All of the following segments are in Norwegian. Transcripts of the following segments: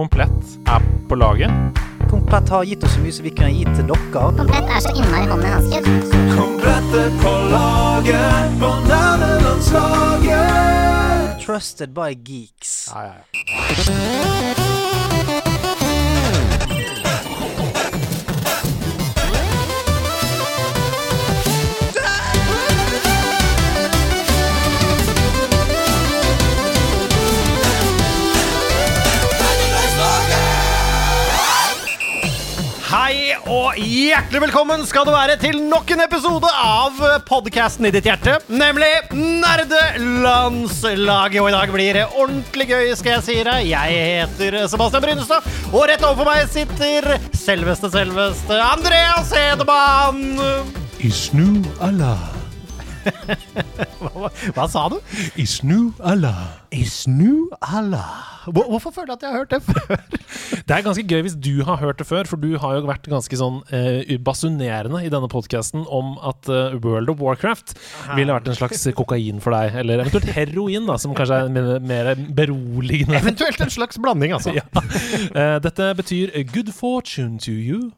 Komplett er på laget. Komplett har gitt oss så mye som vi kan gi til dere. Komplett er så innmari hånd i hanske. er på laget på nerdelandslaget. Trusted by geeks. Ja, ja, ja. Og hjertelig velkommen skal du være til nok en episode av podkasten i ditt hjerte, nemlig Nerdelandslaget. Og i dag blir det ordentlig gøy, skal jeg si deg. Jeg heter Sebastian Brynestad, og rett overfor meg sitter selveste, selveste Andreas Hedemann. Isnu Allah. Hva, hva sa du? Isnu Allah. Isnu Allah. Hvor- Hvorfor føler jeg at jeg har hørt det før? Det er ganske gøy hvis du har hørt det før, for du har jo vært ganske sånn eh, basunerende i denne podkasten om at eh, World of Warcraft ville vært en slags kokain for deg, eller eventuelt heroin, da, som kanskje er mer, mer beroligende. Eventuelt en slags blanding, altså. Ja. Eh, dette betyr good fortune to you.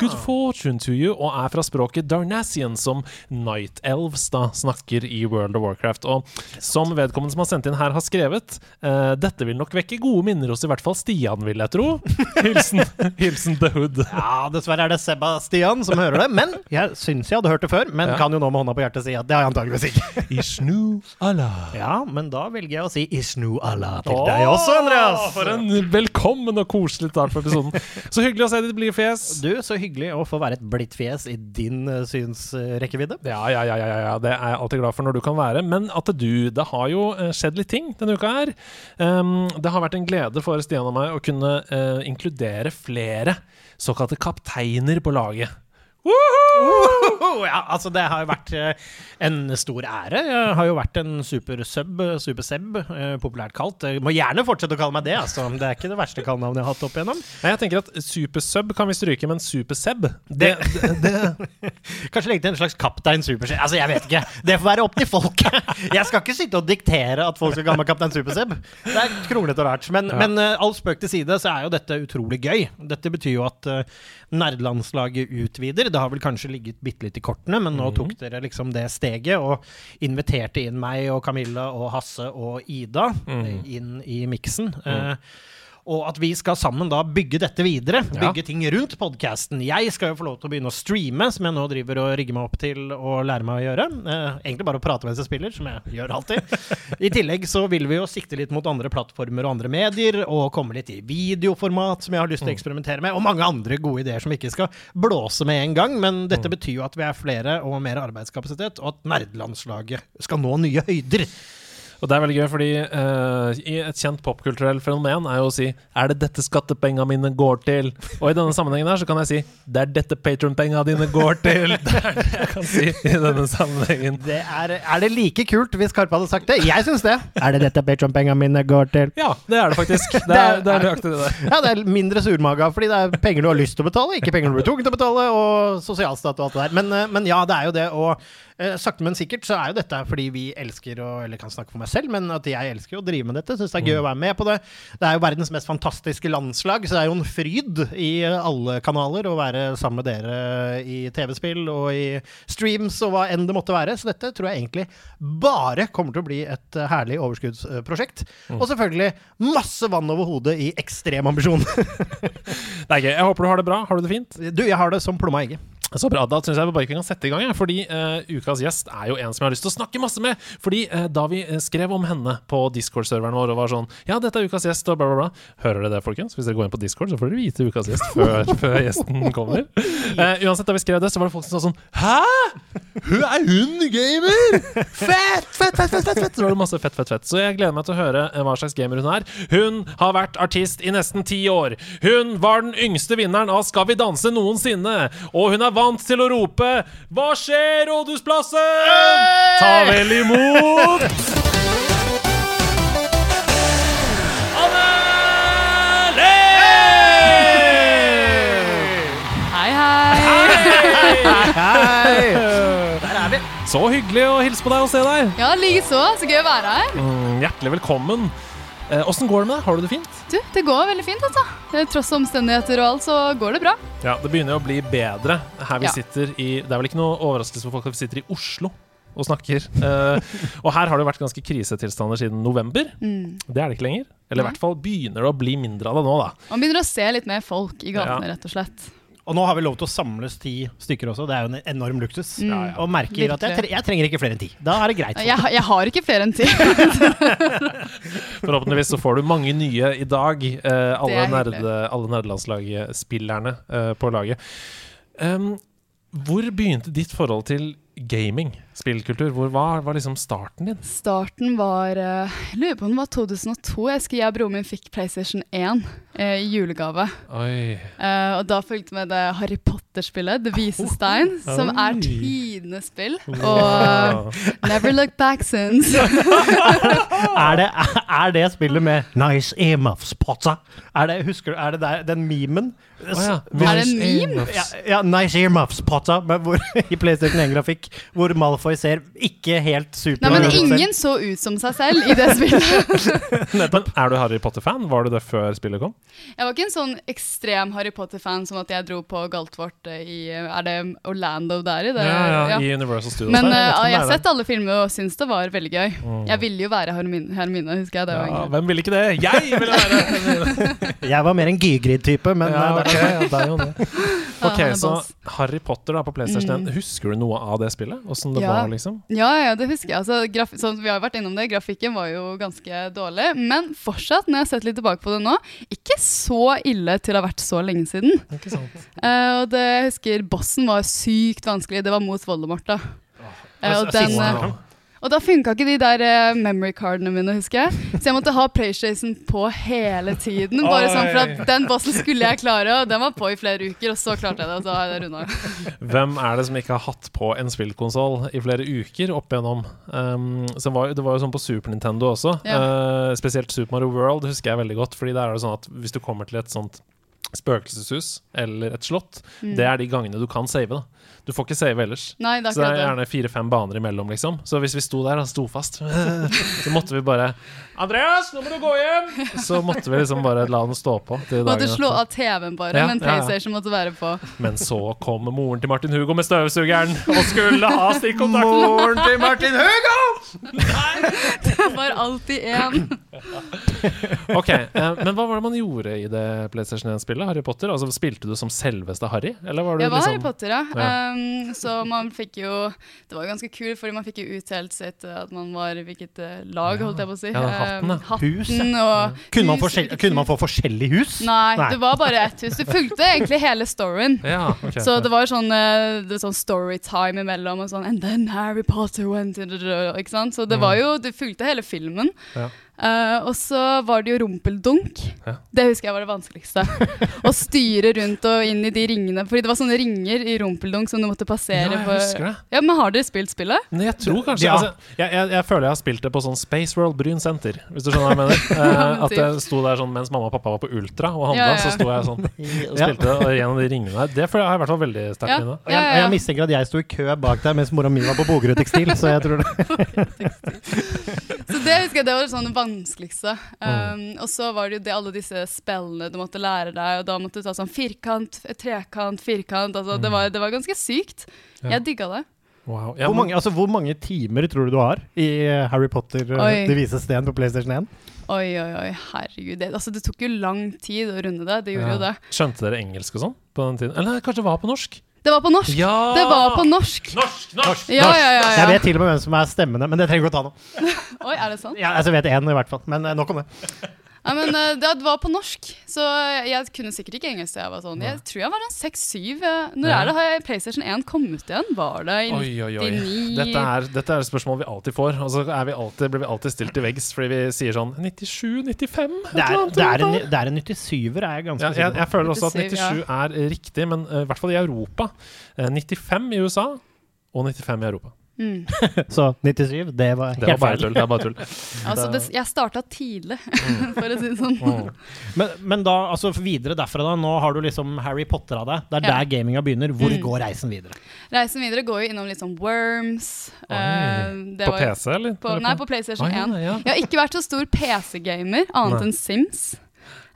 Good fortune to you, og er fra språket Darnassian, som Night Elves da snakker i World of Warcraft. Og som vedkommende som har sendt inn her, har skrevet uh, Dette vil nok vekke gode minner hos i hvert fall Stian, vil jeg tro. Hilsen, hilsen The Hood. Ja, dessverre er det Sebastian som hører det. Men jeg syns jeg hadde hørt det før. Men Ja. kan jo nå med hånda på hjertet si at det har jeg antageligvis ikke. Ishnu Allah. Ja, men da velger jeg å si Isnu Allah til deg også, Andreas. For en velkommen og koselig start på episoden. Så hyggelig å se ditt blide fjes. Du, så hyggelig å få være et blidt fjes i din uh, synsrekkevidde. Ja, ja, ja, ja, ja, ja, det er jeg alltid glad for når du kan være. Men at du Det har jo eh, skjedd litt ting denne uka her. Um, det har vært en glede for Stian og meg å kunne uh, inkludere flere såkalte kapteiner på laget. Woohoo! Ja, altså det har jo vært eh, en stor ære. Jeg har jo vært en super-sub, super-seb, populært kalt. Jeg må gjerne fortsette å kalle meg det, altså. Det er ikke det verste kallenavnet jeg har hatt opp igjennom. Nei, jeg tenker at super-sub kan vi stryke, men Superseb det, det, det, Kanskje legge til en slags kaptein superseb. Altså, jeg vet ikke. Det får være opp til folk. Jeg skal ikke sitte og diktere at folk skal kalle meg kaptein super-seb. Det er kronglete og rart. Men, Ja. men eh, all spøk til side, så er jo dette utrolig gøy. Dette betyr jo at nerdelandslaget utvider. Det har vel kanskje ligget bitte litt i kortene, men nå tok dere liksom det steget og inviterte inn meg og Camilla og Hasse og Ida eh, inn i miksen. Eh, og at vi skal sammen da bygge dette videre. Ja. Bygge ting rundt podkasten. Jeg skal jo få lov til å begynne å streame, som jeg nå driver og rigger meg opp til å lære meg å gjøre. Eh, egentlig bare å prate mens jeg spiller, som jeg gjør alltid. I tillegg så vil vi jo sikte litt mot andre plattformer og andre medier, og komme litt i videoformat, som jeg har lyst til å eksperimentere med, og mange andre gode ideer som vi ikke skal blåse med en gang. Men dette betyr jo at vi er flere og mer arbeidskapasitet, og at nerdelandslaget skal nå nye høyder. Og det er veldig gøy, fordi uh, i et kjent popkulturelt fenomen er jo å si Er det dette skattepengene mine går til? Og i denne sammenhengen her så kan jeg si Det er dette patronpengene dine går til. Det er det jeg kan si i denne sammenhengen. Det er, er det like kult hvis Karpe hadde sagt det? Jeg syns det. Er det dette Patron-pengene mine går til? Ja, det er det faktisk. Det er, det er nøyaktig det der. Ja, det er mindre surmaga, fordi det er penger du har lyst til å betale, ikke penger du blir tvunget til å betale, og sosialstat og alt det der. Men, eh, men ja, det er jo det, og uh, sakte, men sikkert så er jo dette fordi vi elsker å Eller kan snakke for meg selv, men at jeg elsker å drive med dette. Syns det er gøy å være med på det. Det er jo verdens mest fantastiske landslag, så det er jo en fryd i alle kanaler å være sammen med dere i TV-spill og i streams og hva enn det måtte være. Så dette tror jeg egentlig bare kommer til å bli et eh, herlig overskuddsprosjekt. Og selvfølgelig masse vann over hodet i ekstrem ambisjon. Det er gøy. Jeg håper du har det bra. Har du det fint? Du, jeg har det som plomma egget. Så bra. Da syns jeg vi bare ikke kan sette i gang, jeg, fordi uh, ukas gjest er jo en som jeg har lyst til å snakke masse med. Fordi uh, da vi eh, skrev om henne på Discord-serveren vår og var sånn Ja, dette er ukas gjest, og bla, bla, bla. Hører dere det, folkens? Hvis dere går inn på Discord, så får dere vite ukas gjest før, før gjesten kommer. Uh, uansett, da vi skrev det, så var det folk som sa sånn Hæ?! Hun er hun gamer?! Fett, fett, fett, fett, fett, fett! Så var det masse fett, fett, fett. Så jeg gleder meg til å høre hva slags gamer hun er. Hun har vært artist i nesten ti år. Hun var den yngste vinneren av Skal vi danse noensinne. Og hun er vant til å rope Hva skjer, Rådhusplassen? Ta vel imot Hei, hei. Hei! Der er vi. Så hyggelig å hilse på deg og se deg. Ja, likeså. Så gøy å være her. Mm, hjertelig velkommen. Eh, Åssen går det med deg? Har du det fint? Du, det går veldig fint, altså. Eh, Tross omstendigheter og alt, så går det bra. Ja, det begynner å bli bedre her vi Ja. sitter i Det er vel ikke noe overraskelse for folk at vi sitter i Oslo og snakker. Eh, og her har det vært ganske krisetilstander siden november. Mm. Det er det ikke lenger. Eller i hvert fall begynner det å bli mindre av det nå, da. Man begynner å se litt mer folk i gatene, Ja. rett og slett. Og nå har vi lov til å samles ti stykker også. Det er jo en enorm luksus. Mm. Og merker at jeg, tre jeg trenger ikke flere enn ti. Da er det greit. Jeg, jeg har ikke flere enn ti. Forhåpentligvis så får du mange nye i dag. eh, alle, er nerde, alle nerdelandslagsspillerne eh, på laget. Um, hvor begynte ditt forhold til gaming, spillkultur? Hvor var, var liksom starten din? Starten var uh, lurer på om det var 2002. Jeg husker jeg og broren min fikk PlayStation 1 i i julegave. Oi. Eh, og da fulgte med det Harry Potter-spillet, The vise stein, som er tidenes spill. Og eh, Never Look Back Since. Er det, er det spillet med 'Nice earmuffs, Potter'? Er det, husker du, er det der, den memen? Oh, ja. Er det en meme? Ja, ja, 'Nice earmuffs, Potter', hvor, i PlayStation 1-grafikk, hvor Malfoy ser ikke helt super Nei, men ingen så ut som seg selv i det spillet. Men er du Harry Potter-fan? Var du det før spillet kom? Jeg var ikke en sånn ekstrem Harry Potter-fan som at jeg dro på Galtvort eh, i Er det Orlando der i? Det, ja. I Universal Studios. Men der. eh, jeg har sett alle filmer og syns det var veldig gøy. Mm. Jeg ville jo være Hermine, Hermine husker jeg. Det Ja, hvem ville ikke det? Jeg ville være Hermine! Jeg var mer en Gygrid-type, men ja, eh, ok, det er ja, det er jo det. Ok, så boss. Harry Potter da på PlayStation 1. Mm. Husker du noe av det spillet? Åssen det Ja. Var, liksom? Ja, ja, det husker jeg. Altså, graf sånn, vi har vært innom det. Grafikken var jo ganske dårlig. Men fortsatt, når jeg har sett litt tilbake på det nå, ikke så ille til å ha vært så lenge siden. Ikke sant? Uh, og det, jeg husker bossen var sykt vanskelig. Det var mot Voldemort, da. Eh, og, den, eh, Wow. Og da funka ikke de der eh, memory cardene mine, husker jeg. Så jeg måtte ha PlayStation på hele tiden. Bare sånn for at Den bossen skulle jeg klare, og den var på i flere uker, og så klarte jeg det. Og så har jeg det runda. Hvem er det som ikke har hatt på en spillkonsoll i flere uker opp igjennom? Um, så var, det var jo sånn på Super Nintendo også. Ja. Uh, spesielt Super Mario World husker jeg veldig godt. Fordi der er det sånn at hvis du kommer til et sånt spøkelseshus eller et slott, Mm. det er de gangene du kan save. da Du får ikke save ellers. Nei, det er Så det er gjerne fire-fem baner imellom, liksom. Så hvis vi sto der og sto fast, så måtte vi bare 'Andreas, nå må du gå hjem!' Så måtte vi liksom bare la den stå på. til Måtte slå av TV-en bare, Ja, men ja, ja. Måtte være på. Men så kom moren til Martin Hugo med støvsugeren og skulle ha stikkontakt. Moren til Martin Hugo! Det var alltid én. Ok, eh, Men hva var det man gjorde i det PlayStation 1-spillet? Harry Potter? Altså Spilte du som selveste Harry? Eller var du Jeg var liksom Harry Potter, ja. Ja. Um, så man fikk jo Det var jo ganske kult, fordi man fikk jo utdelt sitt uh, at man var hvilket uh, lag, holdt jeg på å si. Ja, hatten, Um, ja. hatten Hus, ja. og Kunne man, hus, hvilket kunne man få forskjellig hus? Nei, Nei. det var bare ett hus. Du fulgte egentlig hele storyen. Ja, ok. Så det var sånn, det var sånn storytime imellom, og sånn And then Harry Potter went Ikke sant? Så det var jo Du fulgte hele filmen. Mm. Ja. Uh, og så var det jo rumpeldunk. Ja. Det husker jeg var det vanskeligste. Å styre rundt og inn i de ringene. Fordi det var sånne ringer i rumpeldunk som du måtte Ja, passere. jeg på- husker det. Ja, men Har dere spilt spillet? Nei, jeg tror kanskje Ja. altså, jeg, jeg, jeg føler jeg har spilt det på sånn Space World Bryn Center, hvis du skjønner hva jeg mener. Uh, at jeg sto der sånn mens mamma og pappa var på Ultra og handla, Ja, ja. så sto jeg sånn og Ja. spilte og gjennom de ringene der. Det føler jeg har i hvert fall veldig sterkt Ja. minne. Og jeg, jeg mistenker at jeg sto i kø bak deg mens mora mi var på Bogerud Tekstil, så jeg tror det Så det husker jeg det var sånn vanskeligste. Mm. Um, og så var det jo det, alle disse spillene du måtte lære deg, og da måtte du ta sånn firkant, trekant, firkant. Altså, det, var, det var ganske sykt. Mm. Ja. Jeg digga det. Wow. Ja, hvor, mange, altså, hvor mange timer tror du du har i eh, Harry Potter eh, Oi. Det vises sten på PlayStation 1? Oi, oi, oi, herregud. Det, altså, det tok jo lang tid å runde det. Det gjorde Ja. jo det. Skjønte dere engelsk og sånn på den tiden? Eller kanskje det var på norsk? Det var på norsk! Ja! Det var på norsk! Norsk! Norsk! Ja, ja, ja, Jeg vet til og med hvem som er stemmene, men det trenger vi ikke å ta nå. Oi, er det sant? Ja, altså, jeg vet én i hvert fall, men eh, nok om det. Ja, men eh, det var på norsk, så jeg kunne sikkert ikke engelsk jeg var sånn. Jeg tror jeg var sånn seks-syv. eh, Når Ja. er det har PlayStation 1 kommet igjen? Var det i Oi, oi, oi. 99? Dette er, dette er et spørsmål vi alltid får. Og så er vi alltid, blir vi alltid stilt til veggs fordi vi sier sånn 97-95? Det er, det en, det er en 97-er, er jeg ganske Ja, sikker på. jeg føler også at 97, ja. er riktig, men eh, i hvert fall i Europa. Uh, 95 i USA og 95 i Europa. Mm. Så 97, det var Det var helt bare feil. tull. Det var bare tull. Altså, det, jeg starta tidlig, for å si det sånn. Mm. Men, men da, altså videre derfra, da. Nå har du liksom Harry Potter av deg. Det er Ja. der gaminga begynner. Hvor Mm. går reisen videre? Reisen videre går jo innom sånn Worms. Det På var PC, eller? På, nei, på PlayStation Oi, 1. ja. Jeg har ikke vært så stor PC-gamer, annet Nei. enn Sims.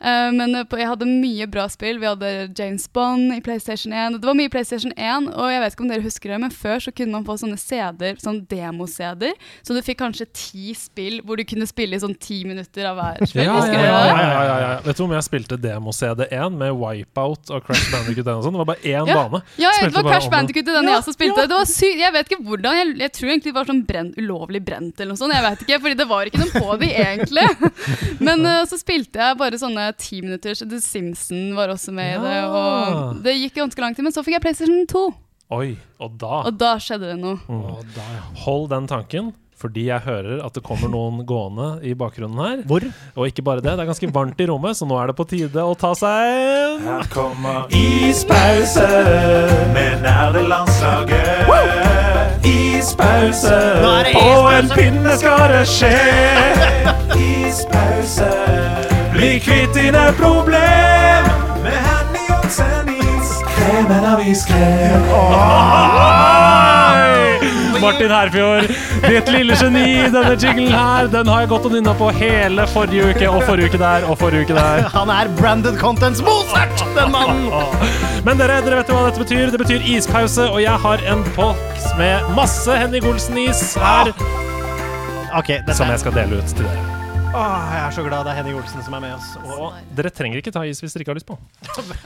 Eh, men eh, på, jeg hadde mye bra spill. Vi hadde James Bond i PlayStation 1. Det var mye PlayStation 1, og jeg vet ikke om dere husker det, men før så kunne man få sånne CD-er, sånn demo-CD-er. Så du fikk kanskje ti spill hvor du kunne spille i sånn ti minutter av hver spill. Ja, ja, ja, ja, ja, ja, ja. Vet du om jeg spilte demo-CD1 med Wipeout og Crash Bandicoot 1 og sånn? Det var bare én bane. Ja, det var Crash. Bandicoot i den jeg også spilte. Det var sykt. Jeg vet ikke hvordan. Jeg, jeg tror egentlig det var sånn brent, ulovlig brent eller noe sånt. Jeg vet ikke, fordi det var ikke noe på de egentlig. Men uh, så spilte jeg bare sånne ti minutter. The Simpson var også med i det. Og det gikk ganske lang tid, men så fikk jeg PlayStation 2. Oi, og da Og da skjedde det noe. mm. Hold den tanken, fordi jeg hører at det kommer noen gående i bakgrunnen her. Hvor? Og ikke bare det, det er ganske varmt i rommet, så nå er det på tide å ta seg en Her kommer ispause med nerdelandslaget. Ispause. På en pinne skal det skje. Ispause. Bli kvitt dine problem med Henny og is. Kremen av iskrem. Martin Herfjord, ditt lille geni, denne jinglen her, den har jeg gått og nynna på hele forrige uke, og forrige uke der, og forrige uke der. Han er branded contents Mozart, den mannen! Men dere, dere vet jo hva dette betyr. Det betyr ispause, og jeg har en boks med masse Henning Olsen-is her, Ok, dette som jeg skal dele ut til dere. Åh, jeg er så glad det er Henning Olsen som er med oss. Og, dere trenger ikke ta is hvis dere ikke har lyst på.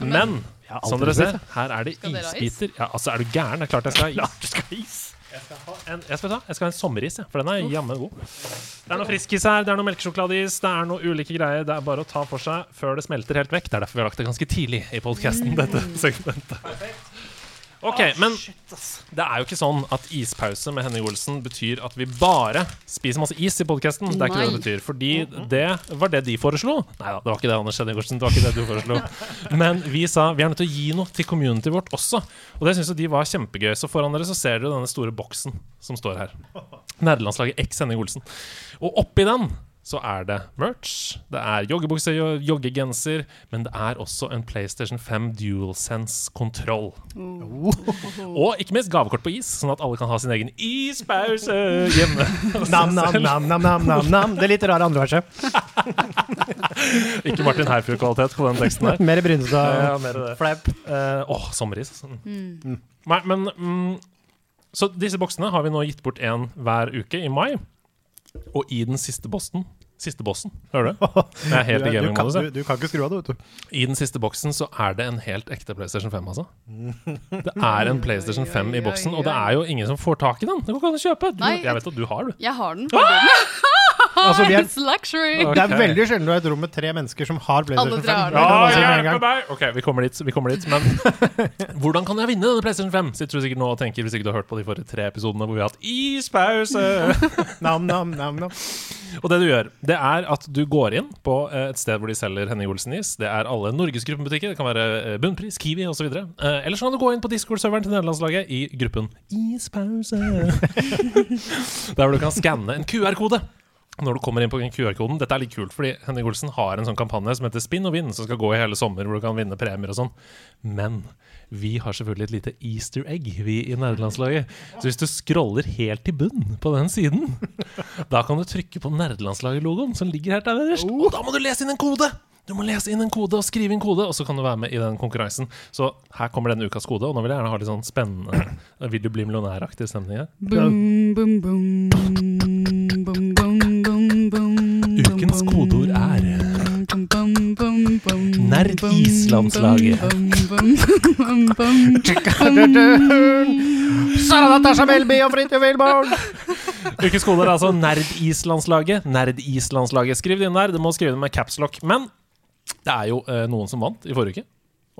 Men som dere ser, her er det isbiter. Ja, altså, er du gæren? Det er klart jeg skal ha is. du skal ha is. Jeg skal ha en, jeg skal ta, jeg skal ha en sommeris, for den er jammen god. Det er noe friskis her, det er noe melkesjokoladeis, det er noe ulike greier. Det er bare å ta for seg før det smelter helt vekk. Det er derfor vi har lagt det ganske tidlig i podkasten, dette segmentet. Ok, men det er jo ikke sånn at ispause med Henning Olsen betyr at vi bare spiser masse is i podkasten. Det er ikke det det betyr. Fordi det var det de foreslo. Nei da, det var ikke det, Anders Henning Olsen. Det var ikke det du foreslo. Men vi sa vi er nødt til å gi noe til community vårt også. Og det syns jo de var kjempegøy. Så foran dere så ser dere denne store boksen som står her. Nerdelandslaget X Henning Olsen. Og oppi den så er det merch, det er joggebukse, jo- joggegenser, men det er også en PlayStation 5 DualSense-kontroll. Og ikke minst gavekort på is, sånn at alle kan ha sin egen ispause hjemme. Nam, nam, nam, nam, nam, nam, nam. Det litt rare andre verset. Ikke Martin Herfjord-kvalitet på den teksten her. Mer Brynestad. Ja, Åh. Flapp. Eh, Åh, sommeris. altså. Nei, men mm, Så disse boksene har vi nå gitt bort én hver uke i mai. Og i den siste bossen Siste bossen, hører du? Jeg er helt i Du, du, kan, gamingmodus. du, du kan ikke skru av det, vet du. I den siste boksen så er det en helt ekte PlayStation 5, altså. Det er en PlayStation 5 i boksen, og det er jo ingen som får tak i den. Den kan ikke kjøpe. Du, jeg vet at du har, du. Jeg har den. Altså, vi er, It's luxury! Okay. det er veldig sjelden du har et rom med tre mennesker som har PlayStation Alle tre 5. har Det Ja, meg! Ok, vi kommer dit. Vi kommer dit Men hvordan kan jeg vinne denne PlayStation 5? Sitter du sikkert nå og tenker hvis ikke du har hørt på de forrige tre episodene hvor vi har hatt ispause. Nam, nam, nam, nam. og det du gjør, det er at du går inn på eh, et sted hvor de selger Henning Olsen-is. Det er alle Norgesgruppen-butikker. Det kan være eh, Bunnpris, Kiwi osv. Eh, eller så kan du gå inn på Discord-serveren til nederlandslaget i gruppen Ispause. Der hvor du kan skanne en QR-kode. Når du kommer inn på QR-koden Dette er litt kult, fordi Henning Olsen har en sånn kampanje som heter Spinn og vinn, som skal gå i hele sommer, hvor du kan vinne premier og sånn. Men vi har selvfølgelig et lite easter egg, vi i nerdelandslaget. Så hvis du scroller helt til bunn på den siden, da kan du trykke på nerdelandslaget-logoen som ligger her der nederst. Og da må du lese inn en kode! Du må lese inn en kode og skrive inn kode, og så kan du være med i den konkurransen. Så her kommer denne ukas kode, og nå vil jeg gjerne ha litt sånn spennende Vil du bli millionæraktig stemning her? Boom, boom, boom, boom, boom, boom, boom. Ukens kodeord er Bum, bum, bum, bum, Nerd bum, Islandslaget. bum, bum, bum, bum, bum. Sara Natasha Melby og Fridtjof Wilborn! Ukens kodeord er altså Nerd-Islandslaget. Nerd-Islandslaget. Skriv det inn der. Du må skrive det med capslock. Men det er jo eh, noen som vant i forrige uke.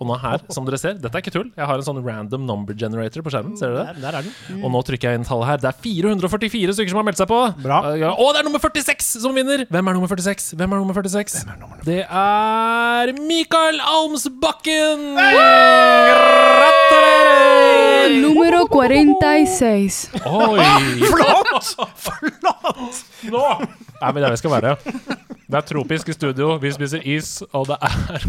Og nå her, som dere ser, dette er ikke tull. Jeg har en sånn random number generator på skjermen. Ser dere det? Der, der er den. Og nå trykker jeg inn tallet her. Det er 444 stykker som har meldt seg på. Bra. Eh, ja, Og det er nummer 46 som vinner! Hvem er nummer 46? Hvem er nummer 46? Det er Mikael Almsbakken! Gratulerer! numero 46. Oi! Flott! Flott! Nå er vi der vi skal være. Det er tropisk i studio, vi spiser is, og det er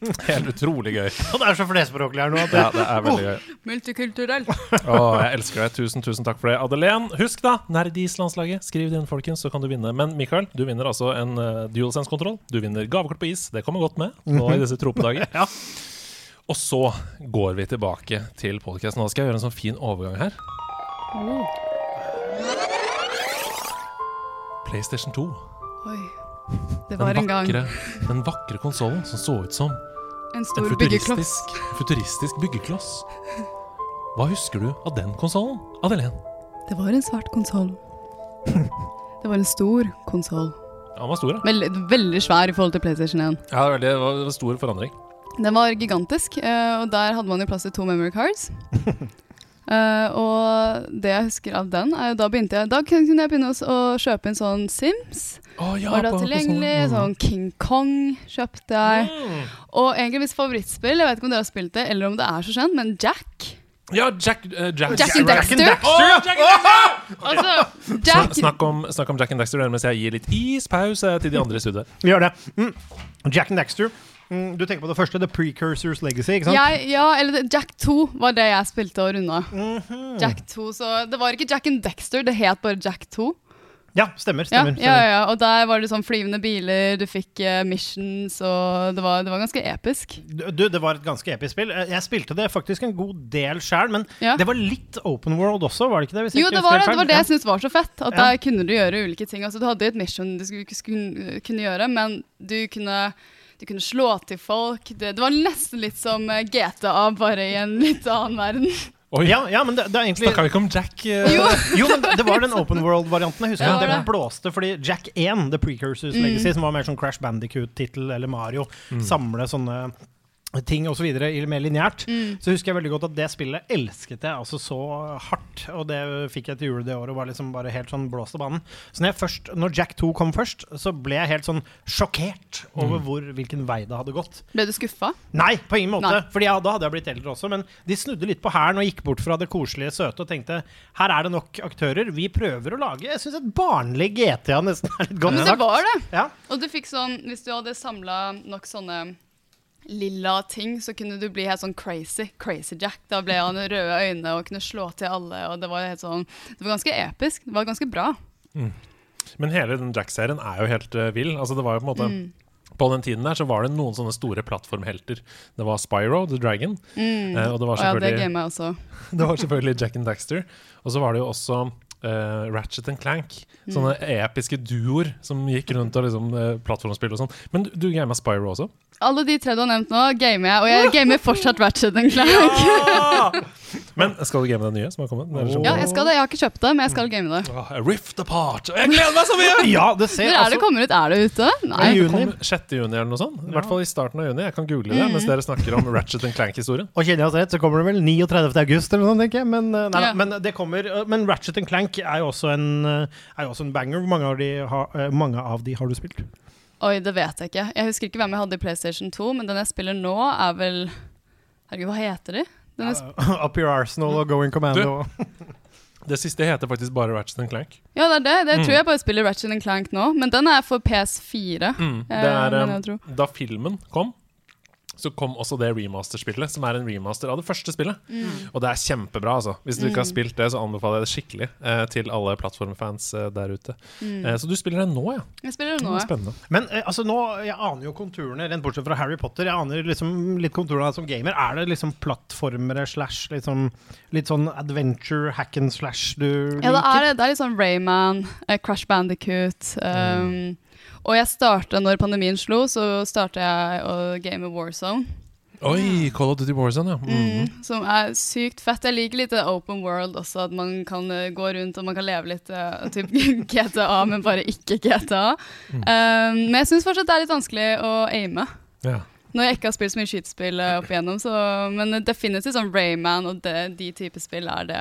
helt utrolig gøy. Og det er så flerspråklig her nå at Ja, det er veldig gøy. Multikulturell. Å, jeg elsker deg. Tusen, tusen takk for det. Adelén, husk da, Nerdis-landslaget. Skriv det inn, folkens, så kan du vinne. Men Mikael, du vinner altså en uh, DualSense-kontroll. Du vinner gavekort på is. Det kommer godt med nå i disse tropedager. Ja. Og så går vi tilbake til podkasten. Nå skal jeg gjøre en sånn fin overgang her. PlayStation 2. Oi. Det Den var en gang den vakre konsollen som så ut som en en byggekloss. futuristisk, futuristisk byggekloss. Hva husker du av den konsollen, Adelén? Det var en svart konsoll. Det var en stor konsoll. Ja, den var stor, da. Veldig, veldig svær i forhold til PlayStation 1. Ja, det var, det var- stor forandring. Den var gigantisk, eh, og der hadde man jo plass til to memory cards. Eh, og det jeg husker av den, er jo da begynte jeg Da kunne jeg begynne å, kjøpe inn sånn Sims. Oh, ja, var da på- på tilgjengelig. sånn- Sånn King Kong kjøpte jeg. Mm. Og egentlig mitt favorittspill, jeg vet ikke om dere har spilt det, eller om det er så kjent, men Jack. Ja, Jack, uh, Jack, Jack and Dexter. Jack and Dexter! Altså, Jack snakk, om, snakk om Jack and Dexter mens jeg gir litt ispause til de andre i studioet. Vi gjør det. Mm. Jack and Daxter. Mm, du tenker på det første, The Precursors Legacy, ikke sant? jeg, Ja, eller Jack 2 var det jeg spilte og runda. Mhm. Jack 2, så Det var ikke Jack and Dexter, det het bare Jack 2. Ja, stemmer. Stemmer, ja, ja, ja, og der var det sånn flyvende biler, du fikk uh, missions, og det var, det var ganske episk. Du, det var et ganske episk spill. Eh, Jeg spilte det faktisk en god del sjøl, men Ja. det var litt open world også, var det ikke det? Jo, det var det. Det var det jeg syntes var så fett. At der kunne du gjøre ulike ting. Altså, du hadde et mission du skulle, skulle, kunne gjøre, men du kunne, du kunne slå til folk. Det, det var nesten litt som eh, GTA, bare i en litt annen verden. Oi, Ja, ja, men det, det er egentlig Snakka vi ikke om Jack? Uh... Jo, Jo, men det- det var den open world-varianten. Jeg husker Ja, det, det blåste fordi Jack 1, The Precursors Mm. Legacy, som var mer sånn Crash Bandicoot-tittel eller Mario, Mm. samle sånne ting og så videre mer lineært. Mm. Så husker jeg veldig godt at det spillet elsket jeg altså så hardt. Og det fikk jeg til jul det året og var liksom bare helt sånn blåst av banen. Så når, jeg først, når Jack 2 kom først, så ble jeg helt sånn sjokkert over Mm. hvor, hvilken vei det hadde gått. ble du skuffa? Nei, på ingen måte. Nei. Fordi ja, da hadde jeg blitt eldre også. Men de snudde litt på hæren og gikk bort fra det koselige søte og tenkte her er det nok aktører. Vi prøver å lage Jeg syns et barnlig GTA nesten er litt godt Men det var det. Ja. Og du fikk sånn, hvis du hadde samla nok sånne lilla ting, så kunne du bli helt sånn crazy. Crazy Jack. Da ble han røde øyne og kunne slå til alle. Og det var helt sånn Det var ganske episk. Det var ganske bra. Men hele den Jack-serien er jo helt uh, vill. Altså, det var jo på en måte Mm. På den tiden der så var det noen sånne store plattformhelter. Det var Spyro, The Dragon. eh, og det var Og ja, det gamet også. Det var selvfølgelig Jack and Daxter. Og så var det jo også eh, Ratchet and Clank. Sånne episke duoer som gikk rundt og liksom uh, plattformspill og sånn. Men du, du gama Spyro også? Alle de tre du har nevnt nå, gamer jeg. Og jeg gamer fortsatt Ratchet and Clank. Men skal du game den nye som har kommet? Sånn- Ja, jeg skal det. Jeg har ikke kjøpt det, men jeg skal game det. Rift Apart! Jeg gleder meg så mye! ja, det ser Når er det altså kommer ut? Er det ute? Nei. I Det juni. kommer 6. juni eller noe sånt. I hvert fall i starten av juni. Jeg kan google det mens dere snakker om Ratchet and Clank-historien. Og kjenner jeg oss rett, så kommer det vel 39. august eller noe sånt, tenker jeg. Men, eh, nei, Ja. men det kommer eh, Men Ratchet and Clank er jo også en, eh, er jo også en banger. Hvor mange av, de har, eh, mange av de har du spilt? Oi, det vet jeg ikke. Jeg husker ikke hvem jeg hadde i PlayStation 2, men den jeg spiller nå, er vel Herregud, hva heter de? Den jeg Up Your Arsenal og Going Commando. Det siste heter faktisk bare Ratchet and Clank. ja, det er det. Det Mm. tror jeg bare spiller Ratchet and Clank nå, men den er for PS4. Mm. Det Eh, er, eh, jeg tror. da filmen kom, så kom også det remasterspillet, som er en remaster av det første spillet. Mm. Og det er kjempebra, altså. Hvis du ikke har spilt det, så anbefaler jeg det skikkelig eh, til alle plattformfans eh, der ute. Eh, så du spiller det nå, ja? Jeg spiller det Det nå, ja. Spennende. Men eh, altså nå, jeg aner jo konturene, rent bortsett fra Harry Potter. Jeg aner liksom litt konturene som gamer. Er det liksom plattformere slash liksom, litt sånn adventure hack and slash du liker? Ja, det er, det er litt sånn Rayman, eh, Crash Bandicoot. Um, Og jeg starta, når pandemien slo, så starta jeg å game Warzone. Oi, Call of Duty Warzone, ja. Mhm. Mm, som er sykt fett. Jeg liker litt open world også, at man kan eh, gå rundt og man kan leve litt uh, typ GTA, men bare ikke GTA. Mm. Um, men jeg syns fortsatt det er litt vanskelig å aime. ja. Når jeg ikke har spilt så mye skytespill eh, opp igjennom, så, men definitivt sånn Rayman og det, de type spill er det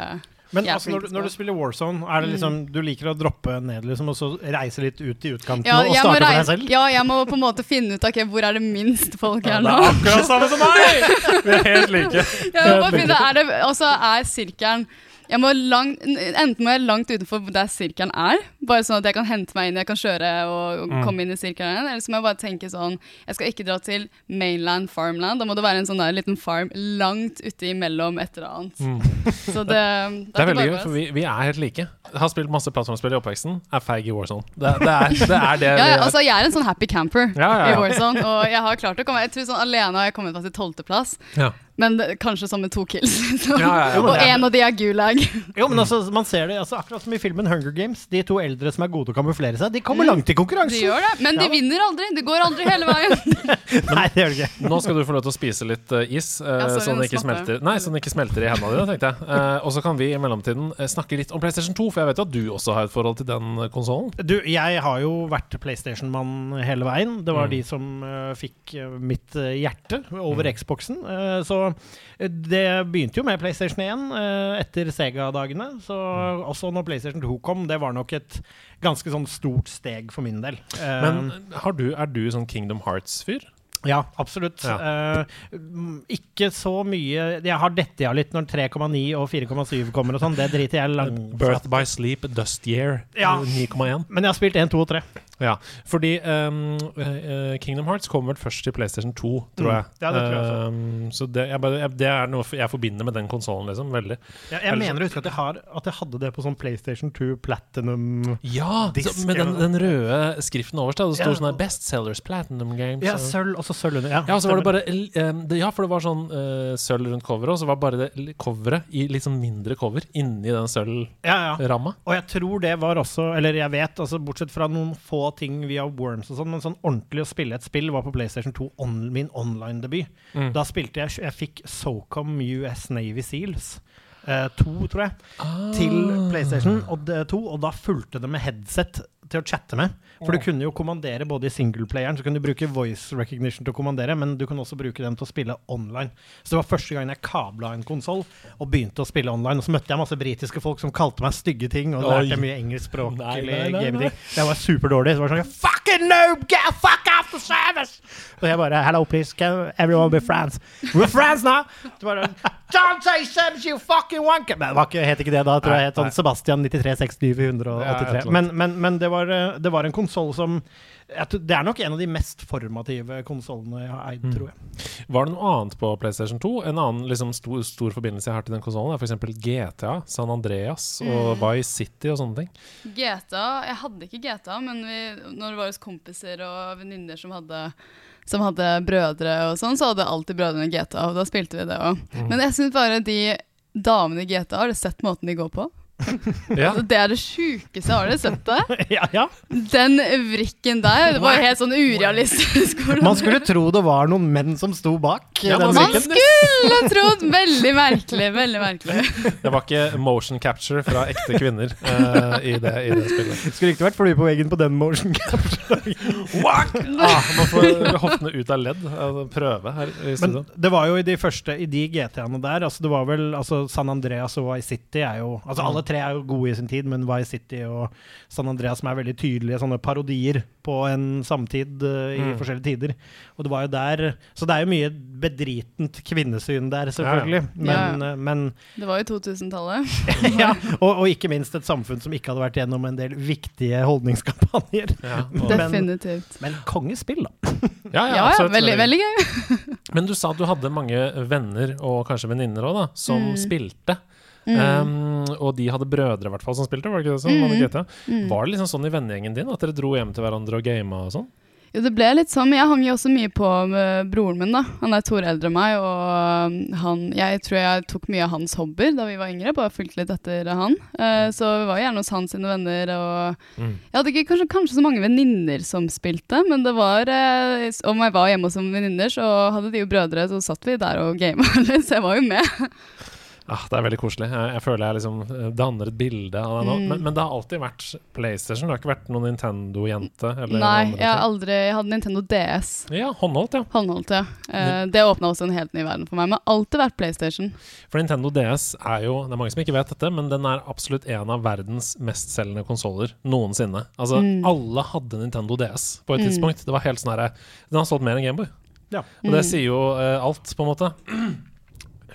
Men er altså, når, du- når du spiller Warzone, er det liksom du liker å droppe ned liksom, og så reise litt ut i utkanten Ja, og starte for deg selv? ja, jeg må på en måte finne ut okay, hvor er det minst folk Ja, er det nå. er akkurat samme som meg! Vi er helt like. Jeg må bare finne, er det, altså, er sirkelen jeg må langt, Enten må jeg langt utenfor der sirkelen er, bare sånn at jeg kan hente meg inn, jeg kan kjøre og, og Mm. komme inn i sirkelen, igjen, eller så må jeg bare tenke sånn Jeg skal ikke dra til mainland farmland, da må det være en sånn der liten farm langt ute imellom et eller annet. Så det, Mm. Det er veldig gøy, for vi, vi er helt like. Jeg Har spilt masse plattformspill i oppveksten. Er feig i Warzone. Det, det, er, det er det ja, ja, er. altså Jeg er en sånn happy camper ja, i. Warzone, og jeg har klart å komme Jeg tror sånn alene har jeg kommet meg til tolvteplass, Ja. Men det, kanskje som med to kills. Så. Ja, ja, ja. Og en av de er gulag. Jo, men altså, man ser det altså, akkurat som i filmen Hunger Games. De to eldre som er gode til å kamuflere seg, de kommer langt i De konkurransen. gjør det, men de vinner aldri. Det går aldri hele veien. Nei, det gjør de ikke. Nå skal du få lov til å spise litt uh, is, uh, Ja, sorry, sånn, det ikke smelter, nei, sånn det ikke smelter i hendene dine. tenkte jeg Uh, Og så kan vi i mellomtiden snakke litt om PlayStation 2, for jeg vet jo at du også har et forhold til den konsollen. Du, jeg har jo vært PlayStation-mann hele veien. Det var Mm. de som fikk mitt hjerte over Mm. Xboxen. Så det begynte jo med PlayStation 1 eh, etter Sega-dagene. Så Mm. også når PlayStation 2 kom, det var nok et ganske sånn stort steg for min del. Eh, Men har du, er du sånn Kingdom Hearts-fyr? Ja, absolutt. Ja. Eh, mm, ikke så mye Jeg har dette ja litt når 3,9 og 4,7 kommer og sånn. Det driter jeg langt Birth by Sleep, Dust Year, Ja. eh, 9,1. Men jeg har spilt 1, 2 og 3. Ja, fordi eh, Kingdom Hearts kom vel først til PlayStation 2, tror Mm. jeg. Ja, det tror jeg også. Ehm, så det, jeg bare, jeg, det er noe jeg forbinder med den konsollen, liksom. Veldig. Jeg, jeg Ellers- mener å huske at jeg, har, at jeg hadde det på sånn PlayStation 2 Platinum Ja! Disk, Så, med den, den røde skriften overst. Det sto Ja. sånn her Bestsellers Platinum Games. Ja, og- sølv, sølv under. Ja, Ja, så var det bare um, det, Ja, for det var sånn uh, sølv rundt coveret, og så var bare det coveret i litt sånn mindre cover inni den sølvramma. ja, ja. Og jeg tror det var også Eller jeg vet, altså bortsett fra noen få ting via Worms og sånn, men sånn ordentlig å spille et spill var på PlayStation 2 on, min online-debut. Mm. Da spilte jeg Jeg fikk SOCOM US Navy Seals. eh, to, tror jeg, Ah. til PlayStation og 2, og da fulgte det med headset til å chatte med. For du kunne jo kommandere både i singleplayeren, så kunne du bruke voice recognition til å kommandere, men du kunne også bruke den til å spille online. Så det var første gang jeg kabla en konsoll og begynte å spille online. Og så møtte jeg masse britiske folk som kalte meg stygge ting, og Oi. lærte mye engelskspråklig nei, gaming. Jeg var superdårlig. Så det var sånn Fucking noob! Get the fuck off the service! Og jeg bare Hello, please. Can everyone be friends? We're friends now! Det bare, Don't say service, you fucking wanker! Men det var ikke, het ikke det da. Jeg tror jeg het sånn Sebastian 93 69 Ja, et 483. Men, men, men det, var, eh, det var en konsoll som Det er nok en av de mest formative konsollene jeg har eid, Mm. tror jeg. Var det noe annet på PlayStation 2? En annen liksom, stor, stor forbindelse jeg har til den konsollen, er f.eks. GTA, San Andreas og Mm. Vice City og sånne ting. GTA Jeg hadde ikke GTA, men vi, når det var hos kompiser og venninner som hadde som hadde brødre og sånn, så hadde alltid brødrene GTA, og da spilte vi det òg. Mm. Men jeg syns bare de damene i GTA, har du sett måten de går på? Ja, Altså, det er det sjukeste, har dere sett det? ja, ja. Den vrikken der, det var helt sånn urealistisk. Man skulle tro det var noen menn som sto bak. Ja, den man vrikken. skulle trodd! Veldig merkelig, veldig merkelig. det var ikke motion capture fra ekte kvinner uh, i, det, i det spillet. Skulle ikke vært flue på veggen på den motion capture. Ah, man får hoftene ut av ledd. Altså, prøve her i Men studio. det var jo i de første I de GT-ene der altså Det var vel altså San Andreas og Vice City er jo Altså Alle tre er jo gode i sin tid, men Vice City og San Andreas som er veldig tydelige sånne parodier på en samtid uh, i Mm. forskjellige tider. Og det var jo der Så det er jo mye bedritent kvinnesyn der, selvfølgelig. Ja. Men, ja, men Det var jo 2000-tallet. ja, og, og ikke minst et samfunn som ikke hadde vært gjennom en del viktige holdningskampanjer. Ja, og, Men- Definitivt. Men kongespill, da. ja, ja, Ja, ja, absolutt, veldig, veldig gøy. Men du sa at du hadde mange venner, og kanskje venninner òg, da, som Mm. spilte. Mm. Um, og de hadde brødre hvert fall som spilte, var det ikke det? sånn? Mm. Var det liksom sånn i vennegjengen din at dere dro hjem til hverandre og gama og sånn? Jo, det ble litt sånn, men jeg hang jo også mye på med broren min, da. Han er to år eldre enn meg, og um, han Jeg tror jeg tok mye av hans hobbyer da vi var yngre, bare fulgte litt etter han. Uh, så vi var gjerne hos hans sine venner, og Mm. jeg hadde ikke kanskje, kanskje så mange venninner som spilte, men det var uh, Om jeg var hjemme hos venninner, så hadde de jo brødre, så satt vi der og gama så jeg var jo med. Ah, det er veldig koselig. Jeg, jeg føler jeg liksom eh, danner et bilde av deg nå. Mm. Men, men det har alltid vært PlayStation. Det har ikke vært noen Nintendo-jente? Nei, jeg har aldri Jeg hadde Nintendo DS. Ja, håndholdt, ja. Håndholdt, ja. Eh, det åpna også en helt ny verden for meg. Men har alltid vært PlayStation. For Nintendo DS er jo Det er mange som ikke vet dette, men den er absolutt en av verdens mestselgende konsoller noensinne. Altså, Mm. alle hadde Nintendo DS på et Mm. tidspunkt. Det var helt sånn herre Den har solgt mer enn Gameboy. Ja. Og det Mm. sier jo eh, alt, på en måte.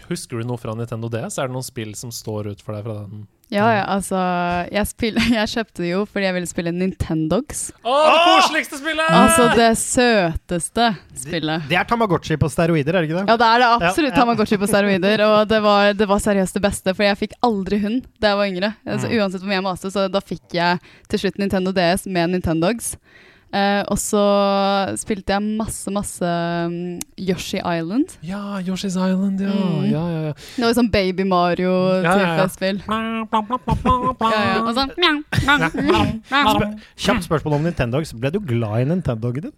Husker du noe fra Nintendo DS? Er det noen spill som står ut for deg fra den? Ja, ja, altså Jeg, spill, jeg kjøpte det jo fordi jeg ville spille Nintendogs. Å, det koseligste spillet! Altså det søteste spillet. Det er Tamagotchi på steroider, er det ikke det? Ja, det er det absolutt. Ja, ja. Tamagotchi på steroider. Og det var, det var seriøst det beste, for jeg fikk aldri hund da jeg var yngre. Altså, Mm. uansett hvor mye jeg maste, så da fikk jeg til slutt Nintendo DS med Nintendogs. Eh, og så spilte jeg masse, masse um, Yoshi Island. Ja, Yoshi's Island, ja. Mm. ja, ja, ja. Det var sånn Baby Ja, ja, ja. Mario-type spill. Ja, ja. Og sånn mjau, mjau, mjau, mjau. Kjapt spørsmål om Nintendogs. Ble du glad i Nintendogen din?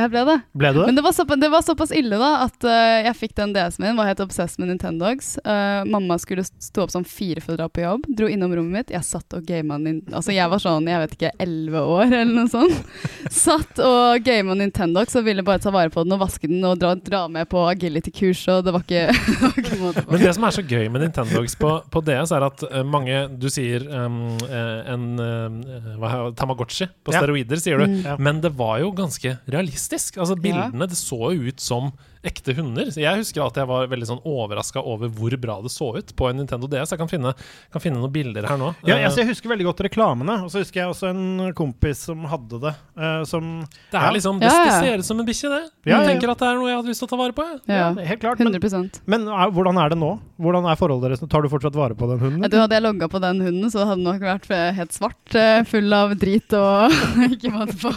Jeg ble det. Ble du det? Men det var, såpass, det var såpass ille da at uh, jeg fikk den DS-en min, var helt obsess med Nintendogs. Uh, mamma skulle stå opp sånn fire for å dra på jobb, dro innom rommet mitt. Jeg satt og gama Altså jeg var sånn, jeg vet ikke, elleve år eller noe sånt. Satt og gama Nintendogs og ville bare ta vare på den og vaske den og dra, dra med på agility-kurs, og det var ikke, ikke måte på. Men det som er så gøy med Nintendogs på, på DS, er at eh, mange Du sier um, eh, en uh, hva, Tamagotchi på Ja. steroider, sier du. Mm. Ja. Men det var jo ganske realistisk. Altså Bildene det så jo ut som ekte hunder. Så jeg husker at jeg var veldig sånn overraska over hvor bra det så ut på en Nintendo DS. Jeg kan finne, kan finne noen bilder her nå. Ja, Eh, altså, jeg husker veldig godt reklamene. Og så husker jeg også en kompis som hadde det. eh, som det er liksom Det, Ja, liksom det ser ut som en bikkje, det. Ja, jeg tenker at det er noe jeg hadde lyst til å ta vare på. Ja, Helt klart. Men, 100% men er, hvordan er det nå? Hvordan er forholdet deres? Tar du fortsatt vare på den hunden? Ja, du, Hadde jeg logga på den hunden, så hadde den nok vært eh, helt svart. eh, Full av drit og ikke måte på.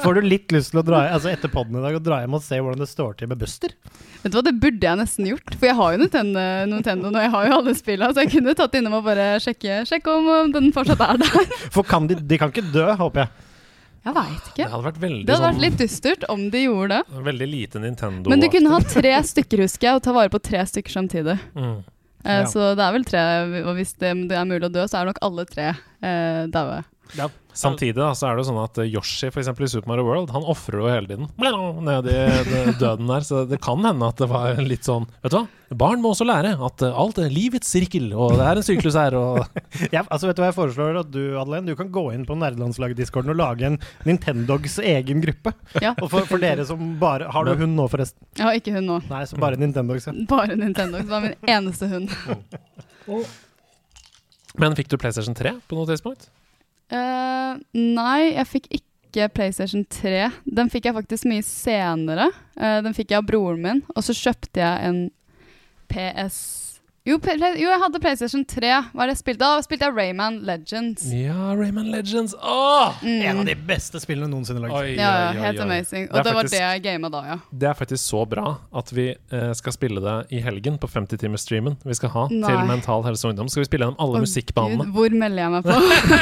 Får du litt lyst til å dra altså etter podden i dag og dra hjem og se hvordan det står til med Buster? Vet du hva, Det burde jeg nesten gjort, for jeg har jo Nintendo, Nintendo og jeg har jo alle spillene, så jeg kunne tatt innom og bare sjekke, sjekke om om den fortsatt er der. For kan de, de kan ikke dø, håper jeg. Jeg veit Det ikke. hadde vært veldig, Det hadde vært sånn, litt dystert om de gjorde det. veldig lite Nintendo. Men du kunne ha tre stykker, husker jeg, og ta vare på tre stykker samtidig. mm. Eh, Ja. Så det er vel tre, og hvis det, det er mulig å dø, så er nok alle tre eh, daue. Samtidig da, så er det jo sånn at eh, Yoshi for eksempel, i Super Mario World Han ofrer jo hele tiden ned i døden der. Så det kan hende at det var litt sånn Vet du hva? Barn må også lære at eh, alt er livets sirkel, og det er en syklus her. Og Ja, altså vet du hva jeg foreslår at du, Adeline, du kan gå inn på nerdelandslaget-discorden og lage en Nintendogs egen gruppe. Ja. Og for, for dere som bare Har du hund nå, forresten? Jeg har ikke hund nå. Nei, så bare Nintendogs, ja. Bare Nintendogs. Det var min eneste hund. Men fikk du PlayStation 3 på noe tidspunkt? Eh, nei, jeg fikk ikke PlayStation 3. Den fikk jeg faktisk mye senere. Uh, den fikk jeg av broren min, og så kjøpte jeg en PS jo, jo, jeg hadde PlayStation 3. Hva er det jeg spilte? Da spilte jeg Rayman Legends. Ja, Rayman Legends. Åh! Mm. En av de beste spillene noensinne. Oi, Ja, ja, oi, oi, helt oi. amazing. Og Det det faktisk, var det jeg gama da, ja. Det er faktisk så bra at vi eh, skal spille det i helgen på 50-timersstreamen vi skal ha til Mental Helse og Ungdom. Skal vi spille gjennom alle oh, musikkbanene. Gud, hvor melder jeg meg på?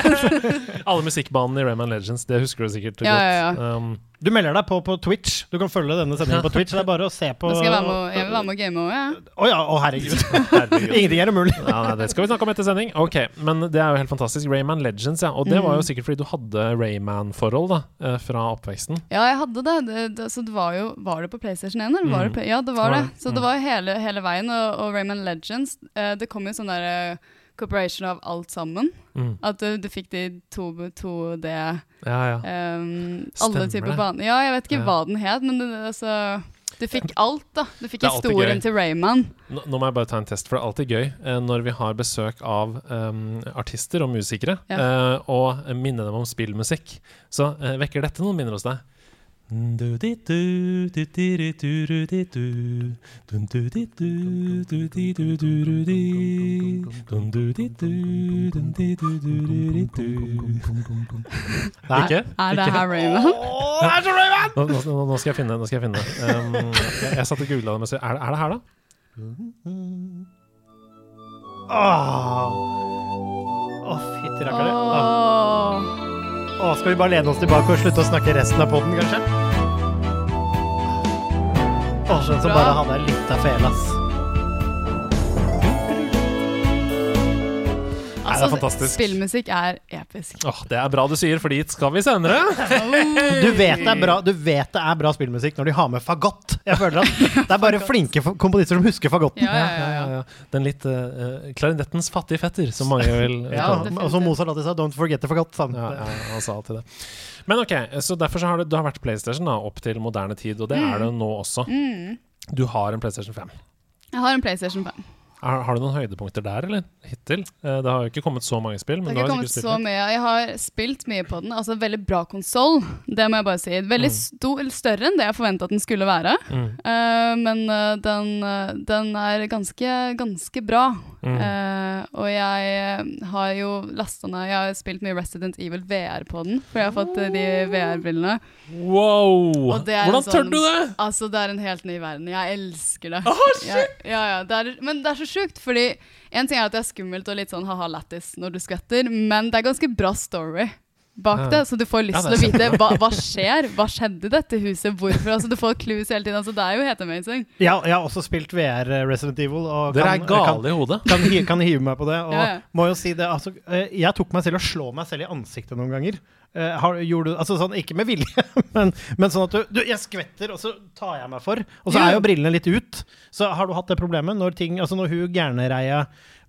Alle musikkbanene i Rayman Legends, det husker du sikkert Ja, godt. ja, ja. Um, Du melder deg på på Twitch. Du kan følge denne sendingen på Twitch. Det er bare å se på Da skal jeg være med, jeg vil være med og game òg, jeg. Å ja, å herregud. herregud. Ingenting er umulig. Ja, nei, det skal vi snakke om etter sending. Ok, Men det er jo helt fantastisk. Rayman Legends, ja. Og det var jo Mm. sikkert fordi du hadde Rayman-forhold da eh, fra oppveksten. Ja, jeg hadde det. det, det så det var jo Var det på PlayStation 1? Eller var det Mm. ja, det var det. Så Mm. det var hele, hele veien. Og, og Rayman Legends eh, Det kom jo sånn der eh, corporation av alt sammen. Mm. At du, du fikk de 2D Ja, ja. um, Alle typer baner. Ja, jeg vet ikke Ja. hva den het, men det, altså Du fikk alt, da. Du fikk historien til Rayman. Nå, nå må jeg bare ta en test, for det er alltid gøy eh, når vi har besøk av um, artister og musikere, Ja. eh, og minner dem om spillmusikk. Så eh, vekker dette noen minner hos deg? Ikke? Er det her? Nå, nå, nå skal jeg finne. Nå skal jeg finne. Um, jeg, jeg satt og googla det, men er, det- er det her, da? Åh, Åh, fytti rakkeren. Åh. Åh, skal vi bare lene oss tilbake og slutte å snakke resten av podden, kanskje? Åh, sånn som bare hadde en lita fele, ass. Nei, det er fantastisk. Spillmusikk er episk. Åh, det er bra du sier, for dit skal vi senere. Du vet, det er bra, du vet det er bra spillmusikk når de har med fagott. Jeg føler at Det er bare flinke komponister som husker fagotten. Ja, ja, ja. ja. Den litt uh, klarinettens fattige fetter, som mange vil eh, Ja, og som Mozart alltid sa, 'don't forget the fagott'. han. Ja, ja, han sa alltid det. Men ok, så derfor så har det, det har vært PlayStation da, opp til moderne tid, og det er det nå også. Mm. Du har en PlayStation 5. Jeg har en PlayStation 5. Har, har du noen høydepunkter der, eller? Hittil? Eh, det har jo ikke kommet så mange spill, Det men har du ikke har kommet så mye. Jeg har spilt mye på den. Altså Veldig bra konsoll, det må jeg bare si. Veldig Mm. stor, større enn det jeg forventa at den skulle være. Mm. Uh, men eh, den, den er ganske, ganske bra. Mm. Uh, og jeg har jo lasta ned Jeg har spilt mye Resident Evil VR på den, for jeg har fått de VR-brillene. Wow! Det er Hvordan sånn, tør du det? Altså, det er en helt ny verden. Jeg elsker det. Oh, shit! Jeg, ja, ja, det er, men det er så sjukt, fordi en ting er at det er skummelt og litt sånn ha-ha lættis når du skvetter, men det er ganske bra story bak Ja. det, så du får lyst Ja, til å vite hva, hva skjer, hva skjedde i dette huset, hvorfor. Altså, du får clues hele tiden. Altså, det er jo helt amazing. Ja, jeg har også spilt VR Resident Evil. Og Dere er gale i hodet. Kan, kan, kan hive meg på det. Og Ja, ja. må jo si det, altså, eh, jeg tok meg selv og slå meg selv i ansiktet noen ganger. Eh, har, gjorde du, altså sånn, Ikke med vilje, men, men sånn at du, du Jeg skvetter, og så tar jeg meg for. Og så er jo brillene litt ut. Så har du hatt det problemet når ting Altså når hun gærnereia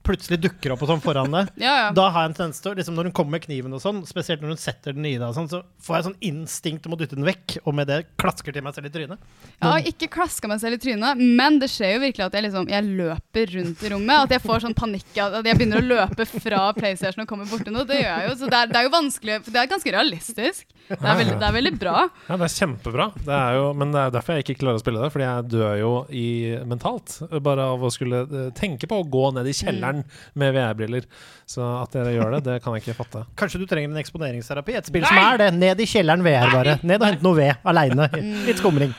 plutselig dukker opp og sånn foran deg. Ja, ja. Da har jeg en tendens til liksom, Når hun kommer med kniven og sånn, spesielt når hun setter den i deg, sånn, så får jeg sånn instinkt om å dytte den vekk, og med det klasker til meg selv i trynet. Jeg har ikke klaska meg selv i trynet, men det skjer jo virkelig at jeg, liksom, jeg løper rundt i rommet. At jeg får sånn panikk, at jeg begynner å løpe fra PlayStation og kommer borti noe. Det gjør jeg jo, så det er, det er jo vanskelig, for det er ganske realistisk. Det er veldig, det er veldig bra. Ja, det er kjempebra. Det er jo, men det er derfor jeg ikke klarer å spille det. Fordi jeg dør jo i mentalt. Bare av å skulle eh, tenke på å gå ned i kjelleren med VR-briller. Så at dere gjør det, det kan jeg ikke fatte. Kanskje du trenger en eksponeringsterapi? Et spill som er det. Ned i kjelleren VR, bare. Ned og hente noe ved aleine. Litt skumring.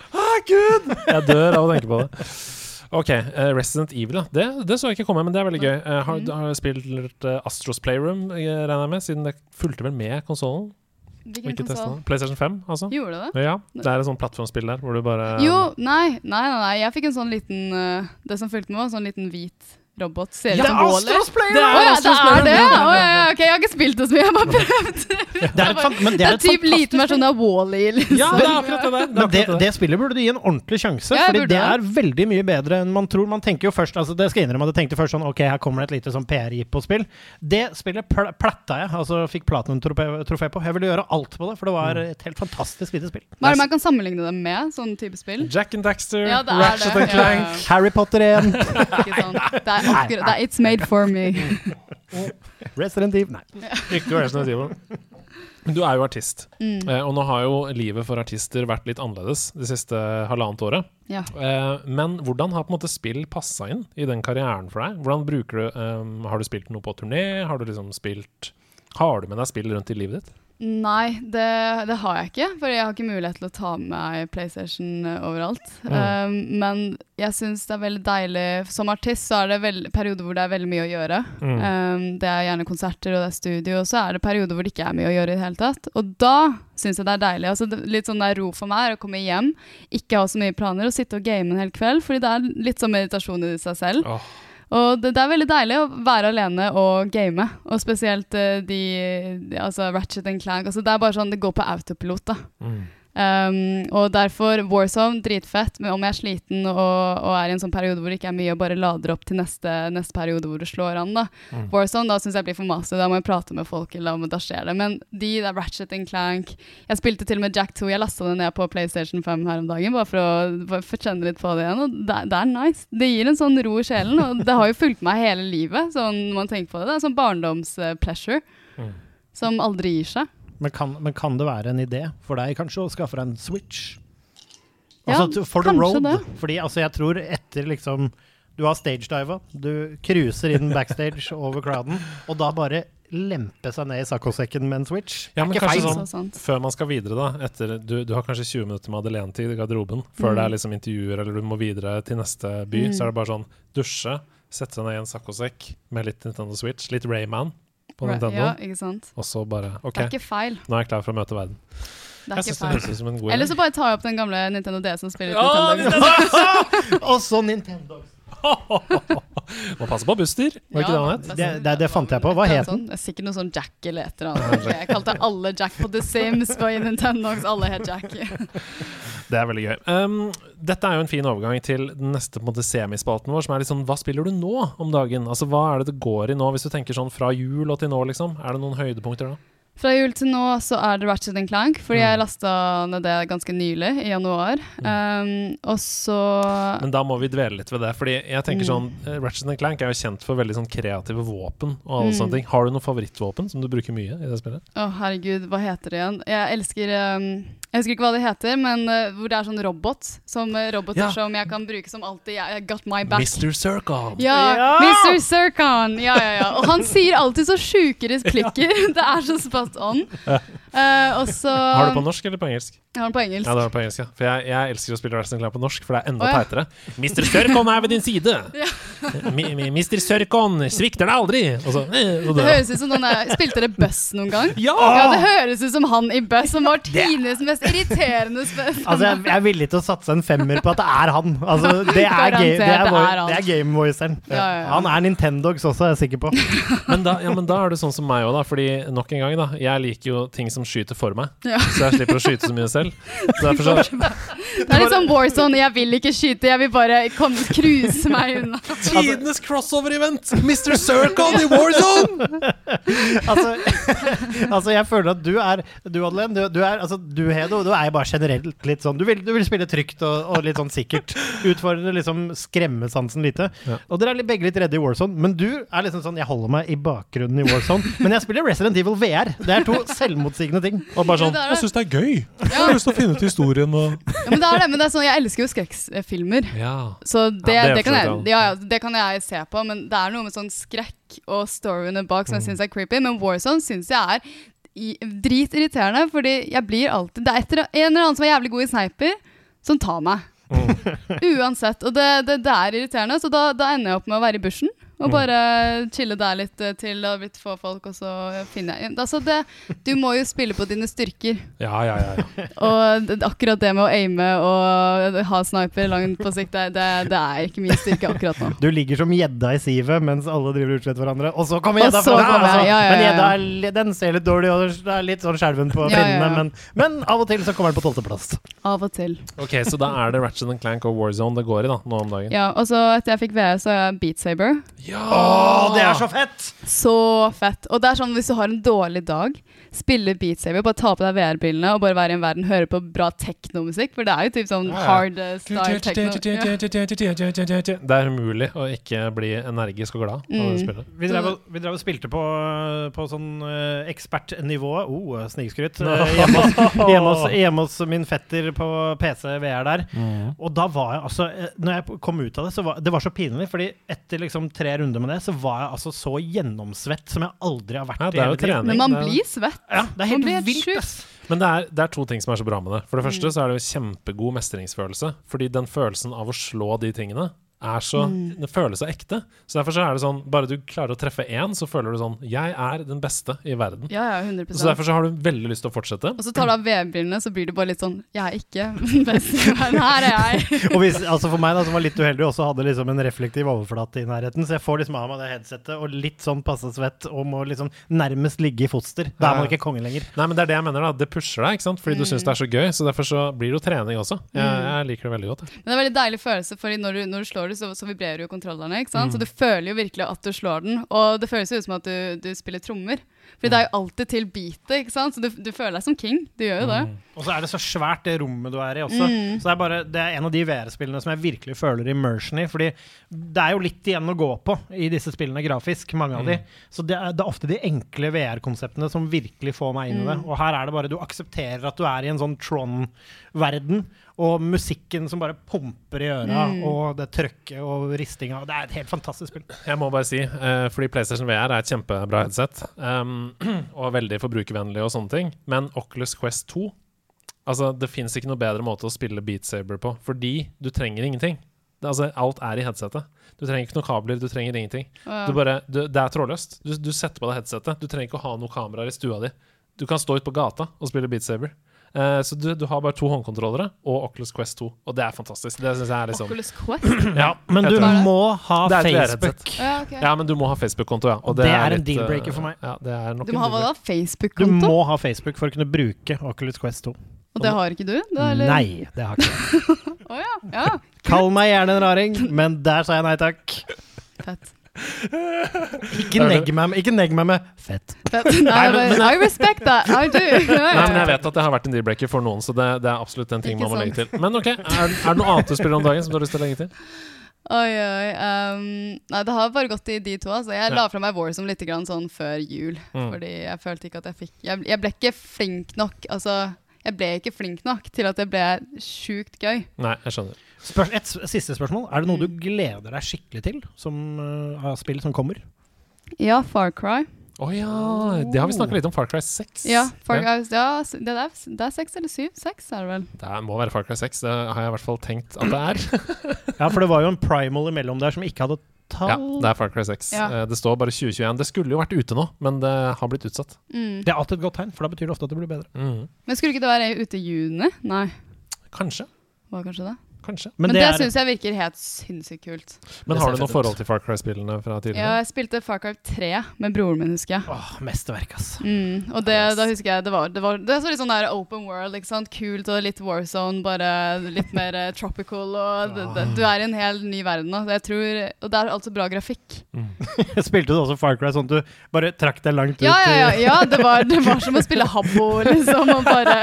Jeg dør av å tenke på det. Ok, uh, Resident Evil, ja. Det, det så jeg ikke komme, men det er veldig gøy. Uh, har, Mm. har du spilt uh, Astros Playroom, regner jeg med, siden det fulgte vel med konsollen? Hvilken Ikke konsoll? PlayStation 5, altså? Gjorde det? Ja, det er et sånt plattformspill der hvor du bare Jo, nei, nei, nei, nei. Jeg fikk en sånn liten uh, Det som fulgte med, var en sånn liten hvit robot. Ser ut Det som er. Astros Å Playroom! ja, det Astros er det? Å, ja, ja, ok, Jeg har ikke spilt det så mye, jeg har bare prøvd. Det er et, men det Det er er et typ liten fantastisk versjon av Wall-E. Liksom. Ja, det er akkurat det der! Det er Men det, det. det spillet burde du gi en ordentlig sjanse, Ja, Fordi det det. er veldig mye bedre enn man tror. Man tenker jo først altså Det skal jeg innrømme, jeg tenkte først sånn Ok, her kommer det et lite sånn PR-jippo-spill. Det spillet pl platta jeg, altså fikk platinum-trofé på. Jeg ville gjøre alt på det, for det var Mm. et helt fantastisk lite spill. Hva er det man kan sammenligne det med? Sånn type spill? Jack and Daxter, Ja, er Ratchet det. and Clank. Harry Potter 1, Ikke sant? Det er akkurat det It's made for me. Resident Evil Nei. Ikke Resident Evil. Du er jo artist, Mm. eh, og nå har jo livet for artister vært litt annerledes det siste halvannet året. Ja. Eh, men hvordan har på en måte spill passa inn i den karrieren for deg? Hvordan bruker du eh, Har du spilt noe på turné? Har du liksom spilt Har du med deg spill rundt i livet ditt? Nei, det, det har jeg ikke. For jeg har ikke mulighet til å ta med meg PlayStation eh, overalt. Mm. Um, men jeg syns det er veldig deilig Som artist så er det veld, perioder hvor det er veldig mye å gjøre. Mm. Um, det er gjerne konserter og det er studio, og så er det perioder hvor det ikke er mye å gjøre i det hele tatt. Og da syns jeg det er deilig. Altså, det, litt sånn det er ro for meg er å komme hjem, ikke ha så mye planer, og sitte og game en hel kveld. Fordi det er litt sånn meditasjon i seg selv. Åh. Og det, det er veldig deilig å være alene og game, og spesielt eh, de, de Altså Ratchet and Clank. Altså, det er bare sånn det går på autopilot, da. Mm. Um, og derfor Warzone, dritfett. Men om jeg er sliten og, og er i en sånn periode hvor det ikke er mye, og bare lader opp til neste, neste periode hvor det slår an, da. Mm. Warzone, da syns jeg blir for masete. Da må jeg prate med folk, eller da, skjer det. Men de der Ratchet and Clank Jeg spilte til og med Jack 2. Jeg lasta det ned på PlayStation 5 her om dagen, bare for å kjenne litt på det igjen. Og det, det er nice. Det gir en sånn ro i sjelen, og det har jo fulgt meg hele livet, sånn man tenker på det. Det er sånn barndoms-pleasure Mm. som aldri gir seg. Men kan, men kan det være en idé for deg kanskje å skaffe deg en Switch? Ja, Altså ja, for the road. det. Fordi altså, jeg tror etter liksom Du har stagediva, du cruiser inn backstage over crowden, og da bare lempe seg ned i saccosekken med en Switch. Ja, men kanskje feil. sånn- Før man skal videre, da etter, du, du har kanskje 20 minutter med Adelene-tid i garderoben før Mm. det er liksom intervjuer eller du må videre til neste by. Mm. Så er det bare sånn dusje, sette seg ned i en saccosekk med litt Nintendo Switch, litt Rayman på Right, Nintendo, Ja, ikke sant. og så bare OK, Det er ikke feil. nå er jeg klar for å møte verden. Det er Jeg ikke syns det feil. høres ut som en god Eller så bare tar jeg opp den gamle Nintendo DS som spiller oh, Nintendo. Og så Nintendo. Må passe på Buster, var ikke det han het? Det, det, det fant jeg på. Hva Et het den? Sånn, er sikkert noe sånn Jack eller et eller annet. Jeg kalte alle Jack på The Sims på i Nintendo, alle het Jack. Det er veldig gøy. Um, dette er jo en fin overgang til den neste på en måte semispalten vår, som er litt sånn Hva spiller du nå om dagen? Altså Hva er det det går i nå, hvis du tenker sånn fra jul og til nå, liksom? Er det noen høydepunkter da? Fra jul til nå så er det Ratchet Clank, fordi Mm. jeg lasta ned det ganske nylig, i januar. Um, og så Men da må vi dvele litt ved det. Fordi jeg tenker Mm. sånn Ratchet Ratchet Clank er jo kjent for veldig sånn kreative våpen og alle Mm. sånne ting. Har du noe favorittvåpen som du bruker mye i det spillet? Å, herregud, hva heter det igjen? Jeg elsker um, Jeg husker ikke hva det heter, men uh, hvor det er sånn robot. Som uh, roboter Ja. som jeg kan bruke som alltid. Jeg, jeg got my back. Mr. Circle. Ja, Ja! Mr. Zircon! Ja, ja, ja. Og han sier alltid så sjuke replikker. Det er så spot on. Uh, og så Har du på norsk eller på engelsk? Jeg har den på engelsk. Ja, det har på engelsk, ja. For jeg, jeg elsker å spille Ratchet Clank på norsk, for det er enda oh, ja. teitere. Mr. Sørkon er ved din side! Ja. Mr. Sørkon svikter deg aldri! Og så, eh, og Det det. høres ut som noen er Spilte dere Buss noen gang? Ja! Ja, det høres ut som han i Buss, som var Tines mest irriterende spørsmål. Altså, jeg, jeg er villig til å satse en femmer på at det er han. Altså, det, er er er er Game-voiceren. Ja, ja, ja. Han er Nintendogs også, er jeg sikker på. Men da, ja, men da er du sånn som meg òg, da. Fordi nok en gang, da. Jeg liker jo ting som skyter for meg. Ja. Så jeg slipper å skyte så mye selv. Så så Det er litt sånn Warzone. Jeg vil ikke skyte, jeg vil bare kom, cruise meg unna. Tidenes crossover-event! Mr. Circle i Warzone! Altså, altså, jeg føler at du er Du, Adeline, du, du er altså, Du, Hedo, du er bare generelt litt sånn Du vil, du vil spille trygt og, og litt sånn sikkert. Utfordre liksom skremmesansen lite. Ja. Og dere er begge litt redde i Warzone, men du er liksom sånn Jeg holder meg i bakgrunnen i Warzone, men jeg spiller Resident Evil VR. Det er to selvmotsigende ting. Og bare sånn det det. Jeg syns det er gøy. Jeg har lyst til å finne ut historien og Ja, men det er det, men det er sånn, jeg elsker jo skrekkfilmer. Ja. Så det, Ja, det det, kan jeg, ja, ja, det kan jeg se på, men det er noe med sånn skrekk og storyene bak som jeg syns er creepy. Men Warzone syns jeg er i, dritirriterende, fordi jeg blir alltid Det er etter, en eller annen som er jævlig god i sniper, som tar meg. Uansett. Og det, det, det er irriterende, så da, da ender jeg opp med å være i bushen. Og bare chille der litt eh, til det har blitt få folk, og så finner jeg altså det, Du må jo spille på dine styrker. Ja, ja, ja. ja. Og akkurat det med å aime og ha sniper langt på sikt, det, det, det er ikke min styrke akkurat nå. Du ligger som gjedda i sivet mens alle driver og utsletter hverandre, og så kommer gjedda fra deg! altså. jeg, ja, ja, Men ja, gjedda ja. den ser litt dårlig, og det er litt sånn skjelven på Ja, ja, ja. men, men av og til så kommer den på tolvteplass. Av og til. Ok, så da er det Ratchet and Clank og Warzone det går i da, nå om dagen. Ja, Og så etter jeg fikk VR, så er jeg Beat Saber. Å, det er så fett! Så fett. Og det er sånn hvis du har en dårlig dag, spille Beat Saber, bare ta på deg VR-brillene og bare være i en verden, høre på bra teknomusikk, for det er jo typ sånn Ja, ja. hard eh, style techno. Ja. Det er umulig å ikke bli energisk og glad av det Mm. spillet. Vi drev, og- vi drev og spilte på, på sånn uh, ekspertnivå Oh, snikskryt. eh, hjemme, hos, hjemme, hos, hjemme hos min fetter på PC VR der. Og da var jeg altså eh, Når jeg kom ut av det, så var det var så pinlig. Fordi etter liksom tre runder med det, så var jeg altså så gjennomsvett som jeg aldri har vært Ja, i er hele tiden. Men man er- blir svett. Ja, det er helt helt vilt, ass. Men det er, det er to ting som er så bra med det. For det første så er det jo kjempegod mestringsfølelse. Fordi den følelsen av å slå de tingene er så, det føles så ekte. Så derfor så er det sånn Bare du klarer å treffe én, så føler du sånn Jeg er den beste i verden. Ja, ja, 100% Så derfor så har du veldig lyst til å fortsette. Og så tar du av VM-brillene, så blir det bare litt sånn Jeg er ikke best i verden. Her er jeg. Og hvis, altså for meg da, som var litt uheldig, også hadde liksom en reflektiv overflate i nærheten, så jeg får liksom av meg det headsetet og litt sånn passe svett og må liksom nærmest ligge i foster. Da er man ikke konge lenger. Nei, men det er det jeg mener, da. Det pusher deg, ikke sant? Fordi du syns det er så gøy. Så derfor så blir det jo trening også. Jeg, jeg liker det veldig godt. jeg. Men det er en veldig deilig følelse, for når du, når du slår det, så, så vibrerer jo kontrollerne. ikke sant? Så du føler jo virkelig at du slår den, og det føles jo ut som at du, du spiller trommer. For det er jo alltid til beatet, ikke sant? så du, du føler deg som king. Du gjør jo det. Og så er det så svært det rommet du er i også. Så det er, bare, det er en av de VR-spillene som jeg virkelig føler immersion i. Fordi det er jo litt igjen å gå på i disse spillene grafisk, mange av de. Så det er, det er ofte de enkle VR-konseptene som virkelig får meg inn i det. Og her er det bare du aksepterer at du er i en sånn Tron-verden, og musikken som bare pumper i øra, og det trøkket og ristinga. Det er et helt fantastisk spill. Jeg må bare si, uh, fordi PlayStation VR er et kjempebra headset, um, og veldig forbrukervennlig og sånne ting, men Oculus Quest 2 Altså, det fins ikke noe bedre måte å spille Beat Saber på, fordi du trenger ingenting. Det, altså, alt er i headsetet. Du trenger ikke noen kabler, du trenger ingenting. Ja. Du bare, du, det er trådløst. Du, du setter på deg headsetet. Du trenger ikke å ha noen kameraer i stua di. Du kan stå ute på gata og spille Beat Saber. Uh, så du, du har bare to håndkontrollere og Oculus Quest 2, og det er fantastisk. Det synes jeg er liksom Oculus Quest? Ja, Men du må ha Det er Facebook. Ja, okay. Ja, men du må ha Facebook-konto, ja. Og Det er en litt, deal-breaker eh, for meg. Ja, det er nok Du en må ha deal-breaker. Du må ha Facebook for å kunne bruke Oculus Quest 2. Og det har ikke du? Da, eller? Nei, det har ikke jeg. oh, ja. ja. Kall meg gjerne en raring, men der sa jeg nei takk. Fett. Ikke negg meg, med- ikke negg meg med fett. Fett. Nei, men- I respect that. I do. Nei, men jeg vet at det har vært en deal-breaker for noen, så det, det er absolutt en ting Ikke man må legge til. Men ok, er, er det noe annet du spiller om dagen som du har lyst til å legge til? Oi, oi. Um, nei, det har bare gått i de to. Altså. Jeg Ja. la fra meg Warzone litt grann sånn før jul. Mm. Fordi jeg følte ikke at jeg fikk jeg, jeg ble ikke flink nok Altså, jeg ble ikke flink nok til at det ble sjukt gøy. Nei, jeg skjønner. Spør et siste spørsmål. Er det noe Mm. du gleder deg skikkelig til som, uh, av spill som kommer? Ja, Far Cry. Å ja, det har vi snakka litt om. Far Cry 6. Ja, Far Cry ja, ja det, er, det er 6 eller syv? Seks er det vel. Det må være Far Cry 6, det har jeg i hvert fall tenkt at det er. Ja, for det var jo en primal imellom der som ikke hadde tall. Ja, det er Far Cry 6. Ja. Eh, Det står bare 2021. Det skulle jo vært ute nå, men det har blitt utsatt. Mm. Det er alltid et godt tegn, for da betyr det ofte at det blir bedre. Mhm. Men skulle ikke det være ute i juni? Nei, Kanskje. var det kanskje det? Kanskje. Men, det det, er- syns jeg virker helt sinnssykt kult. Men har du noe forhold til Far Cry-spillene fra Ja, jeg spilte Far Cry 3 med broren min, husker jeg. Åh, mesterverk, ass. Mm, og det, da husker jeg det var Det, var, det var så litt sånn der open world, ikke sant. Kult og litt Warzone, bare litt mer eh, tropical. Og det, det, du er i en helt ny verden nå. Jeg tror, og det er altså bra grafikk. Spilte du også Far Cry sånn at du bare trakk deg langt ut? Ja, ja, ja. ja det, var, det var som å spille Habbo, liksom. Og bare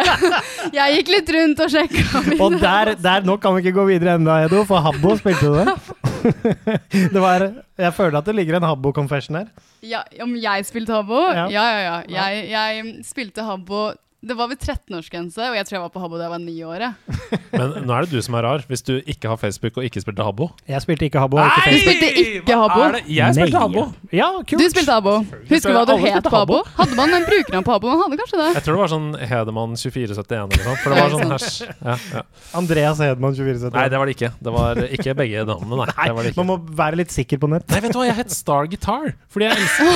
Jeg gikk litt rundt og sjekka. Og der, der, nå kan vi ikke gå videre enda, Edo, for Habbo spilte du det. det var, jeg føler at det ligger en Habbo-confession her. Ja, om jeg spilte Habbo? Ja. Ja, ja, ja. Jeg, jeg spilte Habbo Det var ved 13-årsgrense, og jeg tror jeg var på Habbo da jeg var ni år. jeg. Men nå er det du som er rar, hvis du ikke har Facebook og ikke spilte Habbo. Jeg spilte ikke Habbo. og Ikke Du Facebook. spilte ikke Habbo. Jeg spilte Nei. Habbo. Ja, kult. Du spilte Habbo. Husker du hva du Alle het spilte på Habbo? Hadde man en brukernavn på Habbo? Man hadde kanskje det. Jeg tror det var sånn Hedemann 2471 eller noe sånt. For det var sånn hasj. Ja, ja. Andreas Hedman 2471. Nei, det var det ikke. Det var ikke begge navnene, nei. Det var det ikke. Man må være litt sikker på nett. Nei, vet du hva, jeg het Star Guitar. Fordi jeg elska,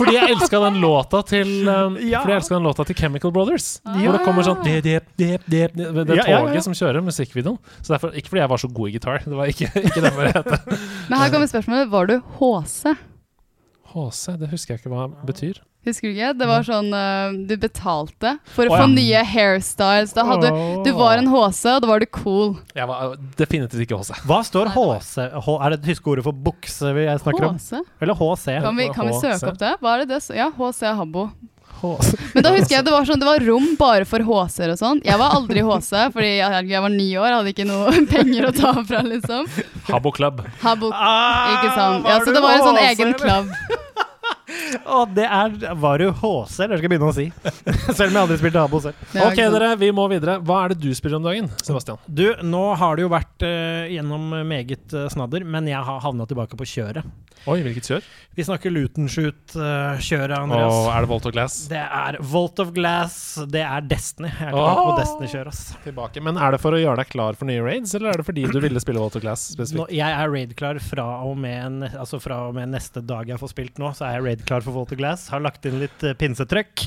fordi jeg elska den låta til um, Ja. Fordi jeg elska den låta til Chemical Brothers. Ah. Hvor det kommer sånn det, det, det, det, det, det Ja, ja, ja. toget som kjører musikkvideoen. Så derfor, Ikke fordi jeg var så god i gitar. Det var ikke, ikke det det het. Men her kommer spørsmålet. Var du HC? HC, det husker jeg ikke hva det betyr. Husker du ikke? Det var sånn uh, du betalte for å Å, få ja. nye hairstyles. Da hadde du var en HC, og da var du cool. Jeg var uh, definitivt ikke HC. Hva står HC? Er det det tyske ordet for bukse vi snakker om? HC? Eller HC? Kan vi, kan vi søke opp det? Hva er det det Ja, HC Habbo. Men da husker jeg det var sånn, det var rom bare for HC-er og sånn. Jeg var aldri HC, fordi jeg, jeg var ni år, hadde ikke noe penger å ta fra, liksom. Habbo Club. Habbo, Ah, ikke sant. Ja, så det var en sånn egen eller? Å, det er Var du HC, eller skal jeg begynne å si? Selv om jeg aldri spilte Abo selv. Ok, dere, vi må videre. Hva er det du spiller om dagen, Sebastian? Du, nå har det jo vært uh, gjennom meget uh, snadder, men jeg har havna tilbake på kjøret. Oi, hvilket kjør? Vi snakker Lutenshoot-kjøret, uh, Andreas. Og er det Volt of Glass? Det er Volt of Glass, det er Destiny. Jeg er tilbake på Destiny-kjør, ass. Tilbake. Men er det for å gjøre deg klar for nye raids, eller er det fordi du ville spille Volt of Glass Nå, spesifikt? jeg er raid-klar fra, og med altså fra og med neste dag jeg får spilt nå, så er jeg raid-klar for Walter Glass. Har lagt inn litt uh, pinsetrøkk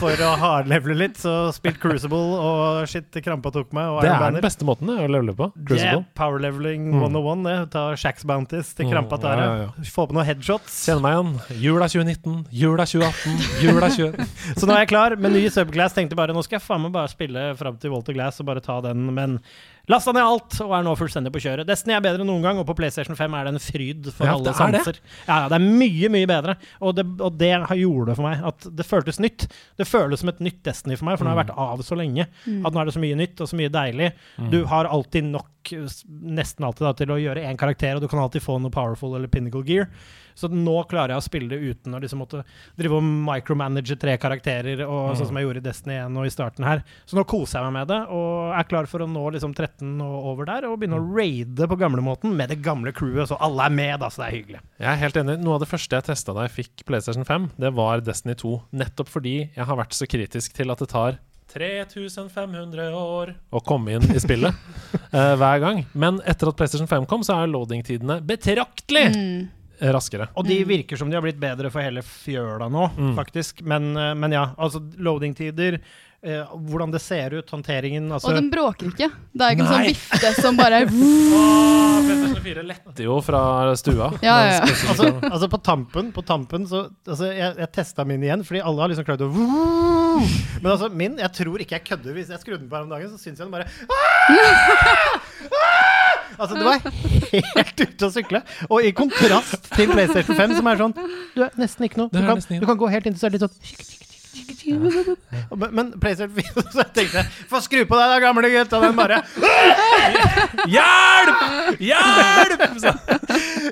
for å hardlevele litt, så spilt Crucible og shit, krampa tok meg. Og Det er den beste måten å levele på. Det Crucible. power leveling Mm. 101, det. Ta Shacks Bounties til Mm, krampa tar ja, ja, Få på noen headshots. Kjenner meg igjen. Jula 2019, jula 2018, jula 20... Så nå er jeg klar med ny Subglass. Tenkte bare nå skal jeg faen meg bare spille fram til Walter Glass og bare ta den, men lasta ned alt og er nå fullstendig på kjøret. Destiny er bedre enn noen gang, og på PlayStation 5 er det en fryd for Ja, alle det er det. Ja, ja, det er mye, mye bedre, og det, og det har- gjorde det for meg at det føltes nytt. Det føles som et nytt Destiny for meg, for nå har jeg vært av så lenge. At nå er det så mye nytt og så mye deilig. Du har alltid nok, nesten alltid, da, til å gjøre én karakter, og du kan alltid få noe powerful eller pinnacle gear. Så nå klarer jeg å spille det uten å liksom måtte drive og micromanage tre karakterer, og, sånn som jeg gjorde i Destiny 1 og i starten her. Så nå koser jeg meg med det, og er klar for å nå liksom 13 og over der, og begynne å raide på gamlemåten med det gamle crewet, så alle er med, da, så det er hyggelig. Jeg er helt enig. Noe av det første jeg testa da jeg fikk PlayStation 5, det var Destiny 2. Nettopp fordi jeg har vært så kritisk til at det tar 3500 år å komme inn i spillet uh, hver gang. Men etter at PlayStation 5 kom, så er loading-tidene betraktelig Mm. raskere. Og de virker som de har blitt bedre for hele fjøla nå, Mm. faktisk. Men, eh, men ja, altså loading-tider eh, hvordan det ser ut, håndteringen altså, Og den bråker ikke. Det er ikke en sånn vifte som bare Åh, PlayStation 4 letter jo fra stua. Ja, ja, ja. Altså, altså på tampen, på tampen så altså Jeg, jeg testa min igjen, fordi alle har liksom klart å Men altså min, jeg tror ikke jeg kødder. Hvis jeg skrudde den på her om dagen, så syns jeg den bare Altså, det var helt ute å sykle. Og i kontrast til PlayStation 5, som er sånn Du er nesten ikke noe. Du kan, du kan gå helt inntil så er det litt sånn men, men PlayStation 4 Så jeg tenkte Få skru på deg da, gamle gutt! Og den bare Hjelp! Hjelp! Så-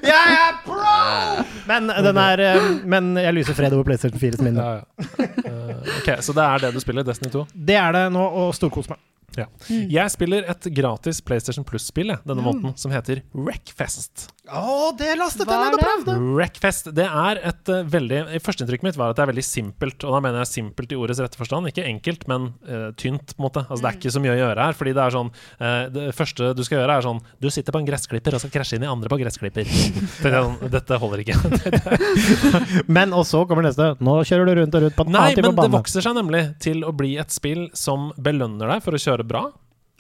Jeg er pro! Men den er eh, Men jeg lyser fred over PlayStation 4 som minne. Ja, ja. Eh, ok, så det er det du spiller, Destiny 2? Det er det nå, og storkos meg. Ja. Jeg spiller et gratis PlayStation Plus-spill denne måneden, som heter Wreckfest. Å, det lastet jeg ned og prøvde! Wreckfest, det er et uh, veldig Førsteinntrykket mitt var at det er veldig simpelt. Og da mener jeg simpelt i ordets rette forstand. Ikke enkelt, men uh, tynt, på en måte. Altså Det er ikke så mye å gjøre her. Fordi det er sånn uh, Det første du skal gjøre, er sånn Du sitter på en gressklipper og skal krasje inn i andre på gressklipper. Sånn, Dette holder ikke. Men og så kommer neste. Nå kjører du rundt og rundt på en annen type men det vokser seg nemlig til å bli et spill som belønner deg for å kjøre bra.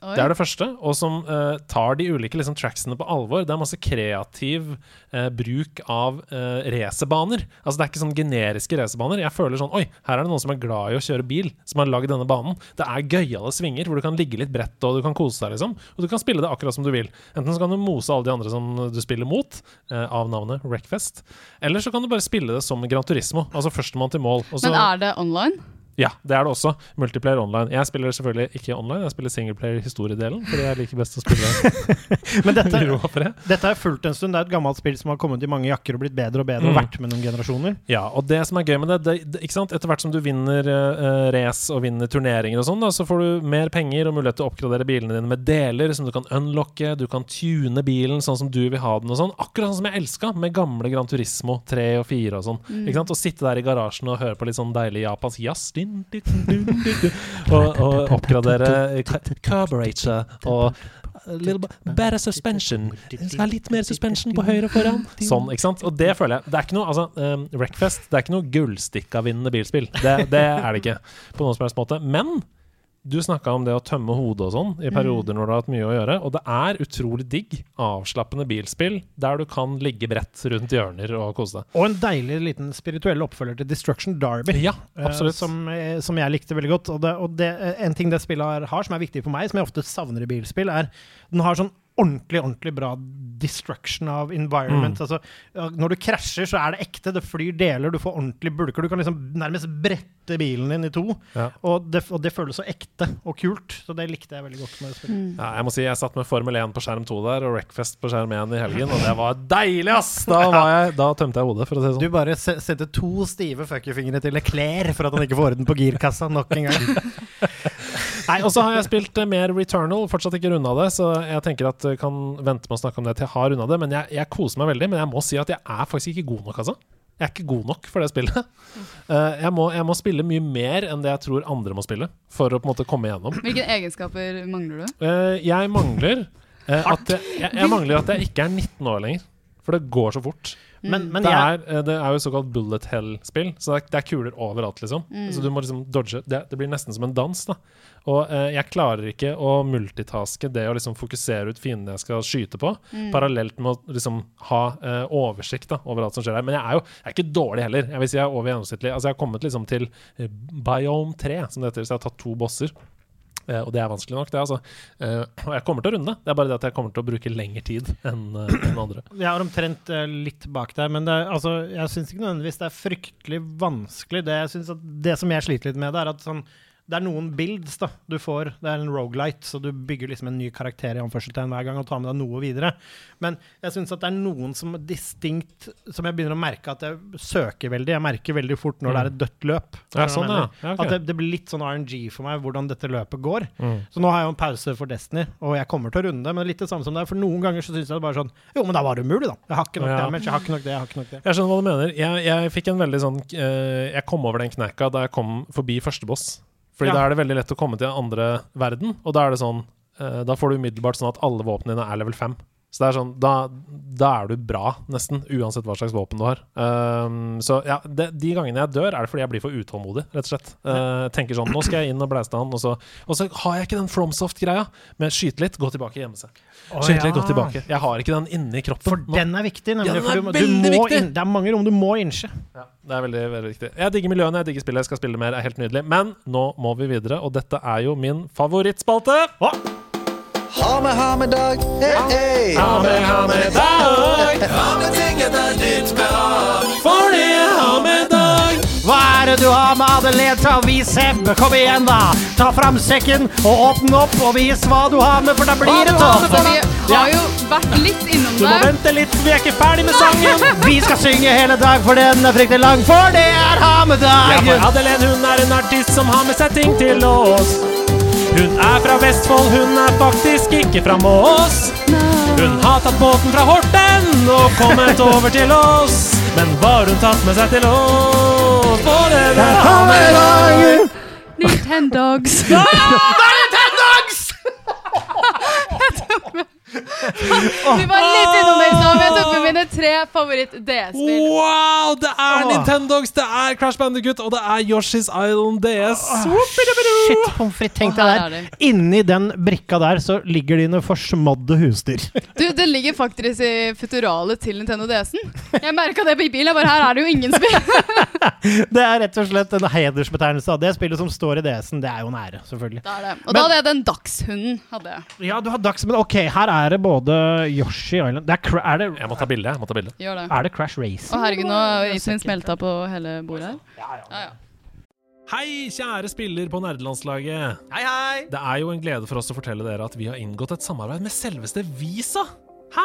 Oi. Det er det første, og som uh, tar de ulike liksom, tracksene på alvor. Det er masse kreativ uh, bruk av uh, racerbaner. Altså, det er ikke sånn generiske racerbaner. Jeg føler sånn Oi, her er det noen som er glad i å kjøre bil, som har lagd denne banen. Det er gøyale svinger hvor du kan ligge litt bredt, og du kan kose deg, liksom. Og du kan spille det akkurat som du vil. Enten så kan du mose alle de andre som du spiller mot, uh, av navnet Wreckfest, eller så kan du bare spille det som Gran Turismo, altså førstemann til mål. Også, Men er det online? Ja, det er det også. Multiplayer online. Jeg spiller selvfølgelig ikke online, jeg spiller singleplayer historiedelen, fordi jeg liker best å spille Men dette, dette er fullt en stund. Det er et gammelt spill som har kommet i mange jakker og blitt bedre og bedre og Mm. vært med noen generasjoner. Ja, og det som er gøy med det, det, det ikke sant? Etter hvert som du vinner uh, race og vinner turneringer og sånn, så får du mer penger og mulighet til å oppgradere bilene dine med deler som du kan unlocke, du kan tune bilen sånn som du vil ha den og sånn. Akkurat sånn som jeg elska med gamle Gran Turismo 3 og 4 og sånn. Ikke sant? Å sitte der i garasjen og høre på litt sånn deilig japansk jazz. Din, og, og oppgradere ca- carburetor og a little better suspension. Jeg skal litt mer suspension på høyre foran. Sånn, ikke sant? Og det føler jeg Det er ikke noe altså, um, Wreckfest det er ikke noe gullstikkavinnende bilspill. Det, det er det ikke på noen som helst måte. Men du snakka om det å tømme hodet og sånn i perioder når du har hatt mye å gjøre. Og det er utrolig digg, avslappende bilspill der du kan ligge bredt rundt hjørner og kose deg. Og en deilig liten spirituell oppfølger til Destruction Derby. Ja, absolutt. som, eh, som jeg likte veldig godt. Og, det, og det, eh, en ting det spillet har, har, som er viktig for meg, som jeg ofte savner i bilspill, er den har sånn ordentlig ordentlig bra destruction av environment. Altså, når du krasjer, så er det ekte. Det flyr deler, du får ordentlig bulker. Du kan liksom nærmest brette bilen din i to. Ja. Og, det, og det føles så ekte og kult. Så det likte jeg veldig godt med det spillet. Ja, jeg må si jeg satt med Formel 1 på skjerm 2 der og Wreckfest på skjerm 1 i helgen, og det var deilig, ass! Da, var jeg, da tømte jeg hodet, for å si det Du sånn. bare se- sendte to stive fuckerfingre til Leclerc for at han ikke får orden på girkassa nok en gang. Nei, Og så har jeg spilt eh, mer Returnal, fortsatt ikke runda det, så jeg tenker at jeg kan vente med å snakke om det til jeg har runda det. Men jeg, jeg koser meg veldig, men jeg må si at jeg er faktisk ikke god nok, altså. Jeg er ikke god nok for det spillet. Eh, jeg, må, jeg må spille mye mer enn det jeg tror andre må spille, for å på en måte komme igjennom. Hvilke egenskaper mangler du? Eh, jeg mangler eh, at jeg, jeg mangler at jeg ikke er 19 år lenger. For det går så fort. Men, men det, jeg, er, eh, det er jo såkalt bullet hell-spill, så det er, det er kuler overalt, liksom. Så du må liksom dodge. Det, det blir nesten som en dans, da. Og eh, jeg klarer ikke å multitaske det å liksom fokusere ut fiendene jeg skal skyte på, parallelt med å liksom ha eh, oversikt da, over alt som skjer her. Men jeg er jo jeg er ikke dårlig heller. Jeg vil si jeg er over gjennomsnittlig. Altså, jeg har kommet liksom til eh, biome 3, som det heter, så jeg har tatt to bosser. Eh, og det er vanskelig nok, det, altså. Eh, og jeg kommer til å runde. Det er bare det at jeg kommer til å bruke lengre tid enn eh, andre. jeg er omtrent litt bak der, men er- altså, jeg syns ikke nødvendigvis det er fryktelig vanskelig. Det, jeg synes at det som jeg sliter litt med, det er at sånn det er noen builds da, du får. Det er en rogelight, så du bygger liksom en ny karakter i anførselstegn hver gang og tar med deg noe videre. Men jeg syns at det er noen som distinkt Som jeg begynner å merke at jeg søker veldig. Jeg merker veldig fort når det er et dødt løp. Ja, sånn, ja. ja okay. At det, det blir litt sånn RNG for meg hvordan dette løpet går. Mm. Så nå har jeg jo en pause for Destiny, og jeg kommer til å runde. det, Men litt det samme som det er, for noen ganger så syns jeg det bare sånn Jo, men da var det umulig, da. Jeg har ikke nok Ja. damage, jeg har ikke nok det, jeg har ikke nok det. Jeg skjønner hva du mener. Jeg, jeg fikk en veldig sånn uh, Jeg kom over den kneika da jeg kom forbi første boss. Fordi Ja. da er det veldig lett å komme til den andre verden, og da er det sånn eh, Da får du umiddelbart sånn at alle våpnene dine er level 5. Så det er sånn, da, da er du bra, nesten, uansett hva slags våpen du har. Um, så ja, det, de gangene jeg dør, er det fordi jeg blir for utålmodig, rett og slett. Uh, tenker sånn, nå skal jeg inn og blæste han, og så, og så har jeg ikke den FromSoft-greia med skyte litt, gå tilbake, gjemme seg. Skyte litt, gå tilbake. Jeg har ikke den inni kroppen. For Nå- den er viktig, nemlig. Ja, den er for du, du må viktig. inn, det er mange rom du må innse. Ja, det er veldig, veldig viktig. Jeg digger miljøene, jeg digger spillet, jeg skal spille mer, er helt nydelig. Men nå må vi videre, og dette er jo min favorittspalte. Ha med, ha med dag. Hey, hey. Ha med, ha med dag, Ha med ting etter ditt behag. for det er ha med dag. Hva er det du har med Adelén? til å vise? Kom igjen, da! Ta fram sekken og åpne opp, og vis hva du har med, for da blir det For vi har jo vært litt innom Du må vente litt, vi er ikke ferdig med sangen. Vi skal synge hele dag, for den er fryktelig lang, for det er ha med dag. Ja, for dag! Hun er en artist som har med seg ting til oss. Hun er fra Vestfold, hun er faktisk ikke fra Mås. Hun har tatt båten fra Horten og kommet over til oss. Men hva har hun tatt med seg til oss? For det er Ha med dag! Nintendogs. Vi var litt innom det i stad, men jeg tok med mine tre favoritt-DS-spill. Wow! Det er Nintendogs, det er Crash Bandicoot, og det er Yoshi's Island DS. Shit, pommes frites. Tenk deg er der. Inni den brikka der så ligger dine forsmådde husdyr. Du, det ligger faktisk i futuralet til Nintendo DS-en. Jeg merka det på bilen. Jeg bare, Her er det jo ingen spill. Det er rett og slett en hedersbetegnelse av det spillet som står i DS-en. Det er jo en ære, selvfølgelig. Det er det. Og da hadde jeg den dagshunden. hadde jeg. Ja, du har dags, men ok, her er det både Yoshi Island det er, er, det, Jeg må ta bilde. jeg må ta bilde Gjør det. er det Crash Racing? Å herregud, nå har isen smelta på hele bordet her. Ja, ja. Hei, kjære spiller på nerdelandslaget. Hei, hei. Det er jo en glede for oss å fortelle dere at vi har inngått et samarbeid med selveste Visa. Hæ?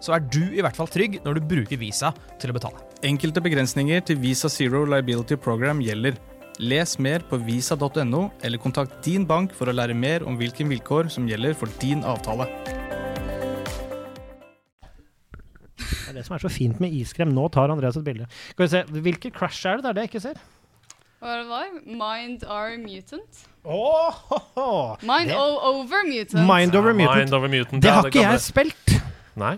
så er du i hvert fall trygg når du bruker Visa til å betale. Enkelte begrensninger til Visa Zero Liability Program gjelder. Les mer på visa.no, eller kontakt din bank for å lære mer om hvilke vilkår som gjelder for din avtale. Det er det som er så fint med iskrem. Nå tar Andreas et bilde. Skal vi se, Hvilke crash er det? Det er det jeg ikke ser. Hva var det? Mind Are Mutant? Oh, ho, ho. Mind over mutant. Mind over mutant. Mind over mutant. Det har ikke jeg spilt. Nei.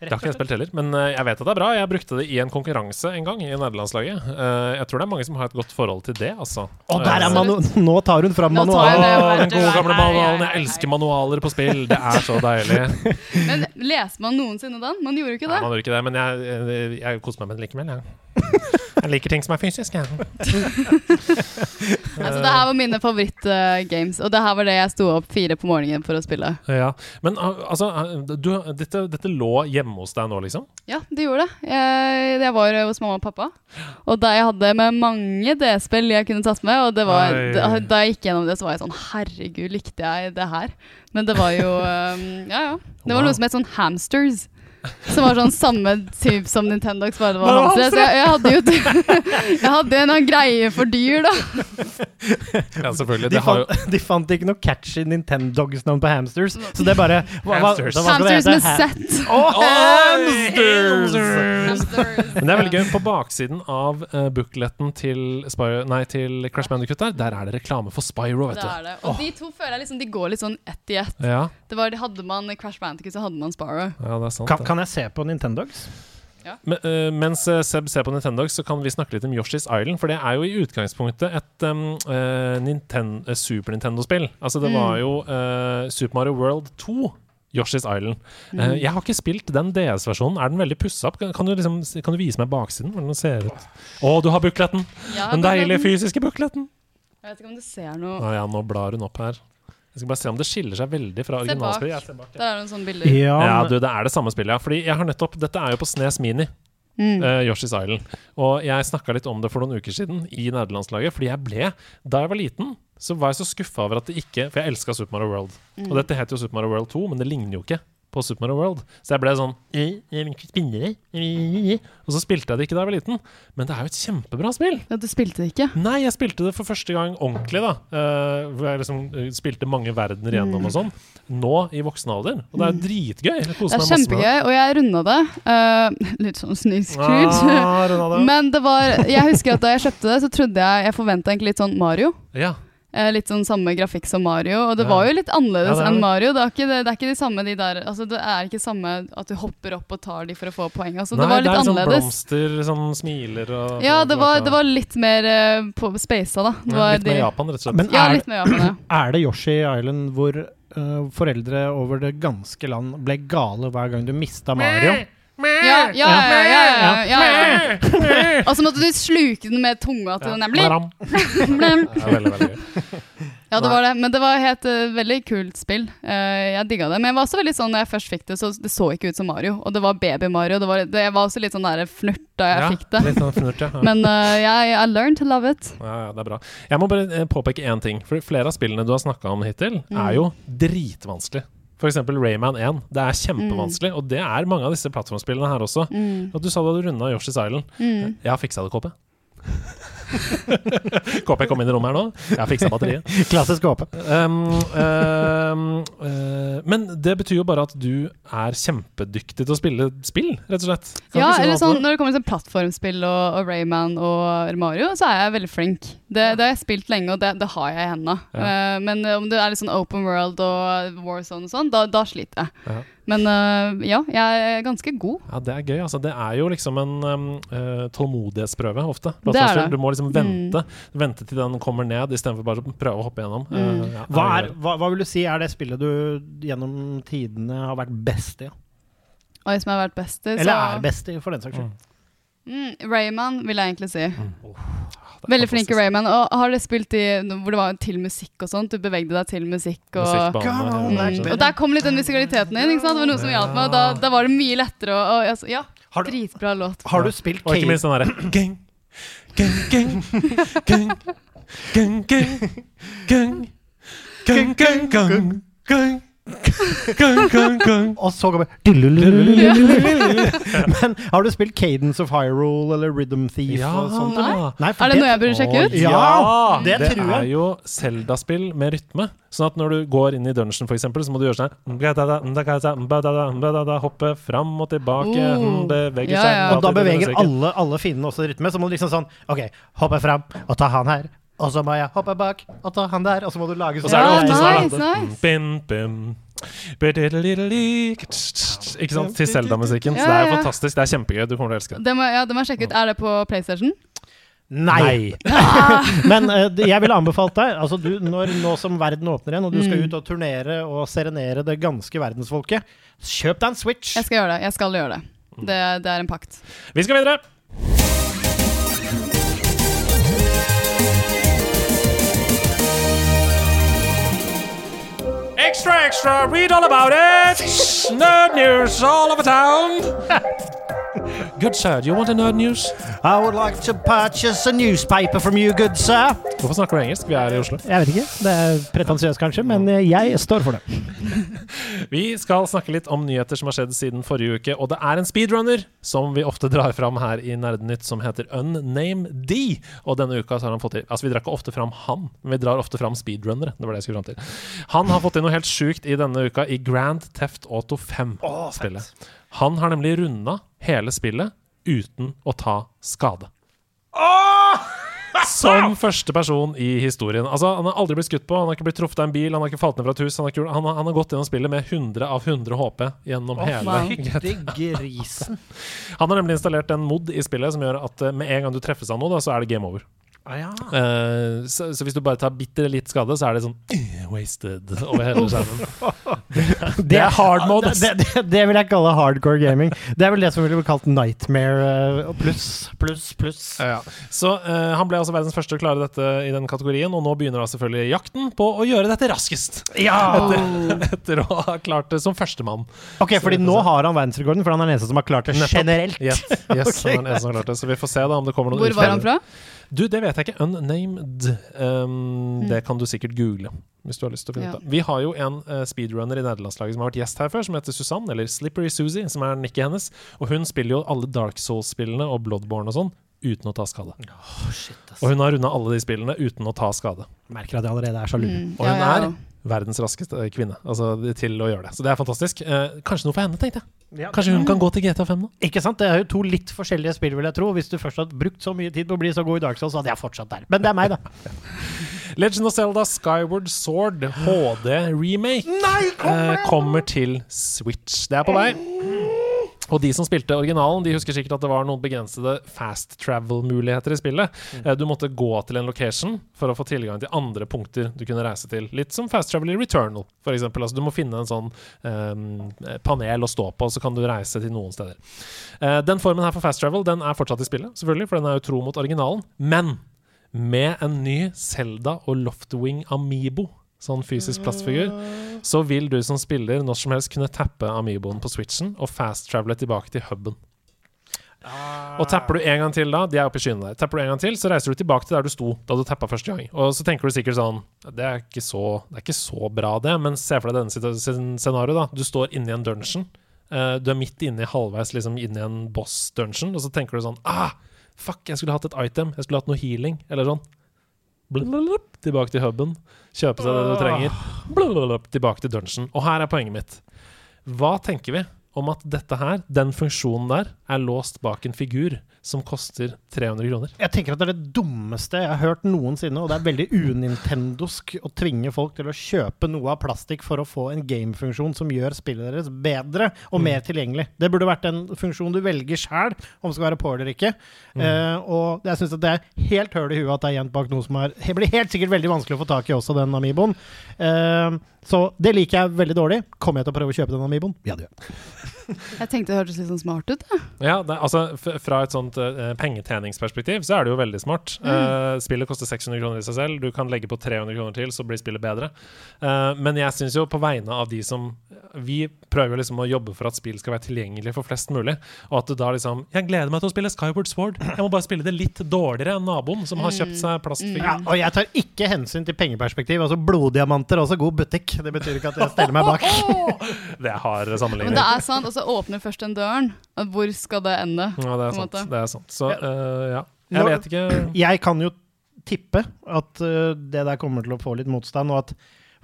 Det har ikke jeg spilt heller, men eh, jeg vet at det er bra. Jeg brukte det i en konkurranse en gang i nederlandslaget. Eh, jeg tror det er mange som har et godt forhold til det, altså. Og der er manu nå tar hun fram manualen. Å, den gode gamle manualen. Jeg elsker manualer på spill. Det er så deilig. Men leser man noensinne den? Man gjorde jo ikke Nei, man gjorde ikke det, men jeg, jeg, jeg koser meg med det likevel. Jeg. jeg liker ting som er fysisk. Jeg. Altså, det her var mine favorittgames, og det her var det jeg sto opp fire på morgenen for å spille. Ja. Men al- altså, du, dette, dette lå hjemme hos deg nå, liksom? Ja, det gjorde det. Jeg, jeg var hos mamma og pappa, og da jeg hadde med mange D-spill jeg kunne tatt med, og det var, da, da jeg gikk gjennom det, så var jeg sånn Herregud, likte jeg det her? Men det var jo um, Ja, ja. Det var noe som het sånn Hamsters. Som var sånn samme type som Nintendox, bare det var hamstere. Så jeg, jeg hadde jo Jeg hadde en annen greie for dyr, da. Ja, selvfølgelig. De Det har jo fant, de fant ikke noe catchy Nintendogs-navn på hamsters, så det bare hva, Hamsters. hva Hamsters med Z. Oh, hamsters! Hamsters. Men det er veldig gøy. På baksiden av uh, bookletten til, Spyro, nei, til Crash Bandicoot der, der er det reklame for Spyro, vet du. Det er det. Og de to føler jeg liksom De går litt sånn ett i ett. Ja, Det var, hadde man Crash Bandicoot, så hadde man Sparrow. ja, det er sant. Det. Kan jeg se på Nintendogs? Men, uh, mens eh, Seb ser på Nintendogs, så kan vi snakke litt om Yoshi's Island. For det er jo i utgangspunktet et um, uh, Ninten- eh, Super Nintendo-spill. Altså, det Mm. var jo eh, Super Mario World 2. Yoshi's Island. Mm. Uh, jeg har ikke spilt den DS-versjonen. Er den veldig pussa opp? Kan, kan, du liksom, kan du vise meg baksiden? Hvordan den ser ut? Å, du har bukletten! Ja, Den deilige fysiske bukletten! Jeg vet ikke om du ser noe Å ja, nå blar hun opp her. Jeg skal bare se om det skiller seg veldig fra originalspillet. Se bak, ja. Der er det en sånn bilder. Ja, Ja, du, det er det samme spillet, ja. Fordi jeg har nettopp Dette er jo på Snes Mini. Mm. Uh, Yoshi's Island. Og jeg snakka litt om det for noen uker siden i nederlandslaget. Fordi jeg ble Da jeg var liten, så var jeg så skuffa over at det ikke For jeg elska Super Mario World. Mm. Og dette heter jo Super Mario World 2, men det ligner jo ikke på Super Mario World. Så jeg ble sånn «Eh, Jeg vil ikke spille det. Og så spilte jeg det ikke da jeg var liten. Men det er jo et kjempebra spill. Ja, du spilte det ikke? Nei, jeg spilte det for første gang ordentlig, da. Eh, hvor jeg liksom eh, spilte mange verdener igjennom og sånn. Nå i voksen alder. Og det er dritgøy. Jeg Det koser er meg masse med det. kjempegøy, og jeg runda det. Uh, litt sånn snikskryt. Ah, Men det var Jeg husker at da jeg kjøpte det, så trodde jeg Jeg forventa egentlig litt sånn Mario. Ja. Eh, litt sånn samme grafikk som Mario, og det Ja. var jo litt annerledes Ja, enn. Mario. Det er, ikke, det, det er ikke de samme de der Altså Det er ikke samme at du hopper opp og tar de for å få poeng. Altså, Nei, det var litt det er sånn annerledes. blomster, sånn smiler og Ja, det var, det var litt mer uh, på spasa, da. Det ja, Litt med de- Japan, rett og slett. Men Ja, er, litt med Japan, ja. er det Yoshi Island hvor uh, foreldre over det ganske land ble gale hver gang du mista Mario? Ja, ja, ja, ja, ja, ja, ja. Og så måtte du sluke den med tunga til den blip, Ja, det var det. Men det var et uh, veldig kult spill. Uh, jeg digga det. Men jeg var også veldig sånn når jeg først fikk det, så det så ikke ut som Mario. Og det var baby-Mario. Det var, det, jeg var også litt sånn der fnurt da jeg Ja, fikk det. Litt sånn fnurt, ja. Men uh, jeg I learned to love it. Ja, ja, det er bra. Jeg må bare eh, påpeke én ting. For flere av spillene du har snakka om hittil, Mm. er jo dritvanskelig. Eksempel Rayman 1. Det er kjempevanskelig, og det er mange av disse plattformspillene her også. Mm. Og du sa du hadde runda Yoshi's Island. Mm. Jeg har fiksa det, KP. KP kom inn i rommet her nå. Jeg fiksa batteriet. Klassisk KP. Um, um, uh, men det betyr jo bare at du er kjempedyktig til å spille spill, rett og slett. Kan Ja, si eller sånn når det kommer til plattformspill og, og Rayman og Mario, så er jeg veldig flink. Det, det har jeg spilt lenge, og det, det har jeg i hendene. Ja. Uh, men om det er litt sånn open world og Warzone og sånn, da, da sliter jeg. Ja. Men uh, ja, jeg er ganske god. Ja, det er gøy. altså Det er jo liksom en um, uh, tålmodighetsprøve ofte. Det er det. Du må liksom vente Vente til den kommer ned, istedenfor bare å prøve å hoppe gjennom. Mm. Uh, ja, Hva, er, hva, hva vil du si er det spillet du gjennom tidene har vært best i? Og som har vært best i, så Eller er best i, for den saks skyld? mm, Rayman, vil jeg egentlig si. er Veldig flink i. Rayman. Og har dere spilt i hvor det var til musikk og sånt? Du bevegde deg til musikk og Musikkbane, on, Mm. Og der kom litt den musikaliteten inn. ikke sant? Det var noe som hjalp meg, og da, da var det mye lettere å altså, Ja, Har du, dritbra låt. har du spilt Og ikke minst den derre gang, gang, gang, gang, gang, gang, gang, gang, gang, gang, gang. Og så kommer Men har du spilt Cadence of Hyrule eller Rhythm Thief Ja. og sånt? Nei. Nei, Er det noe jeg burde sjekke ut? Ja, det det tror jeg. Det er jo Zelda-spill med rytme. Sånn at når du går inn i dungeon, eksempel, så må du gjøre sånn Hoppe fram og tilbake, Oh. bevege seg ja. Og da beveger alle, alle fiendene også rytme. Så må du liksom sånn OK, hoppe fram og ta han her. Og så må jeg hoppe bak og ta han der, og så må du lage Og så er det Ja, ofte sånn nice, at- nice. Ikke sant? Til Zelda-musikken. Så det er jo ja. fantastisk. Det er kjempegøy. Du kommer til å elske det. Det må, ja, det må jeg sjekke ut. Er det på PlayStation? Nei! Men uh, jeg ville anbefalt deg, altså du, når, nå som verden åpner igjen, og du skal ut og turnere og serenere det ganske verdensfolket, kjøp deg en Switch. Jeg skal gjøre det. Jeg skal gjøre det. Det, det er en pakt. Vi skal videre. Extra, extra, read all about it! Nerd news all over town! Good sir, do you want a nerd news? I would like to purchase a newspaper from you, good sir. Hvorfor snakker du engelsk? Vi er i Oslo. Jeg vet ikke. Det er pretensiøst kanskje, men eh, jeg står for det. Vi skal snakke litt om nyheter som har skjedd siden forrige uke. Og det er en speedrunner som vi ofte drar fram her i Nerdenytt, som heter Unnamed D. Og denne uka så har han fått til Altså, vi drar ikke ofte fram han, men vi drar ofte fram speedrunnere. Det var det jeg skulle fram til. Han har fått til noe helt sjukt i denne uka i Grand Theft Auto 5-spillet. Han har nemlig runda hele spillet uten å ta skade. Som første person i historien. Altså, Han har aldri blitt skutt på, han har ikke blitt truffet av en bil, han har ikke falt ned fra et hus. Han har, ikke, han har, han har gått gjennom spillet med 100 av 100 HP gjennom hele. Fytti grisen. Han har nemlig installert en mod i spillet som gjør at eh, med en gang du treffes av noe, da, så er det game over. Ah, ja. uh, så, så hvis du bare tar bitte litt skade, så er det sånn eh, wasted over hele skjermen. Det er hard mode. Det, det, det vil jeg kalle hardcore gaming. Det er vel det som ville blitt kalt nightmare pluss, pluss, pluss, pluss. Så uh, han ble altså verdens første til å klare dette i den kategorien, og nå begynner da selvfølgelig jakten på å gjøre dette raskest. Ja! Etter å ha klart det som førstemann. Ok, fordi nå har han verdensrekorden, for han er den eneste som har klart det generelt. Yes, yes han er den eneste som har klart det. Så vi får se da om det kommer noen Hvor var han fra? Du, det vet jeg ikke. Unnamed. Um, Det kan du sikkert google. Hvis du har lyst til å finne ut det. Vi har jo en uh, speedrunner i nederlandslaget som har vært gjest her før, som heter Susanne, eller Slippery Susie, som er nikket hennes. Og hun spiller jo alle Dark Souls-spillene og Bloodborne og sånn uten å ta skade. Og hun har runda alle de spillene uten å ta skade. Merker at jeg allerede er sjalu. Mm, Og ja, hun ja, er ja. Verdens raskeste kvinne altså, til å gjøre det. Så det er fantastisk. Eh, kanskje noe for henne, tenkte jeg. Ja. Kanskje hun kan gå til GTA 5 nå? Ikke sant? Det er jo to litt forskjellige spill, vil jeg tro. Hvis du først hadde brukt så mye tid på å bli så god i Dark Souls, så hadde jeg fortsatt der. Men det er meg, da. Legend of Zelda Skyward Sword HD remake eh, kommer til Switch. Det er på vei. Og de som spilte originalen, de husker sikkert at det var noen begrensede fast travel-muligheter i spillet. Mm. Du måtte gå til en location for å få tilgang til andre punkter du kunne reise til. Litt som fast travel i Returnal, eksempel. Altså, du må finne en sånn eh, panel å stå på, så kan du reise til noen steder. Eh, den formen her for fast travel den er fortsatt i spillet, selvfølgelig, for den er jo tro mot originalen. Men med en ny Zelda og Loftwing Amiibo, sånn fysisk plastfigur, så vil du som spiller når som helst kunne tappe Amiboen på switchen og fast-travele tilbake til huben. Og tapper du en gang til da, de er oppe i skyene der, tapper du en gang til, så reiser du tilbake til der du sto da du tappa første gang. Og så tenker du sikkert sånn Det er ikke så, er ikke så bra, det, men se for deg denne scenarioet, da. Du står inne i en dungeon. Eh, du er midt inne i halvveis liksom inne i en boss-dungeon, og så tenker du sånn Ah, fuck, jeg skulle hatt et item. Jeg skulle hatt noe healing, eller sånn. Blablabla, tilbake til huben. Kjøpe seg det du trenger. Blablabla, tilbake til dungeon. Og her er poenget mitt. Hva tenker vi om at dette her, den funksjonen der, er låst bak en figur som koster 300 kroner? Jeg tenker at det er det dummeste jeg har hørt noensinne, og det er veldig unintendosk å tvinge folk til å kjøpe noe av plastikk for å få en gamefunksjon som gjør spillet deres bedre og Mm. mer tilgjengelig. Det burde vært en funksjon du velger sjæl, om det skal være på eller ikke. Mm. Uh, og jeg syns det er helt høl i huet at det er gjemt bak noe som er Det blir helt sikkert veldig vanskelig å få tak i også, den Amiboen. Uh, så det liker jeg veldig dårlig. Kommer jeg til å prøve å kjøpe den Amiboen? Ja, det gjør jeg. Jeg tenkte det hørtes litt sånn smart ut. Ja, det, altså Fra et sånt uh, pengetjeningsperspektiv så er det jo veldig smart. Eh, spillet koster 600 kroner i seg selv. Du kan legge på 300 kroner til, så blir spillet bedre. Uh, men jeg syns jo på vegne av de som Vi prøver liksom å jobbe for at spill skal være tilgjengelig for flest mulig. Og at du da liksom Jeg gleder meg til å spille Skyward Sword. Jeg må bare spille det litt dårligere enn naboen som har kjøpt seg plastfigur. Ja, og jeg tar ikke hensyn til pengeperspektiv. Altså Bloddiamanter er også god butikk. Det betyr ikke at jeg stiller meg bak. Det har Men det er sant, og så åpner først den døren. Hvor skal det ende? Ja, det er sant. Det er sant. Så uh, ja. Jeg Nå- vet ikke Jeg kan jo tippe at uh, det der kommer til å få litt motstand, og at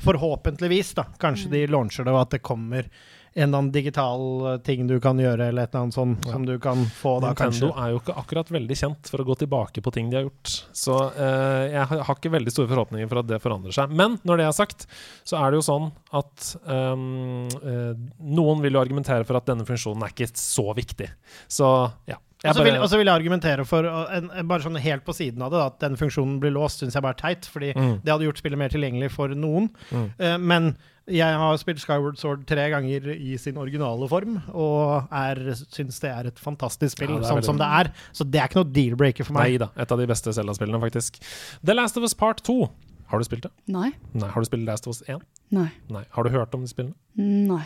forhåpentligvis, da, kanskje de launcher det, og at det kommer en eller annen digital eh, ting du kan gjøre, eller et eller annet sånt Ja. som du kan få da, Nintendo kanskje. er jo ikke akkurat veldig kjent for å gå tilbake på ting de har gjort. Så eh, jeg har har ikke veldig store forhåpninger for at det forandrer seg. Men når det er sagt, så er det jo sånn at um, eh, noen vil jo argumentere for at denne funksjonen er ikke så viktig. Så ja. Og så vil, vil jeg argumentere for, en, en, bare sånn helt på siden av det, da, at den funksjonen blir låst, syns jeg bare er teit. Fordi Mm. det hadde gjort spillet mer tilgjengelig for noen. Mm. Uh, men jeg har spilt Skyward Sword tre ganger i sin originale form, og er, syns det er et fantastisk spill, Ja, sånn veldig som det er. Så det er ikke noe deal-breaker for meg. Nei da, et av de beste Zelda-spillene, faktisk. The Last of Us Part 2. Har du spilt det? Nei. Nei. Har du spilt Last of Us 1? Nei. Nei. Har du hørt om de spillene? Nei.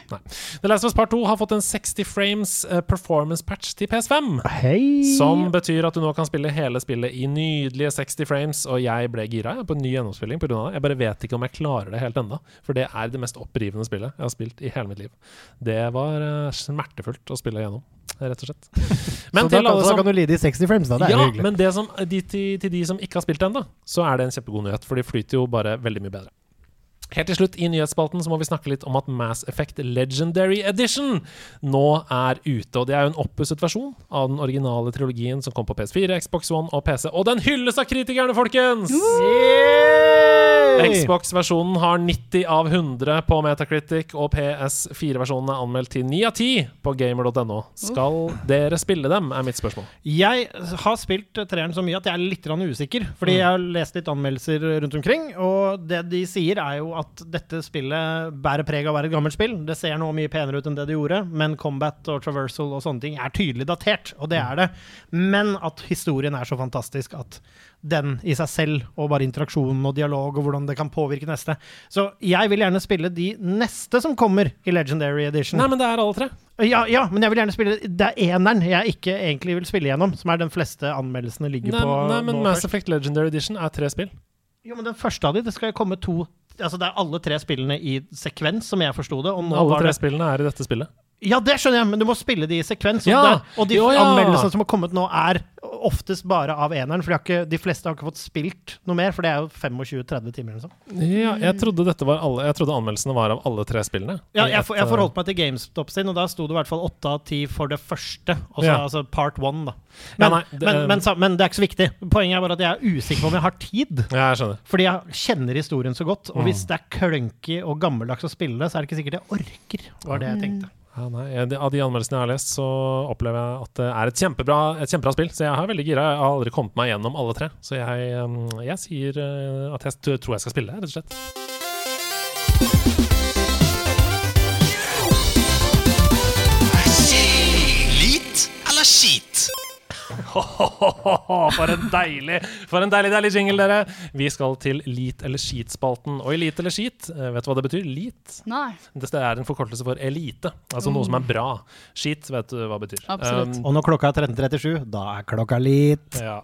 The Last of Us Part 2 har fått en 60 frames eh, performance patch til PS5. Hei! Som betyr at du nå kan spille hele spillet i nydelige 60 frames. Og jeg ble gira jeg, på en ny gjennomspilling pga. det. Jeg bare vet ikke om jeg klarer det helt ennå. For det er det mest opprivende spillet jeg har spilt i hele mitt liv. Det var eh, smertefullt å spille gjennom, rett og slett. Men så da, til alle kan- så som kan du lide i 60 frames, da. Det er ja, hyggelig. men det som, de, til, til de som ikke har spilt det ennå, så er det en kjempegod nyhet. For de flyter jo bare veldig mye bedre. Helt til slutt i nyhetsspalten så må vi snakke litt om at Mass Effect Legendary Edition nå er ute. Og det er jo en oppusset versjon av den originale trilogien som kom på PS4, Xbox One og PC. Og den hylles av kritikerne, folkens! Xbox-versjonen har 90 av 100 på Metacritic, og PS4-versjonen er anmeldt til 9 av 10 på gamer.no. Skal dere spille dem, er mitt spørsmål. Jeg har spilt treeren så mye at jeg er litt usikker. Fordi jeg har lest litt anmeldelser rundt omkring, og det de sier, er jo at dette spillet bærer preg av å være et gammelt spill. Det ser nå mye penere ut enn det det gjorde, men combat og traversal og sånne ting er tydelig datert, og det er det. Men at historien er så fantastisk at den i seg selv, og bare interaksjonen og dialog og hvordan det kan påvirke neste. Så jeg vil gjerne spille de neste som kommer i Legendary Edition. Nei, men det er alle tre. Ja, ja, men jeg vil gjerne spille Det er eneren jeg ikke egentlig vil spille gjennom, som er den fleste anmeldelsene ligger Nei, på nei men Mass. Effect Legendary Edition er tre spill. Jo, men den første av de, det skal jo komme to Altså Det er alle tre spillene i sekvens, som jeg forsto det. Og nå Alle tre det spillene er i dette spillet. Ja, det skjønner jeg, men du må spille de i sekvens. Og, Ja, det, og de jo, ja. anmeldelsene som har kommet nå, er oftest bare av eneren. For de, har ikke, de fleste har ikke fått spilt noe mer, for det er jo 25-30 timer Liksom. Ja, jeg trodde alle Jeg trodde anmeldelsene var av alle tre spillene. Ja, jeg, for, jeg eh, forholdt meg til GameStop sin, og da sto det i hvert fall 8 av 10 for det første. Også, Ja. Altså part one, da. Men, nei, det- men, men, sa- men det er ikke så viktig. Poenget er bare at jeg er usikker på om jeg har tid. Ja, jeg. Fordi jeg kjenner historien så godt. Og Mm. hvis det er klønky og gammeldags å spille det, så er det ikke sikkert jeg orker. Var det jeg tenkte. Ja, nei, av de anmeldelsene jeg har lest, så opplever jeg at det er et kjempebra, et kjempebra spill. Så jeg er veldig gira. Jeg har aldri kommet meg gjennom alle tre. Så jeg, jeg sier uh, at jeg tror jeg skal spille, rett og slett. For en deilig For en deilig, deilig jingle, dere! Vi skal til Lit eller skit-spalten. Og i Lit eller skit, eh, vet du hva det betyr? Lit. Nei. Det er en forkortelse for elite. Altså noe som er bra. Skit vet du hva det betyr. Absolutt. Um, Og når klokka er 13.37, da er klokka lit. Ja.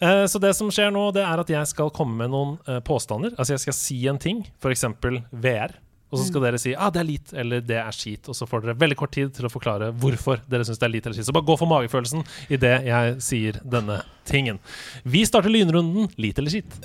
Eh, Så det som skjer nå, det er at jeg skal komme med noen eh, påstander. Altså jeg skal si en ting, f.eks. VR. Og så skal dere si ah, det er lit eller det er skit. Og så får dere veldig kort tid til å forklare hvorfor dere syns det er lit eller skit. Så bare gå for magefølelsen idet jeg sier denne tingen. Vi starter lynrunden lit eller skit.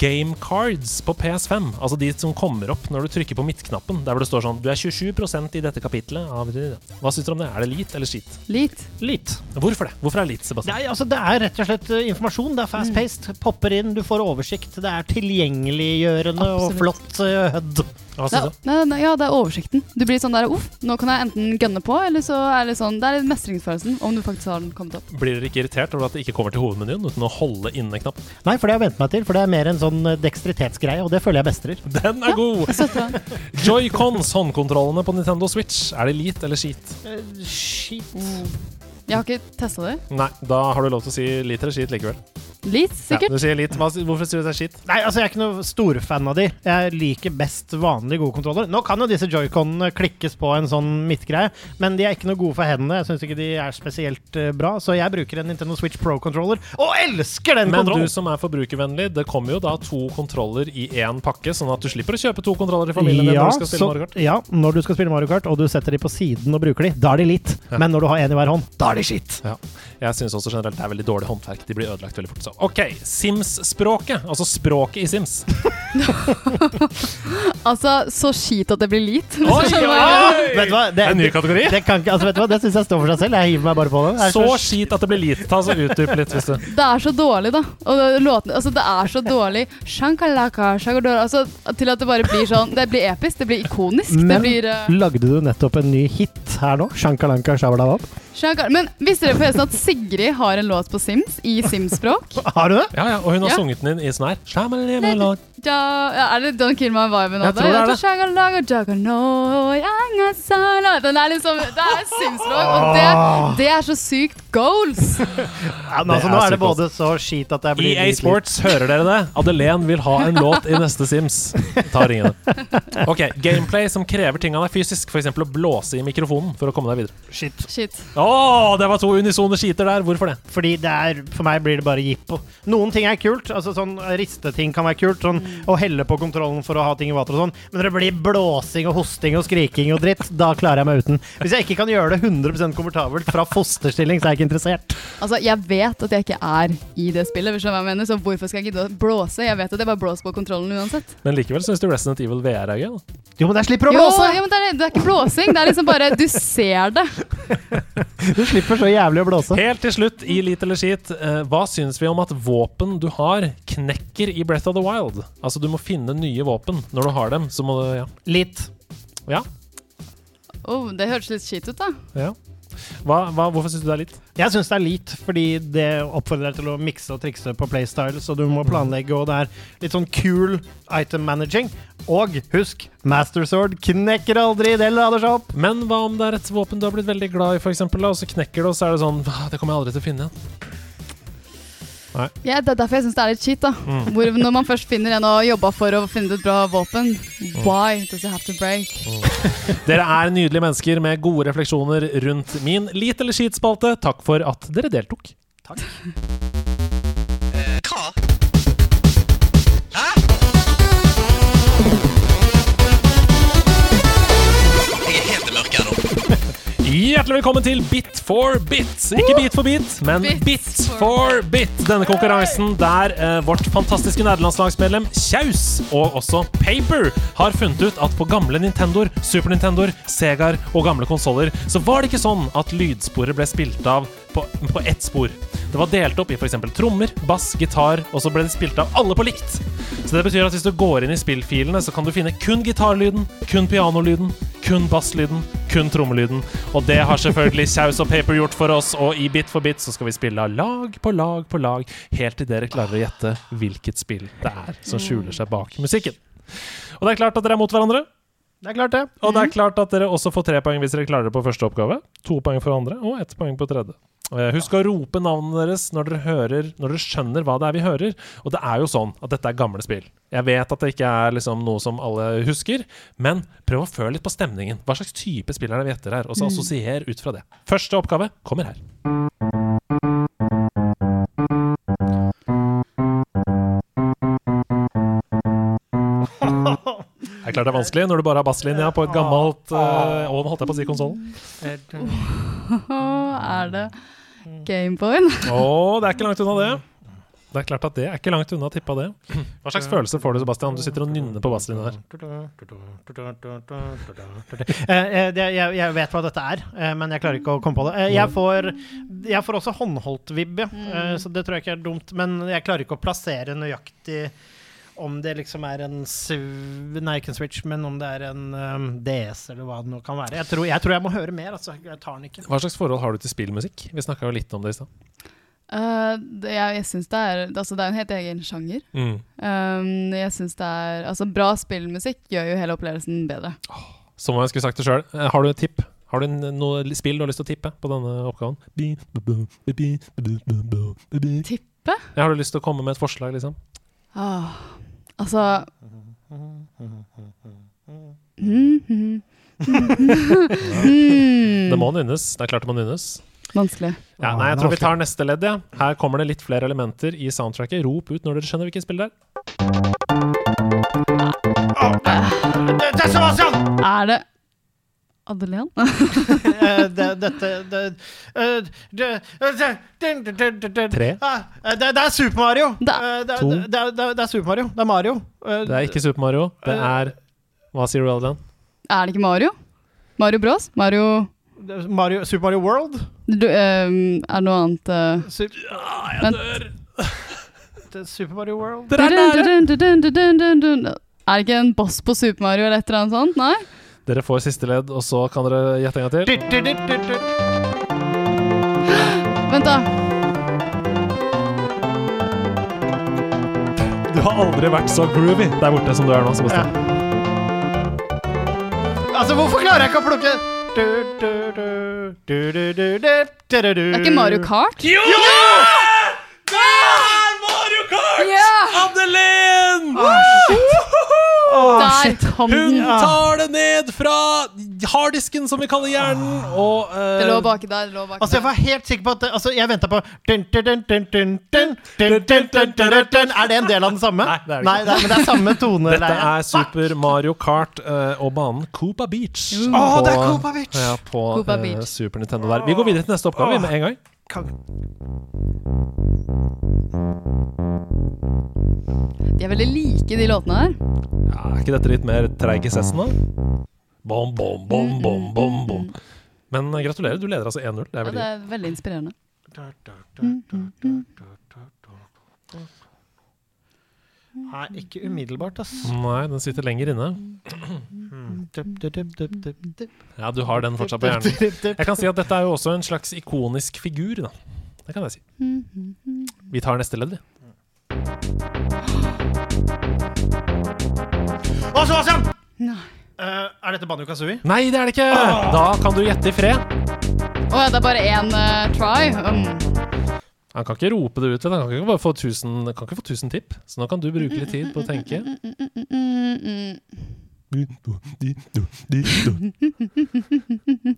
Game cards på PS5, altså de som kommer opp når du trykker på midtknappen, der hvor det står sånn Du er 27% i dette kapitlet av Hva syns du om det? Er det lit eller skit? Lit. lit. Hvorfor det? Hvorfor er det lit, Sebastian? Nei, altså Det er rett og slett eh, informasjon. Det er fast-paced. Popper inn, du får oversikt. Det er tilgjengeliggjørende og flott uh, HUD. Hva Det, syns du? ja, det er oversikten. Du blir sånn der uff, nå kan jeg enten gønne på, eller så er det sånn Det er mestringsfølelsen, om du faktisk har den kommet opp. Blir dere ikke irritert over at det ikke kommer til hovedmenyen uten å holde inne knappen? Nei, for det har jeg vent meg til. For det er mer en sånn eh, dekstritetsgreie, og det føler jeg bestrer. Den er god! Joycons. Håndkontrollene på Nintendo Switch. Er det lit eller skit? Uh, shit. Jeg har ikke testa det. Nei, da har du lov til å si lit eller skit likevel. Lit, Ja, sikkert. du sier litt. Hva, hvorfor sier du det er skitt? Nei, altså jeg er ikke noe storfan av de. Jeg liker best vanlige gode kontroller. Nå kan jo disse joyconene klikkes på en sånn midtgreie, men de er ikke noe gode for hendene. Jeg syns ikke de er spesielt eh, bra, så jeg bruker en Nintendo Switch Pro-controller, og elsker den Men kontrollen! du som er forbrukervennlig, det kommer jo da to kontroller i én pakke, sånn at du slipper å kjøpe to kontroller i familien din ja, når du skal spille så- Mario Kart. ja, når du skal spille Mario Kart, og du setter de på siden og bruker de, da er de litt. Ja. Men når du har én i hver hånd, da er de skitt. Ja. Jeg syns også generelt det er veldig dårlig håndverk. De blir ødelagt veldig fort. OK. Sims-språket. Altså språket i Sims. Altså, så skit at det blir lit. Oi, oi, oi! Vet du hva? Det, En ny kategori? Det, kan ikke, altså, vet du hva? det syns jeg står for seg selv. Jeg hiver meg bare på det. det så, Så skit at det blir lit. Ta så Utdyp litt, hvis du Det er så dårlig, da. Og det- låtene, altså, det er så dårlig. Shankalaka, shagadora, altså, til at det bare blir sånn Det blir episk, det blir ikonisk. det Men blir uh... lagde du nettopp en ny hit her nå? Shankalanka Shabalabab? Shankar- Men visste dere forresten at Sigrid har en låt på Sims i Sims-språk? Har du det? Ja, ja, og hun har Ja. sunget den inn i sånn her. Ja, ja, er det Don't Kill My Vibe nå? Jeg tror det er det. det. Den er liksom Det er Sims-språk, og det, det er så sykt goals! Ja, men altså, Det nå er er det både så skit at det blir EA litt- Sports, hører dere det? Adelén vil ha en låt i neste Sims. Ta ringene. Ok, Gameplay som krever ting av deg fysisk, f.eks. å blåse i mikrofonen for å komme deg videre. Shit. Shit. Å, det var to unisone skiter der! Hvorfor det? Fordi det er, for meg blir det bare jippo. Noen ting er kult. altså sånn Risteting kan være kult. Sånn Å helle på kontrollen for å ha ting i vater og sånn. Men når det blir blåsing og hosting og skriking og dritt, da klarer jeg meg uten. Hvis jeg ikke kan gjøre det 100% komfortabelt fra fosterstilling, så er jeg ikke interessert. Altså, Jeg vet at jeg ikke er i det spillet, hvis du hva jeg mener, så hvorfor skal jeg gidde å blåse? Jeg vet at jeg bare blåser på kontrollen uansett. Men likevel syns du Resident Evil VR er gøy. da Jo, men jeg slipper å Jo, blåse! jo, men det er, det er ikke blåsing, det er liksom bare Du ser det. Du slipper så jævlig å blåse. Helt til slutt, i Lit eller skit, eh, hva syns vi om at våpen du har, knekker i Breath of the Wild? Altså, du må finne nye våpen. Når du har dem, så må du Ja. Litt. ja, Oh, det hørtes litt skit ut, da. ja. Hva, hva, hvorfor syns du det er litt? Jeg syns det er litt, fordi det oppfordrer deg til å mikse og trikse på playstyle, så du må planlegge, og det er litt sånn cool item managing. Og husk, Master Sword knekker aldri, det lader seg opp. Men hva om det er et våpen du har blitt veldig glad i, eksempel, og så knekker det, og så er det sånn Det kommer jeg aldri til å finne igjen. Ja, det er derfor jeg syns det er litt cheat. da. Mm. Hvor, når man først finner en og jobba for å finne et bra våpen, why does it have to break? Dere er nydelige mennesker med gode refleksjoner rundt min Lit eller skit-spalte. Takk for at dere deltok. Eh, Hjertelig velkommen til Bit for bit. Ikke Bit for bit, men Bit for bit. Denne konkurransen der eh, vårt fantastiske nederlandslagsmedlem Kjaus og også Paper har funnet ut at på gamle Nintendoer, Super Nintendoer, Segaer og gamle konsoller, så var det ikke sånn at lydsporet ble spilt av på, på ett spor. Det var delt opp i f.eks. trommer, bass, gitar, og så ble det spilt av alle på likt. Så det betyr at hvis du går inn i spillfilene, så kan du finne kun gitarlyden, kun pianolyden, kun basslyden, kun trommelyden. Og det har selvfølgelig Kjaus og Paper gjort for oss, og i Bit for bit så skal vi spille av lag på lag på lag, helt til dere klarer å gjette hvilket spill det er som skjuler seg bak musikken. Og det er klart at dere er mot hverandre. Det er klart, det. Og det er klart at dere også får tre poeng hvis dere klarer det på første oppgave. To poeng for andre, og ett poeng på tredje. Eh, Husk å rope navnene deres når dere hører Når dere skjønner hva det er vi hører. Og det er jo sånn at dette er gamle spill. Jeg vet at det ikke er liksom noe som alle husker, men prøv å føle litt på stemningen. Hva slags type spill er det vi gjetter her? Og så assosier ut fra det. Første oppgave kommer her. Det er klart det er vanskelig når du bare har basslinja på et gammelt uh, holdt jeg på å si konsollen. er det Gameboyen? Å, det er ikke langt unna det. Det er klart at det er ikke langt unna, tippa det. Hva slags følelse får du, Sebastian? Du sitter og nynner på basslinja der. Eh, eh, jeg, jeg vet hva dette er, eh, men jeg klarer ikke å komme på det. Eh, jeg, får, jeg får også håndholdt-vibb. Eh, så det tror jeg ikke er dumt. Men jeg klarer ikke å plassere nøyaktig om det liksom er en sv- Nei, ikke en Switch, men om det er en um, DS, eller hva det nå kan være. Jeg tror jeg, tror jeg må høre mer, altså. Jeg tar den ikke. Hva slags forhold har du til spillmusikk? Vi snakka jo litt om det i stad. Uh, det, jeg jeg syns det er Altså, det er en helt egen sjanger. Mm. Um, jeg syns det er Altså, bra spillmusikk gjør jo hele opplevelsen bedre. Som jeg skulle sagt det sjøl. Har du et tipp? Har du noe spill du har lyst til å tippe på denne oppgaven? Tippe? Ja, har du lyst til å komme med et forslag, liksom? Ah, altså Mm, Det må nynnes. Det er klart det må nynnes. Vanskelig. Ja, nei, jeg tror vi tar neste ledd, ja. Her kommer det litt flere elementer i soundtracket. Rop ut når dere skjønner hvilket spill det er. Sebastian! Er det Adelén? Eh, det, dette det, eh, det, det, det, det, det, det, Tre. Ah, eh, det, det er Super Mario! Eh, Det, To. det, det, det, det er Super Mario. Det er Mario. Eh, Det er ikke Super Mario. Det er Hva sier du, Adeline? Er det ikke Mario? Mario Bros? Mario Mario Super Mario World. du, ehm, Er det noe annet uh, Super, Vent. det er Super Mario World. Dere er nære! Er det ikke en boss på Super Mario eller et eller annet sånt? Nei? Dere får siste ledd, og så kan dere gjette en gang til. Vent, da. Du har aldri vært så groovy der borte som du er nå, Sebastian. Altså, hvorfor klarer jeg ikke å plukke du, du, du, du, du, du, du, du, du, du. Det er ikke Mario Kart? Jo! Det er Mario Kart! Ja! Adeline! Åh, Der shit. kom Hun den! tar det ned fra harddisken, som vi kaller hjernen, og uh, Det lå baki der. det lå baki Altså, jeg der. var helt sikker på at det, Altså, jeg venta på dun, dun, dun, dun, dun, dun, dun, dun, dun, dun, dun, dun. Er det en del av den samme? Nei, det er det ikke. Nei, det er, men det er samme tone. Dette er Super Mario Kart eh, og banen Koopa Beach. Å, det er Koopa Beach! Ja, på Koopa eh, Beach. Super Nintendo der. Vi går videre til neste oppgave vi, med en gang. De er veldig like, de låtene her. Ja, er ikke dette litt mer treig i sessen, da? Bom, bom, bom, bom, bom, bom. Men eh, gratulerer, du leder altså 1-0. Det Ja, det er veldig inspirerende. Nei, ikke umiddelbart, ass. Nei, den sitter lenger inne. Ja, du har den fortsatt på hjernen. Jeg kan si at dette er jo også en slags ikonisk figur, da. Det kan jeg si. Vi tar neste ledd, vi. Å, Sebastian! Nei. Eh, er dette Banjo Kazooie? Nei, det er det ikke! Da kan du gjette i fred. Å ja, det er bare én eh, try? Um, Han kan ikke rope det ut. Han kan ikke bare få 1000, kan ikke få 1000 tipp. Så nå kan du bruke litt tid på å tenke. mm,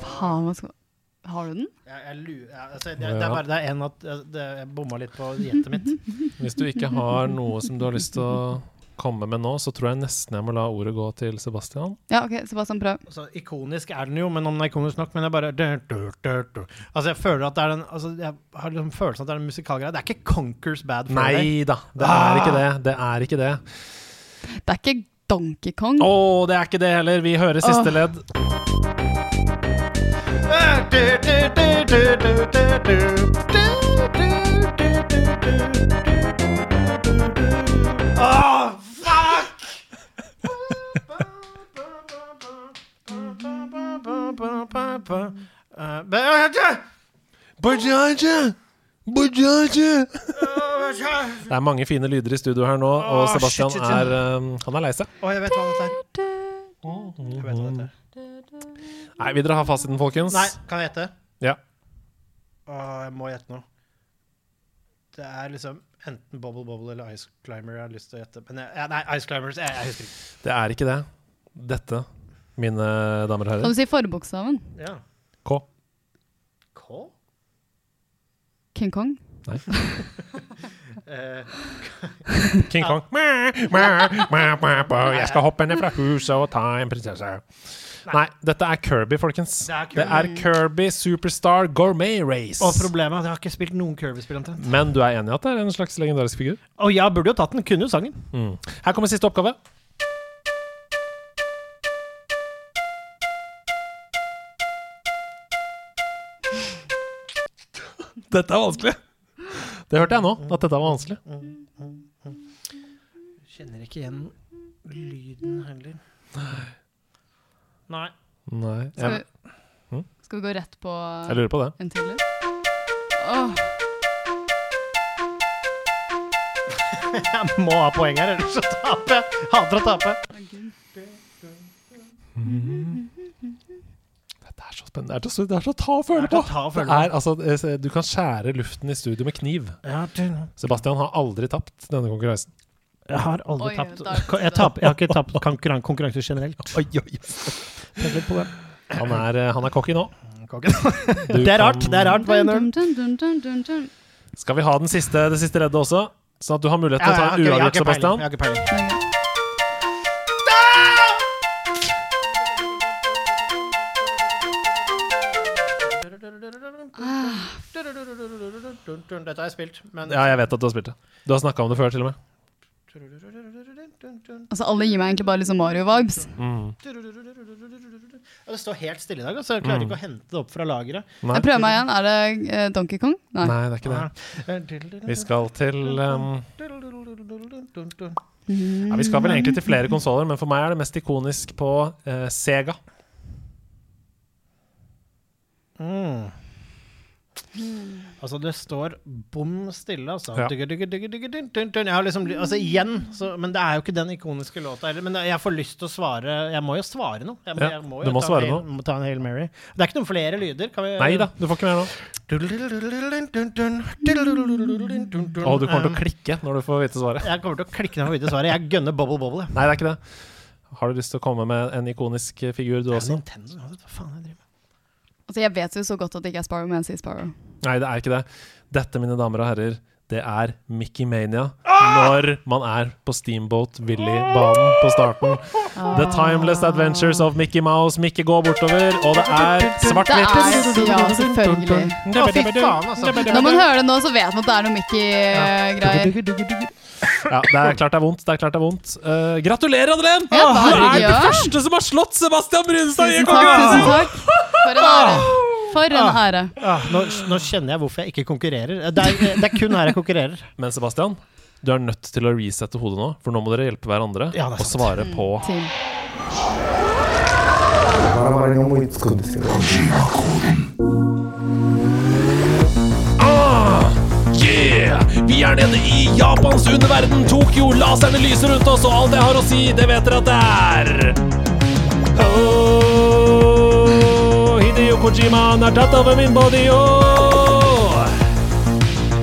Faen, hva skal Har du den? Jeg, jeg lurer, ja, altså, det, det er bare det er en at det, jeg bomma litt på gjettet mitt. Hvis du ikke har noe som du har lyst til å komme med nå, så tror jeg nesten jeg må la ordet gå til Sebastian. Ja, OK, Sebastian, prøv. Altså, ikonisk er den jo, men om den er ikonisk nok Men jeg bare. Altså, jeg føler at det er den altså, Jeg har liksom følelsen at det er en musikalgreie. Det er ikke Conkers Bad Friday. Day. Nei da, det er ikke det. Det er ikke det. Det er ikke Donkey Kong. Å, det er ikke det heller. Vi hører siste oh. ledd. Det er mange fine lyder i studio her nå, og Sebastian er um, Han er lei seg. Jeg vet hva dette er. Jeg vet hva dette er. Nei, vil dere ha fasiten, folkens? Nei, kan jeg gjette? Ja. Åh, jeg må gjette nå. Det er liksom enten Bobble Bobble eller Ice Climber jeg har lyst til å gjette. Men jeg, nei, Ice Climbers jeg, jeg husker ikke. Det er ikke det. Dette, mine damer og Kan du si forbokstaven? Ja. K. K? King Kong? Nei. King Kong. Jeg skal hoppe ned fra huset og ta en prinsesse. Nei, dette er Kirby, folkens. Det er Kirby. Det er Kirby Superstar Gourmet Race. og problemet er at jeg har ikke spilt noen Kirby-spill omtrent. Men du er enig i at det er en slags legendarisk figur? Og jeg burde jo tatt den. Kunne jo sangen. Mm. Her kommer siste oppgave. Dette er vanskelig. Det hørte jeg nå, at dette var vanskelig. Kjenner ikke igjen lyden heller. Nei. Nei, Skal vi, vi, skal vi gå rett på jeg lurer på det. en til? Oh. Jeg må ha poeng her, ellers så taper jeg. Hater å tape. Dette er så spennende. Det er så, det er så ta og føle Det er på. ta og føle Det er, altså, eh, du kan skjære luften i studio med kniv. Sebastian har aldri tapt denne konkurransen. Jeg har aldri oi, tapt. Jeg, tapp, jeg, har ikke tapt konkurran konkurranser generelt. Oi, oi. Tenk litt på det. Han er, han er cocky nå. Kokken. Det er rart. det er rart Skal vi ha den siste, det siste reddet også? Sånn at du har mulighet til å ta en uavgjort, Sebastian. Jeg har ikke peiling. Dette har jeg spilt. Men... Ja, jeg vet at du har spilt det. Du har snakka om det før, til og med. Altså, alle gir meg egentlig bare liksom Mario-vibes. Mm. Ja, Det står helt stille i dag, altså. Jeg klarer ikke å hente det opp fra lageret. Jeg prøver meg igjen. Er det eh, Donkey Kong? Nei. Nei, det er ikke det. Vi skal til um, ja, Vi skal vel egentlig til flere konsoller, men for meg er det mest ikonisk på eh, Sega. Mm. Altså, det står bom stille, altså. Ja. Jeg har liksom, altså igjen, så, men det er jo ikke den ikoniske låta heller. Men jeg får lyst til å svare Jeg må jo svare noe. Jeg må, jeg må du må ta, svare en, noe. Ta en Hail Mary. Det er ikke noen flere lyder. Kan vi, Nei da, du får ikke mer nå. Å, du kommer til å klikke når du får vite svaret. Jeg kommer til å klikke når jeg får vite svaret. Jeg gønner Bubble Bobble. Nei, det er ikke det. Har du lyst til å komme med en ikonisk figur, du også? Nintendo, hva faen jeg driver med? Altså, jeg vet jo så godt at det ikke er Sparrow, men jeg sier Sparrow. Nei, det er ikke det. Dette, mine damer og herrer, det er Mickey Mania når man er på Steamboat Willy-banen på starten. The Timeless Adventures of Mickey Mouse. Mickey går bortover, og det er Det svart-hvitt. er Ja, selvfølgelig. Å, fy faen, altså. Når man hører det nå, så vet man at det er noe Mickey-greier. Ja, det er klart det er vondt. Det er klart det er vondt. uh, gratulerer, Adelén! Ja, du er den første som har slått Sebastian Brunstad i Tusen takk, tusen konkurransen! takk. For en ære. For ære. Ah, nå, nå kjenner jeg hvorfor jeg ikke konkurrerer. Det er, det er kun her jeg konkurrerer. Men Sebastian, du er nødt til å resette hodet nå, for nå må dere hjelpe hverandre Ja, og svare på mm, Ah, yeah! Vi er nede i Japans underverden, Tokyo. Laserne lyser rundt oss, og alt jeg har å si, det vet dere at det er. Oh, Hideo Kojima han har tatt over min body, oh.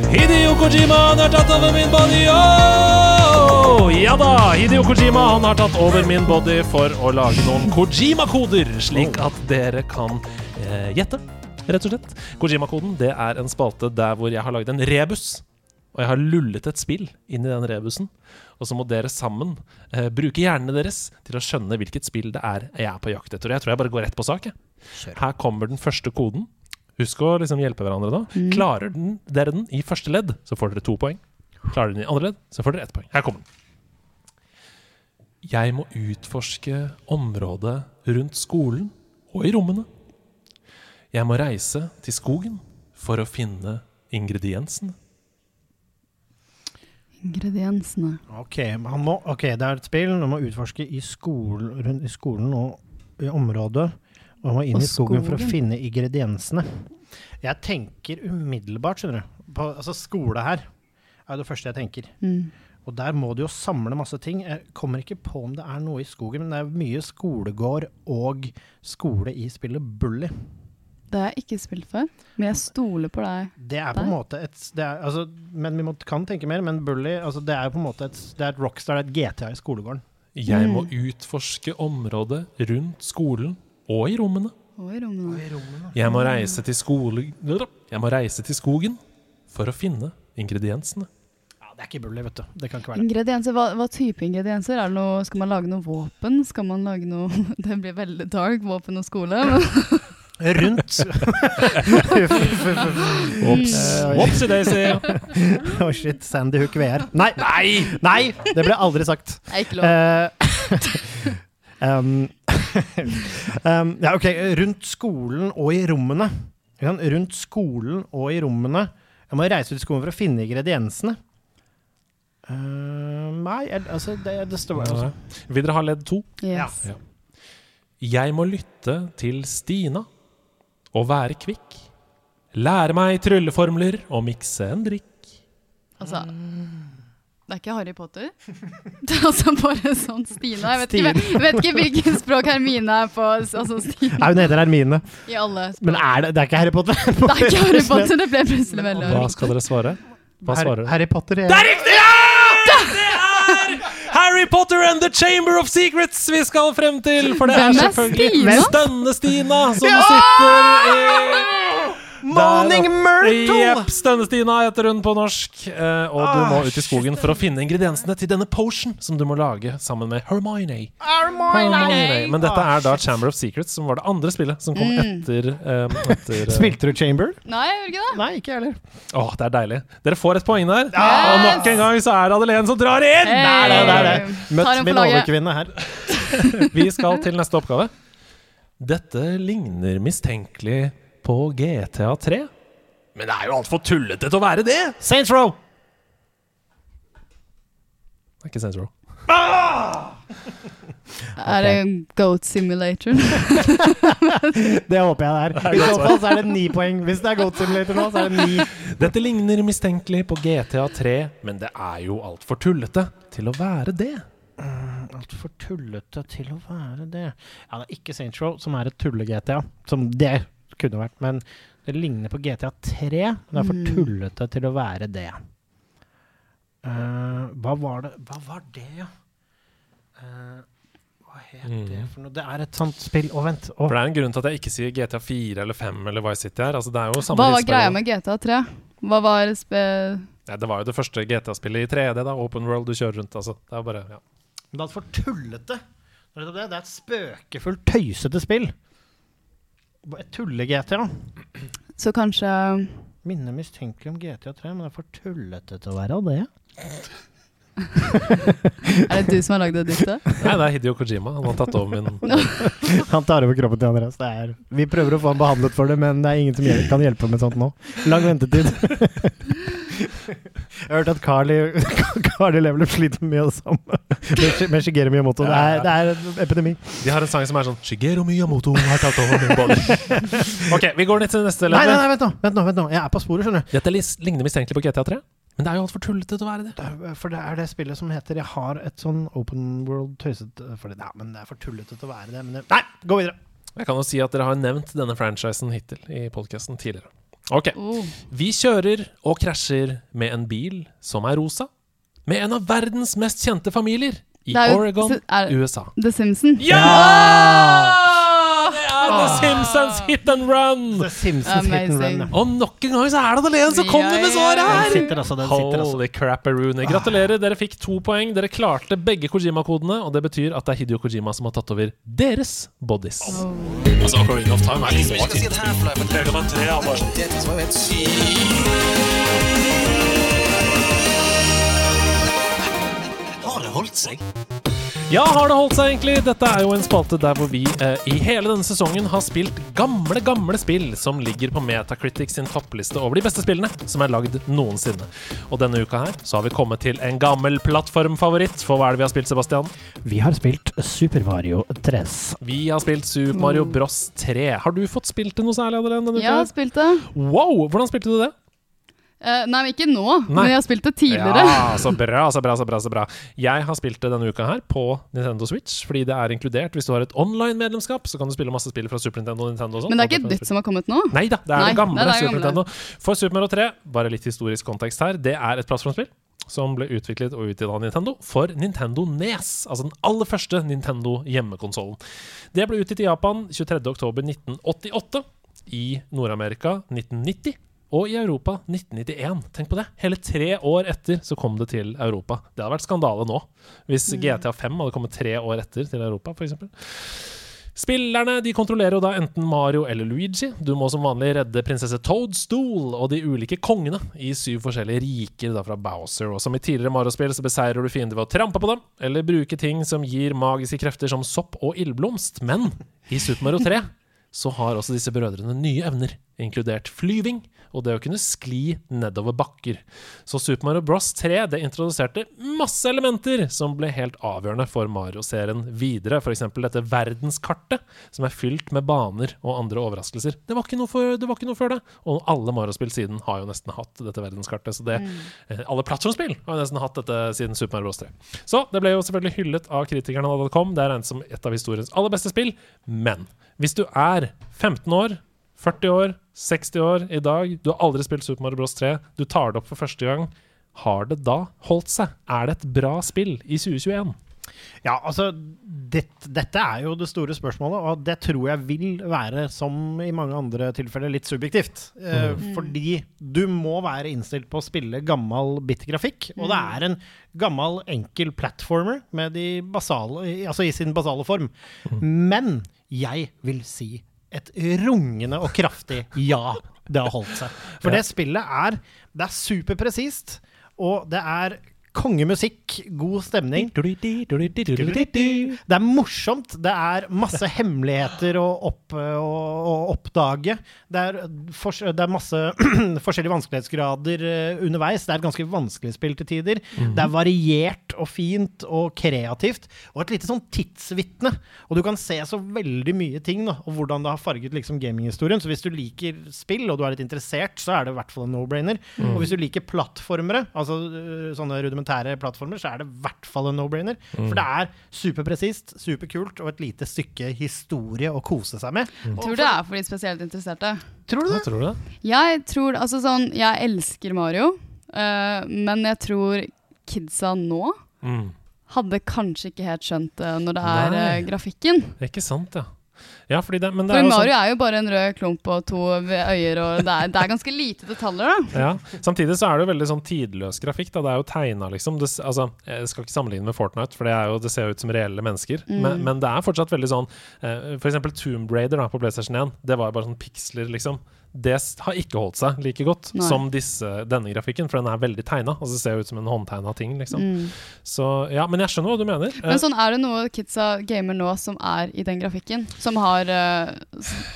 Hideo Kojima han har tatt over min body, oh. Ja da, Hideo Kojima han har tatt over min body for å lage noen Kojima-koder, slik at dere kan eh, gjette rett og slett. Kojima-koden det er en spalte der hvor jeg har laget en rebus. Og jeg har lullet et spill inn i den rebusen. Og så må dere sammen eh, bruke hjernene deres til å skjønne hvilket spill det er jeg er på jakt etter. Og jeg tror jeg bare går rett på sak. jeg. Her kommer den første koden. Husk å liksom hjelpe hverandre da. Klarer den, dere den i første ledd, så får dere to poeng. Klarer dere den i andre ledd, så får dere ett poeng. Her kommer den. Jeg må utforske området rundt skolen og i rommene. Jeg må reise til skogen for å finne ingrediensene. Ingrediensene. Ok, han må, okay det er et spill. Han må utforske i, skolen, rundt i skolen og i området. Og han må inn i skogen, for å finne ingrediensene. Jeg tenker umiddelbart, skjønner du. På, altså skole her er det første jeg tenker. Mm. Og der må du jo samle masse ting. Jeg kommer ikke på om det er noe i skogen, men det er mye skolegård og skole i spillet Bully. Det har jeg ikke spilt før, men jeg stoler på deg. Det er på en måte et det er, altså, Men vi må, kan tenke mer, men Bully altså, det er jo på en måte et, det er et Rockstar, det er et GTA i skolegården. Jeg må utforske området rundt skolen og i rommene. Og i rommene. Jeg må reise til skole... Jeg må reise til skogen for å finne ingrediensene. Ja, det er ikke Bully, vet du. Det kan ikke være det. Ingredienser, hva, hva type ingredienser? Er det noe, skal man lage noe våpen? Skal man lage noe Det blir veldig dark, våpen og skole. Rundt Ops. Whoopsie daisy. Å shit, Sandy Hook VR. Nei! Nei! Nei! Det ble aldri sagt. det er ikke lov. Um, um, ja, ok. Rundt skolen og i rommene. Rundt skolen og i rommene. Jeg må reise ut i skolen for å finne ingrediensene. Uh, nei, altså det, det står altså. Vil dere ha ledd to? Yes. Ja. Jeg må lytte til Stina og være kvikk. Lære meg trylleformler og mikse en drikk. Altså Det er ikke Harry Potter. Det er altså bare sånn Stina. Jeg vet ikke, vet ikke hvilket språk Hermine er på. Altså Stina Nei, hun heter Hermine. i alle språk. Men er det, det er ikke Harry Potter? Det er ikke Harry Potter, det ble plutselig veldig Hva skal dere svare? Hva svarer Harry, dere? Harry Potter er Det er riktig! Ja! Det er Harry Potter and the Chamber of Secrets vi skal frem til. For det er er selvfølgelig Stina? Stønne-Stina som sitter i Moaning Myrtle! Jepp, Stønne-Stina heter hun på norsk. Eh, og du må ut i skogen for å finne ingrediensene til denne potion som du må lage sammen med Hermione. Hermione. Men dette er da Chamber of Secrets, som var det andre spillet som kom etter, eh, etter eh, Spilte du Chamber? Nei, jeg gjorde ikke det. Nei, ikke jeg heller. Åh, det er deilig. Dere får et poeng der. Og nok en gang så er det Adelén som drar inn! Hey. Nei, er det. Møtt min overkvinne her. Vi skal til neste oppgave. Dette ligner mistenkelig på GTA 3. Men det er jo altfor tullete til å være det! Saints Row! Det er ikke Saints Row. Er det Goat Simulator? Det håper jeg det er. I så fall så er det ni poeng. Hvis det er Goat Simulator nå, så er det ni. Dette ligner mistenkelig på GTA 3, men det er jo altfor tullete til å være det. Altfor tullete til å være det. Ja, det er ikke Saints Row, som er et tulle-GTA. Som det kunne vært. Men det ligner på GTA 3, men det er for Mm. tullete til å være det. Uh, hva var det Hva var det, ja? Uh, hva het det for noe? Det er et sånt spill Å, vent. Oh. For det er en grunn til at jeg ikke sier GTA 4 eller 5 eller Vice City her. Altså, det er jo samme Hva var greia med GTA 3? Hva var spe... Ja, det var jo det første GTA-spillet i 3D, da. Open World, du kjører rundt, altså. Det er bare, ja. Men det er for tullete. Det er, det, det er et spøkefullt, tøysete spill. Tulle-GTA. Så kanskje Minner mistenkelig om GTA 3, men det er for tullete til å være det. Er det du som har lagd det diktet? Nei, det er Hidio Kojima. Han har tatt over min Han tar over kroppen til Andreas. Det er, vi prøver å få han behandlet for det, men det er ingen som hjel- kan hjelpe med sånt nå. Lang ventetid. Jeg har hørt at Carly, Carly Levelup sliter mye av det samme med, med Shigeru Miyamoto. Det er, det er en epidemi. De har en sang som er sånn Shigeru Miyamoto har tatt over min bolle. ok, vi går ned til neste Nei, nei, nei, vent nå, vent nå, vent nå. Jeg er på sporet, skjønner du. Dette ligner mistenkelig på GTA 3, men det er jo altfor tullete til å være det. Det er- For det er det spillet som heter Jeg har et sånn open world tøysete for det. Ja, men det er for tullete til å være det. Men det, nei, gå videre. Jeg kan jo si at dere har nevnt denne franchisen hittil i podkasten tidligere. Ok, Oh. vi kjører og krasjer med en bil som er rosa, med en av verdens mest kjente familier i er Oregon, er- USA. The Simpsons? Ja! Er The Simpsons Hit and Run! The Simpsons Hit and Run. Ja. Og nok en gang så er det Adelén som kommer med Ja, svaret her! Den sitter altså, den sitter altså. Holy crapperoonie. Gratulerer, dere fikk to poeng. Dere klarte begge Kojima-kodene, og det betyr at det er Hidio Kojima som har tatt over deres bodies. Altså, Ocarina of Time er var jo helt sykt. Har det holdt seg? Ja, har det holdt seg egentlig? Dette er jo en spalte der hvor vi eh, i hele denne sesongen har spilt gamle, gamle spill som ligger på Metacritics sin toppliste over de beste spillene som er lagd noensinne. Og denne uka her så har vi kommet til en gammel plattformfavoritt. For hva er det vi har spilt, Sebastian? Vi har spilt Super Mario 3. Vi har spilt Super Mario Bros 3. Har du fått spilt det noe særlig, Adeline? Ja, Jeg har spilt det. Wow! Hvordan spilte du det? Eh, nei, ikke nå. Nei. Men jeg har spilt det tidligere. Ja, så bra, så bra, så bra, så bra. Jeg har spilt det denne uka her på Nintendo Switch, fordi det er inkludert. Hvis du har et online-medlemskap, så kan du spille masse spill fra Super Nintendo og Nintendo og sånn. Men det er ikke et nytt som har kommet nå? Nei da, det er Nei, det gamle nei, det er Super gamle. Nintendo. For Super Mario 3, bare litt historisk kontekst her, det er et plattformspill som ble utviklet og utgitt av Nintendo for Nintendo NES, altså den aller første Nintendo hjemmekonsollen. Det ble utgitt i Japan 23.10.1988, i Nord-Amerika 1990. Og i Europa 1991. Tenk på det! Hele tre år etter så kom det til Europa. Det hadde vært skandale nå, hvis GTA 5 hadde kommet tre år etter til Europa, f.eks. Spillerne de kontrollerer jo da enten Mario eller Luigi. Du må som vanlig redde prinsesse Toadstool og de ulike kongene i syv forskjellige riker da fra Bowser. Og som i tidligere Mario-spill så beseirer du fiender ved å trampe på dem, eller bruke ting som gir magiske krefter som sopp og ildblomst. Men i Super Mario 3 så har også disse brødrene nye evner, inkludert flyving og det å kunne skli nedover bakker. Så Super Mario Bros 3 det introduserte masse elementer som ble helt avgjørende for Mario-serien videre. F.eks. dette verdenskartet, som er fylt med baner og andre overraskelser. Det var ikke noe, for, det var ikke noe før det. Og alle Mario-spill siden har jo nesten hatt dette verdenskartet. Så det, mm. alle plattformspill har jo nesten hatt dette siden Super Mario Bros 3. Så det ble jo selvfølgelig hyllet av kritikerne da det kom. Det er regnet som et av historiens aller beste spill. Men hvis du er 15 år 40 år, 60 år i dag, du har aldri spilt Super Mario Bros 3, du tar det opp for første gang. Har det da holdt seg? Er det et bra spill i 2021? Ja, altså det, Dette er jo det store spørsmålet, og det tror jeg vil være, som i mange andre tilfeller, litt subjektivt. Eh, Mm. Fordi du må være innstilt på å spille gammel bit-grafikk, og det er en gammel, enkel platformer med de basale, altså i sin basale form. Men jeg vil si et rungende og kraftig ja. Det har holdt seg. For det spillet er Det er superpresist, og det er kongemusikk, god stemning. Det er morsomt. Det er masse hemmeligheter å, opp, å, oppdage. Det er, for, det er masse forskjellige vanskelighetsgrader eh, underveis. Det er et ganske vanskelig spill til tider. Det er variert og fint og kreativt. Og et lite sånn tidsvitne. Og du kan se så veldig mye ting, da, og hvordan det har farget liksom gaminghistorien. Så hvis du liker spill, og du er litt interessert, så er det i hvert fall en no-brainer. Og hvis du liker plattformere, altså øh, sånne rudimentære plattformer, så er det i hvert fall en no-brainer. For det er superpresist, superkult, og et lite stykke historie å kose seg med. Mm. Tror det er for de spesielt interesserte. Tror du Ja, det? tror du det? Jeg tror altså sånn Jeg elsker Mario, uh, men jeg tror kidsa nå Mm. hadde kanskje ikke helt skjønt det når det er grafikken Det er Ikke sant, ja. Ja, fordi det, men det For er jo Mario sånn, er jo bare en rød klump og to øyer, og det er, det er ganske lite detaljer, da. ja. Samtidig så er det jo veldig sånn tidløs grafikk. Da. Det er jo tegna, liksom. Det, altså, jeg skal ikke sammenligne med Fortnite, for det, jo, det ser jo ut som reelle mennesker. Mm. Men, men det er fortsatt veldig sånn eh, For eksempel Tomb Raider da, på PlayStation 1. Det var jo bare sånn piksler, liksom. Det har ikke holdt seg like godt Nei. som disse, denne grafikken, for den er veldig tegna. Altså, det ser ut som en håndtegna ting, liksom. Mm. Så ja, men jeg skjønner hva du mener. Men sånn er det noe kidsa gamer nå som er i den grafikken. Som har uh,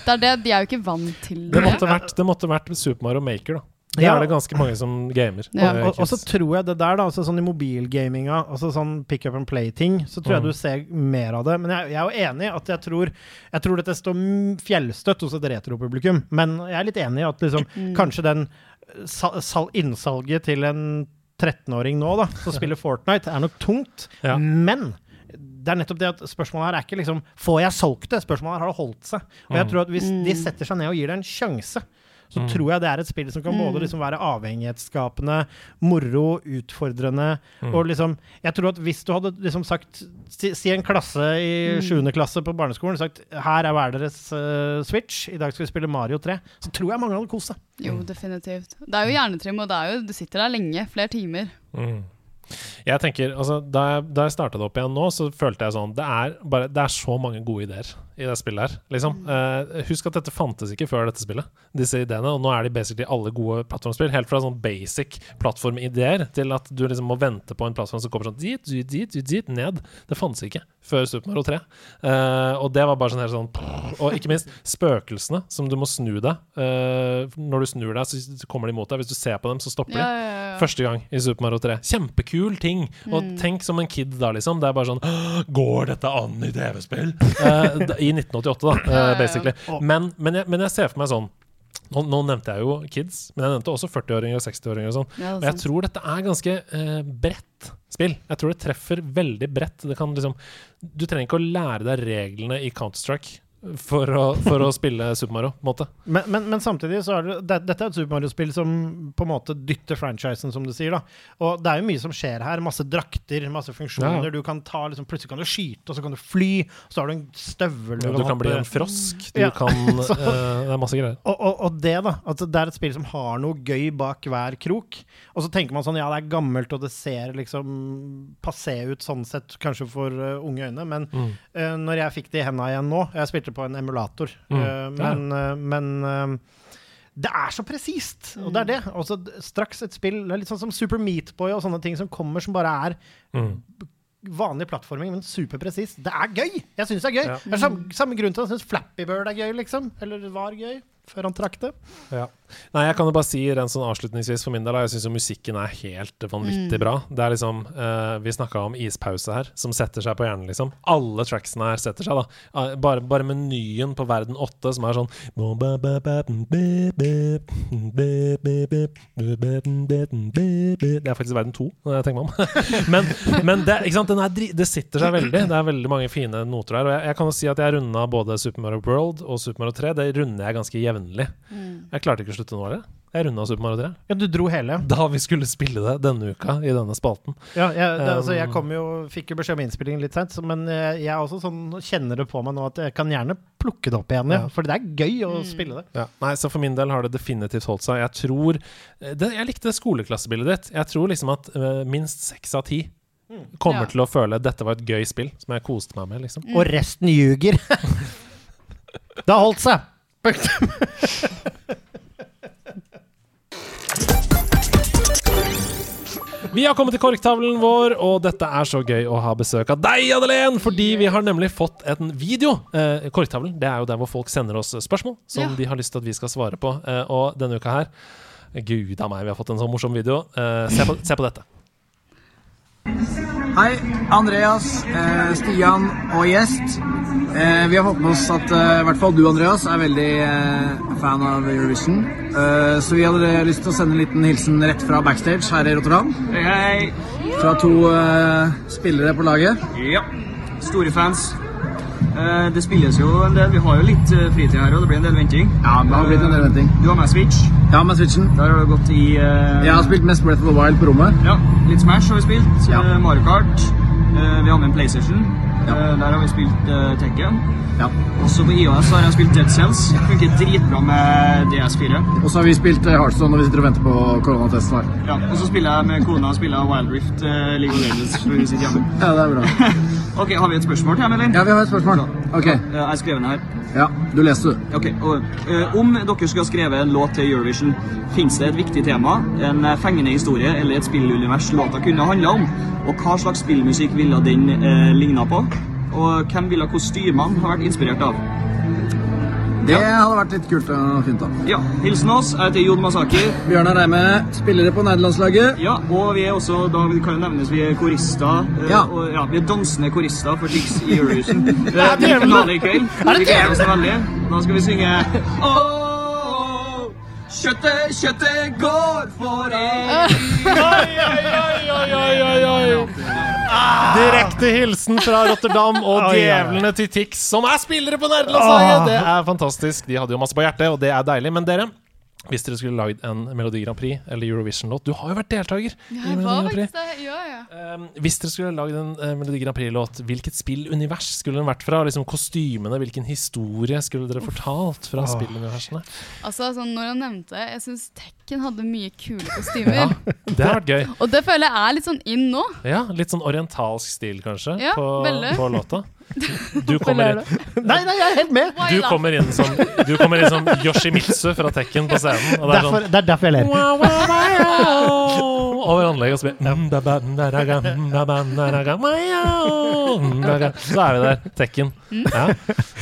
Det er det, de er jo ikke vant til det det. måtte vært, det måtte vært Super Mario Maker, da. Det Ja. er det ganske mange som gamer. Ja. eh, Og, og så tror jeg det der, da, altså sånn i mobilgaminga, altså sånn pick up and play-ting, så tror jeg Mm. du ser mer av det. Men jeg, jeg er jo enig i at jeg tror, jeg tror dette står fjellstøtt hos et retropublikum. Men jeg er litt enig i at liksom, Mm. kanskje den sal, sal, innsalget til en 13-åring nå, da, som spiller Fortnite, er nok tungt. Ja. Men det er nettopp det at spørsmålet her er ikke liksom Får jeg solgt det? Spørsmålet her har det holdt seg. Og jeg Mm. tror at hvis de setter seg ned og gir det en sjanse, så Mm. tror jeg det er et spill som kan både Mm. liksom være avhengighetsskapende, moro, utfordrende Mm. og liksom Jeg tror at hvis du hadde liksom sagt Si, si en klasse i Mm. sjuende klasse på barneskolen sagt her er hver deres uh, Switch, i dag skal vi spille Mario 3, så tror jeg mange hadde kost seg. Jo, definitivt. Det er jo hjernetrim, og det er jo, du sitter der lenge. Flere timer. Mm. Jeg tenker, altså Da jeg, da jeg starta det opp igjen nå, så følte jeg sånn Det er, bare, det er så mange gode ideer i det spillet her. Liksom. Uh, husk at dette fantes ikke før dette spillet, disse ideene. Og nå er de basically alle gode plattformspill. Helt fra sånn basic plattformideer til at du liksom må vente på en plattform som kommer sånn dit, dit, dit, dit, dit, ned. Det fantes ikke før Super Mario 3. Uh, og det var bare sånn helt sånn Og ikke minst spøkelsene som du må snu deg. Uh, når du snur deg, så kommer de mot deg. Hvis du ser på dem, så stopper de. Ja, ja, ja. Første gang i Super Mario 3. Kjempekul ting! Og Mm. tenk som en kid da, liksom. Det er bare sånn Går dette an i TV-spill? Uh, d- I 1988, da, eh, basically. Men, men, jeg, men jeg ser for meg sånn nå, nå nevnte jeg jo kids, men jeg nevnte også 40-åringer og 60-åringer og sånn. Ja, Og jeg tror dette er ganske eh, bredt spill. Jeg tror det treffer veldig bredt. Det kan liksom Du trenger ikke å lære deg reglene i Counter-Strike for å, for å spille Super Mario, på en måte. Men, men, men samtidig så er det, det Dette er et Super Mario-spill som på en måte dytter franchisen, som du sier. da Og det er jo mye som skjer her. Masse drakter, masse funksjoner. Ja, ja. Du kan ta liksom, Plutselig kan du skyte, og så kan du fly. Så har du en støvel Du kan bli en frosk. Du Ja. kan Så- uh, Det er masse greier. Og, og, og det, da. At det er et spill som har noe gøy bak hver krok. Og så tenker man sånn, ja, det er gammelt, og det ser liksom passé ut sånn sett, kanskje for uh, unge øyne, men Mm. uh, når jeg fikk det i henda igjen nå Jeg spilte på en emulator, Mm. eh, men, eh, men eh, det er så presist, og det er det. Også straks et spill Det er litt sånn som Super Meatboy og sånne ting som kommer som bare er Mm. vanlig plattforming, men superpresist. Det er gøy! Jeg syns det er gøy. Ja. Det er samme, samme grunn til at jeg syns Flappy Bird er gøy, liksom. Eller var gøy før han trakk det. Ja. Nei, jeg kan jo bare si rent sånn avslutningsvis for min del, jeg syns jo musikken er helt vanvittig Mm. bra. Det er liksom uh, Vi snakka om ispause her, som setter seg på hjernen, liksom. Alle tracksene her setter seg, da. Ah, Bare, bare menyen på Verden 8, som er sånn Det er faktisk Verden 2, når jeg tenker meg om. men men det, ikke sant? Den er, dri- det sitter seg veldig. Det er veldig mange fine noter der. Og jeg, jeg kan jo si at jeg runda både Super Mario World og Super Mario 3. Det runder jeg ganske jevnlig. Mm. Jeg klarte ikke å slutte nå, eller? Jeg runda Super Mario 3. Ja, du dro hele. Da vi skulle spille det denne uka i denne spalten. Ja, jeg, det, altså, jeg kom jo, fikk jo beskjed om innspillingen litt sent, men jeg, jeg er også sånn, kjenner det på meg nå at jeg kan gjerne plukke det opp igjen. Ja. Ja. For det er gøy å Mm. spille det. Ja. Nei, så for min del har det definitivt holdt seg. Jeg tror eh, det, Jeg likte skoleklassebildet ditt. Jeg tror liksom at uh, minst seks av ti kommer Ja. til å føle at dette var et gøy spill som jeg koste meg med, liksom. Og resten ljuger. det har holdt seg! Punktum. Vi har kommet til korktavlen vår, og dette er så gøy å ha besøk av deg, Adelén! Fordi vi har nemlig fått en video. Eh, korktavlen det er jo der hvor folk sender oss spørsmål som Ja. de har lyst til at vi skal svare på. Eh, og denne uka her Gud a meg, vi har fått en sånn morsom video. Eh, se, på, se på dette. Hei, Andreas, eh, Stian og gjest. Eh, vi har fått med oss at eh, i hvert fall du, Andreas, er veldig eh, fan av Eurovision. Eh, så vi hadde lyst til å sende en liten hilsen rett fra backstage her i Rotterdam. Hei, hei. Fra to eh, spillere på laget. Ja, store fans. Eh, det spilles jo en del. Vi har jo litt eh, fritid her, og det blir en del venting. Ja, det har blitt en del venting. Du har med Switch. Ja, med Switchen. Der har du gått i uh... Jeg har spilt mest Breath of the Wild på rommet. Ja, litt Smash har vi spilt. Ja. eh, Mario Kart. Eh, vi har med en PlayStation. Eh, der har vi spilt uh, Tekken. Ja. Også på IOS har jeg spilt Dead Cells. Funker dritbra med DS4. Og så har vi spilt uh, Hearthstone når vi sitter og venter på koronatesten her. Ja, og så spiller jeg med kona og spiller Wild Rift uh, League of Legends for vi sitter hjemme. Ja, det er bra. ok, har vi et spørsmål til eller? Ja, vi har et spørsmål. Ok. Ja, jeg har skrevet den her. Ja, du leste du. Ok, og, uh, Om dere skulle ha skrevet en låt til Eurovision, fins det et viktig tema, en eh, fengende historie eller et spillunivers låta kunne handla om? Og hva slags spillmusikk ville den uh, ligna på? Og hvem ville kostymene ha vært inspirert av? Det hadde vært litt kult å finne da. Ja, Hilsen oss. Jeg heter Jon Masaki. Bjørnar Reime, spillere på nederlandslaget. Ja, og vi er også, da vi kan jo nevnes, vi er korister. eh, Ja. Og, ja, vi er dansende korister for Tix i Eurovision. Det er finale i kveld. Er det Vi gleder oss veldig. Nå skal vi synge kjøttet, kjøttet går for en. Direkte hilsen fra Rotterdam og djevlene til Tix, som er spillere på nerdelandslaget! Det er fantastisk. De hadde jo masse på hjertet, og det er deilig. Men dere, hvis dere skulle lagd en Melodi Grand Prix eller Eurovision-låt Du har jo vært deltaker i Jeg Melodi var Grand Prix. faktisk det. Ja, ja. Um, hvis dere skulle lagd en uh, Melodi Grand Prix-låt, hvilket spillunivers skulle den vært fra? Liksom Kostymene, hvilken historie skulle dere fortalt fra spilluniversene? Altså, sånn, når han nevnte jeg syns Tekken hadde mye kule kostymer. Ja, det har vært gøy. Og det føler jeg er litt sånn inn nå. Ja, Litt sånn orientalsk stil, kanskje, Ja, på, veldig. på låta. Du kommer, inn, Nei, nei, jeg er helt med! du kommer inn som Du kommer inn som Yoshimitsu fra Tekken på scenen. Og det er sånn Derfor, det er derfor jeg ler. Over anlegget, og mm, mm, mm, ga. Så er vi der. Tekken. Ja.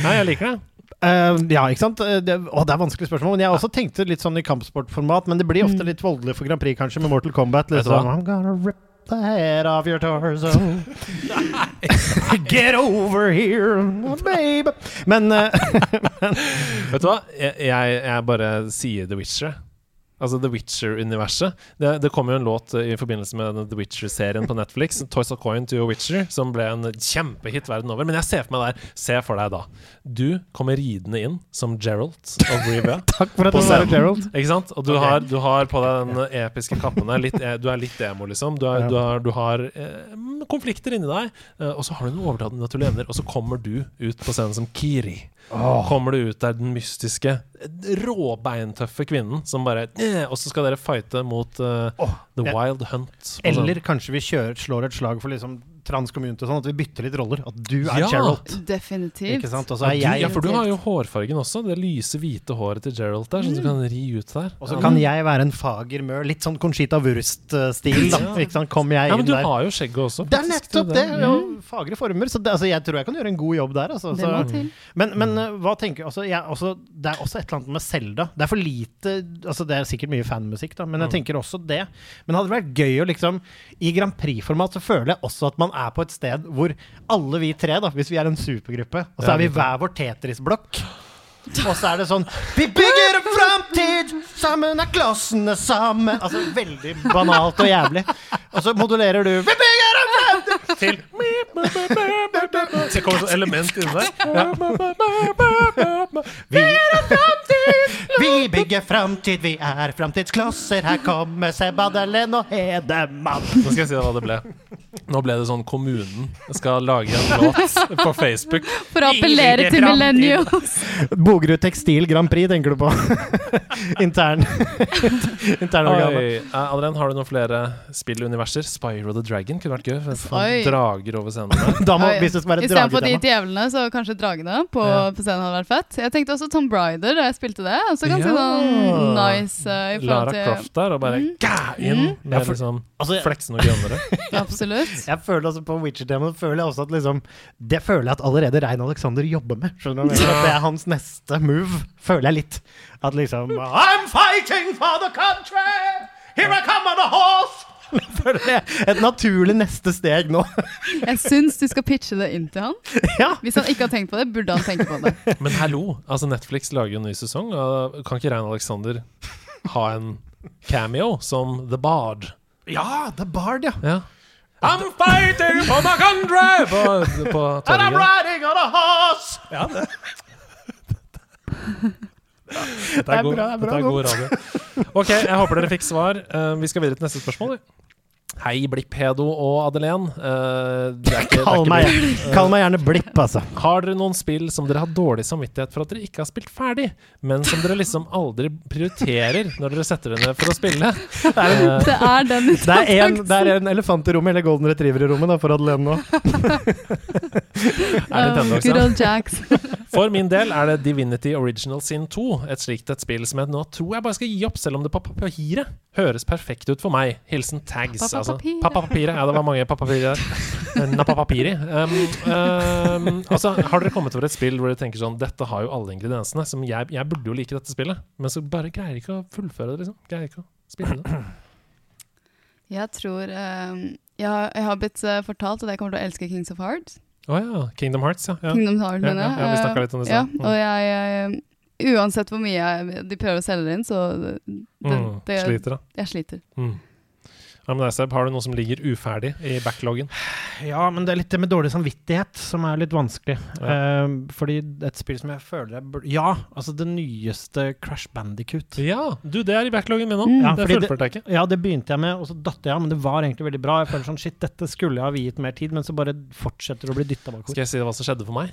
Nei, jeg liker det. Uh, ja, ikke sant? Eh, Det, å, det er vanskelig spørsmål. Men jeg har også tenkte litt sånn i kampsportformat, men det blir ofte litt voldelig for Grand Prix, kanskje, med Mortal Kombat. Sånn I'm gonna rip the head off your torso. Get over here, baby. Men men Vet du hva? Jeg, jeg, jeg bare sier The Witcher. Altså The Witcher-universet. Det, det kom jo en låt eh, i forbindelse med The Witcher-serien på Netflix, Toys of Coin to Witcher, som ble en kjempehit verden over. Men jeg ser for meg der Se for deg da. Du kommer ridende inn som Gerald of Rivia. takk for at du var. Gerald. Ikke sant? Og du, okay. har, du har på deg den episke kappen der. Litt, e- du er litt emo, liksom. Du, er, Ja. du har, du har eh, konflikter inni deg, eh, og så har du noen overnaturlige evner, og så kommer du ut på scenen som Kiri. Kommer du ut der den mystiske, råbeintøffe kvinnen som bare eh, Og så skal dere fighte mot uh, oh. The Wild Hunt. Eller sånn. Kanskje vi kjører, slår et slag for liksom trans-community, sånn at vi bytter litt roller. At du er Ja. Gerald. Definitivt. Så er jeg ja, for du har jo hårfargen også. Det lyse, hvite håret til Gerald der, som du kan ri ut der. Og så kan jeg være en fager mør. Litt sånn Conchita Wurst-stil, da. Ikke sant? Kom jeg Ja, men du der. har jo skjegget også. Det er nettopp det! Ja, fagre former. Så det, altså, jeg tror jeg kan gjøre en god jobb der. Altså. Det må Så, til. men, men uh, hva tenker altså, jeg, altså, Det er også et eller annet med Selda. Det er for lite altså, Det er sikkert mye fanmusikk, da, men jeg tenker også det. Men hadde det vært gøy å liksom I Grand Prix-format så føler jeg også at man er på et sted hvor alle vi tre, da, hvis vi er en supergruppe, og så er vi hver vår Tetris-blokk. Og så er det sånn Vi bygger en framtid! Sammen er klossene sammen Altså veldig banalt og jævlig. Og så modulerer du Vi bygger en framtid! Til Så kommer et sånt element inni der. Ja. Vi Vi bygger framtid, vi er framtidsklosser. Her kommer Seb Adelen og Hedemann. Nå skal jeg si deg hva det ble. Nå ble det sånn kommunen skal lage en låt på Facebook. For å appellere til millennials. Bogerud Tekstil Grand Prix tenker du på. Intern Internorganet. Oi. Eh, Adrian, har du noen flere spilluniverser? Spyro the Dragon kunne vært gøy. Oi. Drager over scenen. Da må, hvis det skal være Istedenfor de djevlene, så kanskje dragene på, Ja. på scenen hadde vært fett. Jeg tenkte også Tom Bryder da jeg spilte det. Ganske Ja. sånn nice uh, i forhold Lara til Croft der, og bare Mm. gæ, inn Mm. med liksom Altså, fleksen og grønnere. Absolutt. jeg føler altså på Witcher-temaet føler jeg også at liksom Det føler jeg at allerede Rein Alexander jobber med. Skjønner du? At det er hans neste move, føler jeg litt. At liksom I'm fighting for the country! Here I come on a horse! Føler er Et naturlig neste steg nå. Jeg syns du skal pitche det inn til han. ja. Hvis han ikke har tenkt på det, burde han tenke på det. Men hallo, altså Netflix lager jo en ny sesong. Og kan ikke Rein Alexander ha en cameo som The Bard? Ja, The Bard, ja. Ja. I'm fighting for my country! På, på And I'm riding on a horse! Ja, det. Det er god, bra, det er bra er god radio. Ok, jeg håper dere fikk svar. Eh, vi skal videre til neste spørsmål. Hei, Blipp-Hedo og Adelén. Eh, det er det er Kall meg, Eh, kall meg gjerne Blipp, altså. Har dere noen spill som dere har dårlig samvittighet for at dere ikke har spilt ferdig, men som dere liksom aldri prioriterer når dere setter dere ned for å spille? Eh, Det er den Det er, en, det er en elefant i rommet, eller golden retriever i rommet, da, for Adelene nå. er det Good også. old Jacks. For min del er det Divinity Original Sin 2 et slikt et spill som jeg nå tror jeg bare skal gi opp, selv om det på papiret høres perfekt ut for meg. Hilsen Tags. Altså. Papire. Pappa Papire. Ja, det var mange pappapirer der. Nappa Papiri. Um, um, altså, har dere kommet over et spill hvor dere tenker sånn Dette har jo alle ingrediensene. Som jeg, jeg burde jo like dette spillet, men så bare greier ikke å fullføre det, liksom. Greier ikke å spille det. Jeg tror um, jeg, har, jeg har blitt eh, fortalt at jeg kommer til å elske Kings of Hearts. Å ja. Kingdom Hearts, ja. ja. Kingdom Hearts, Ja, ja, ja, vi snakket litt om det i Ja, stad. Mm. og jeg, jeg Uansett hvor mye jeg, de prøver å selge det inn, så det, det, Mm, sliter, da. Jeg sliter. Mm. Ja, deg, Seb, har du noe som ligger uferdig i backloggen? Ja, men det er litt det med dårlig samvittighet som er litt vanskelig. Ja. Uh, fordi et spill som jeg føler jeg burde Ja, altså det nyeste Crash Bandicoot. Ja, du, det er i backloggen min nå. Mm. Ja, det fullførte jeg ikke. Ja, det begynte jeg med, og så datt jeg av, men det var egentlig veldig bra. Jeg føler sånn, shit, dette skulle jeg ha viet mer tid, men så bare fortsetter det å bli dytta bakover. Skal jeg si deg hva som skjedde for meg?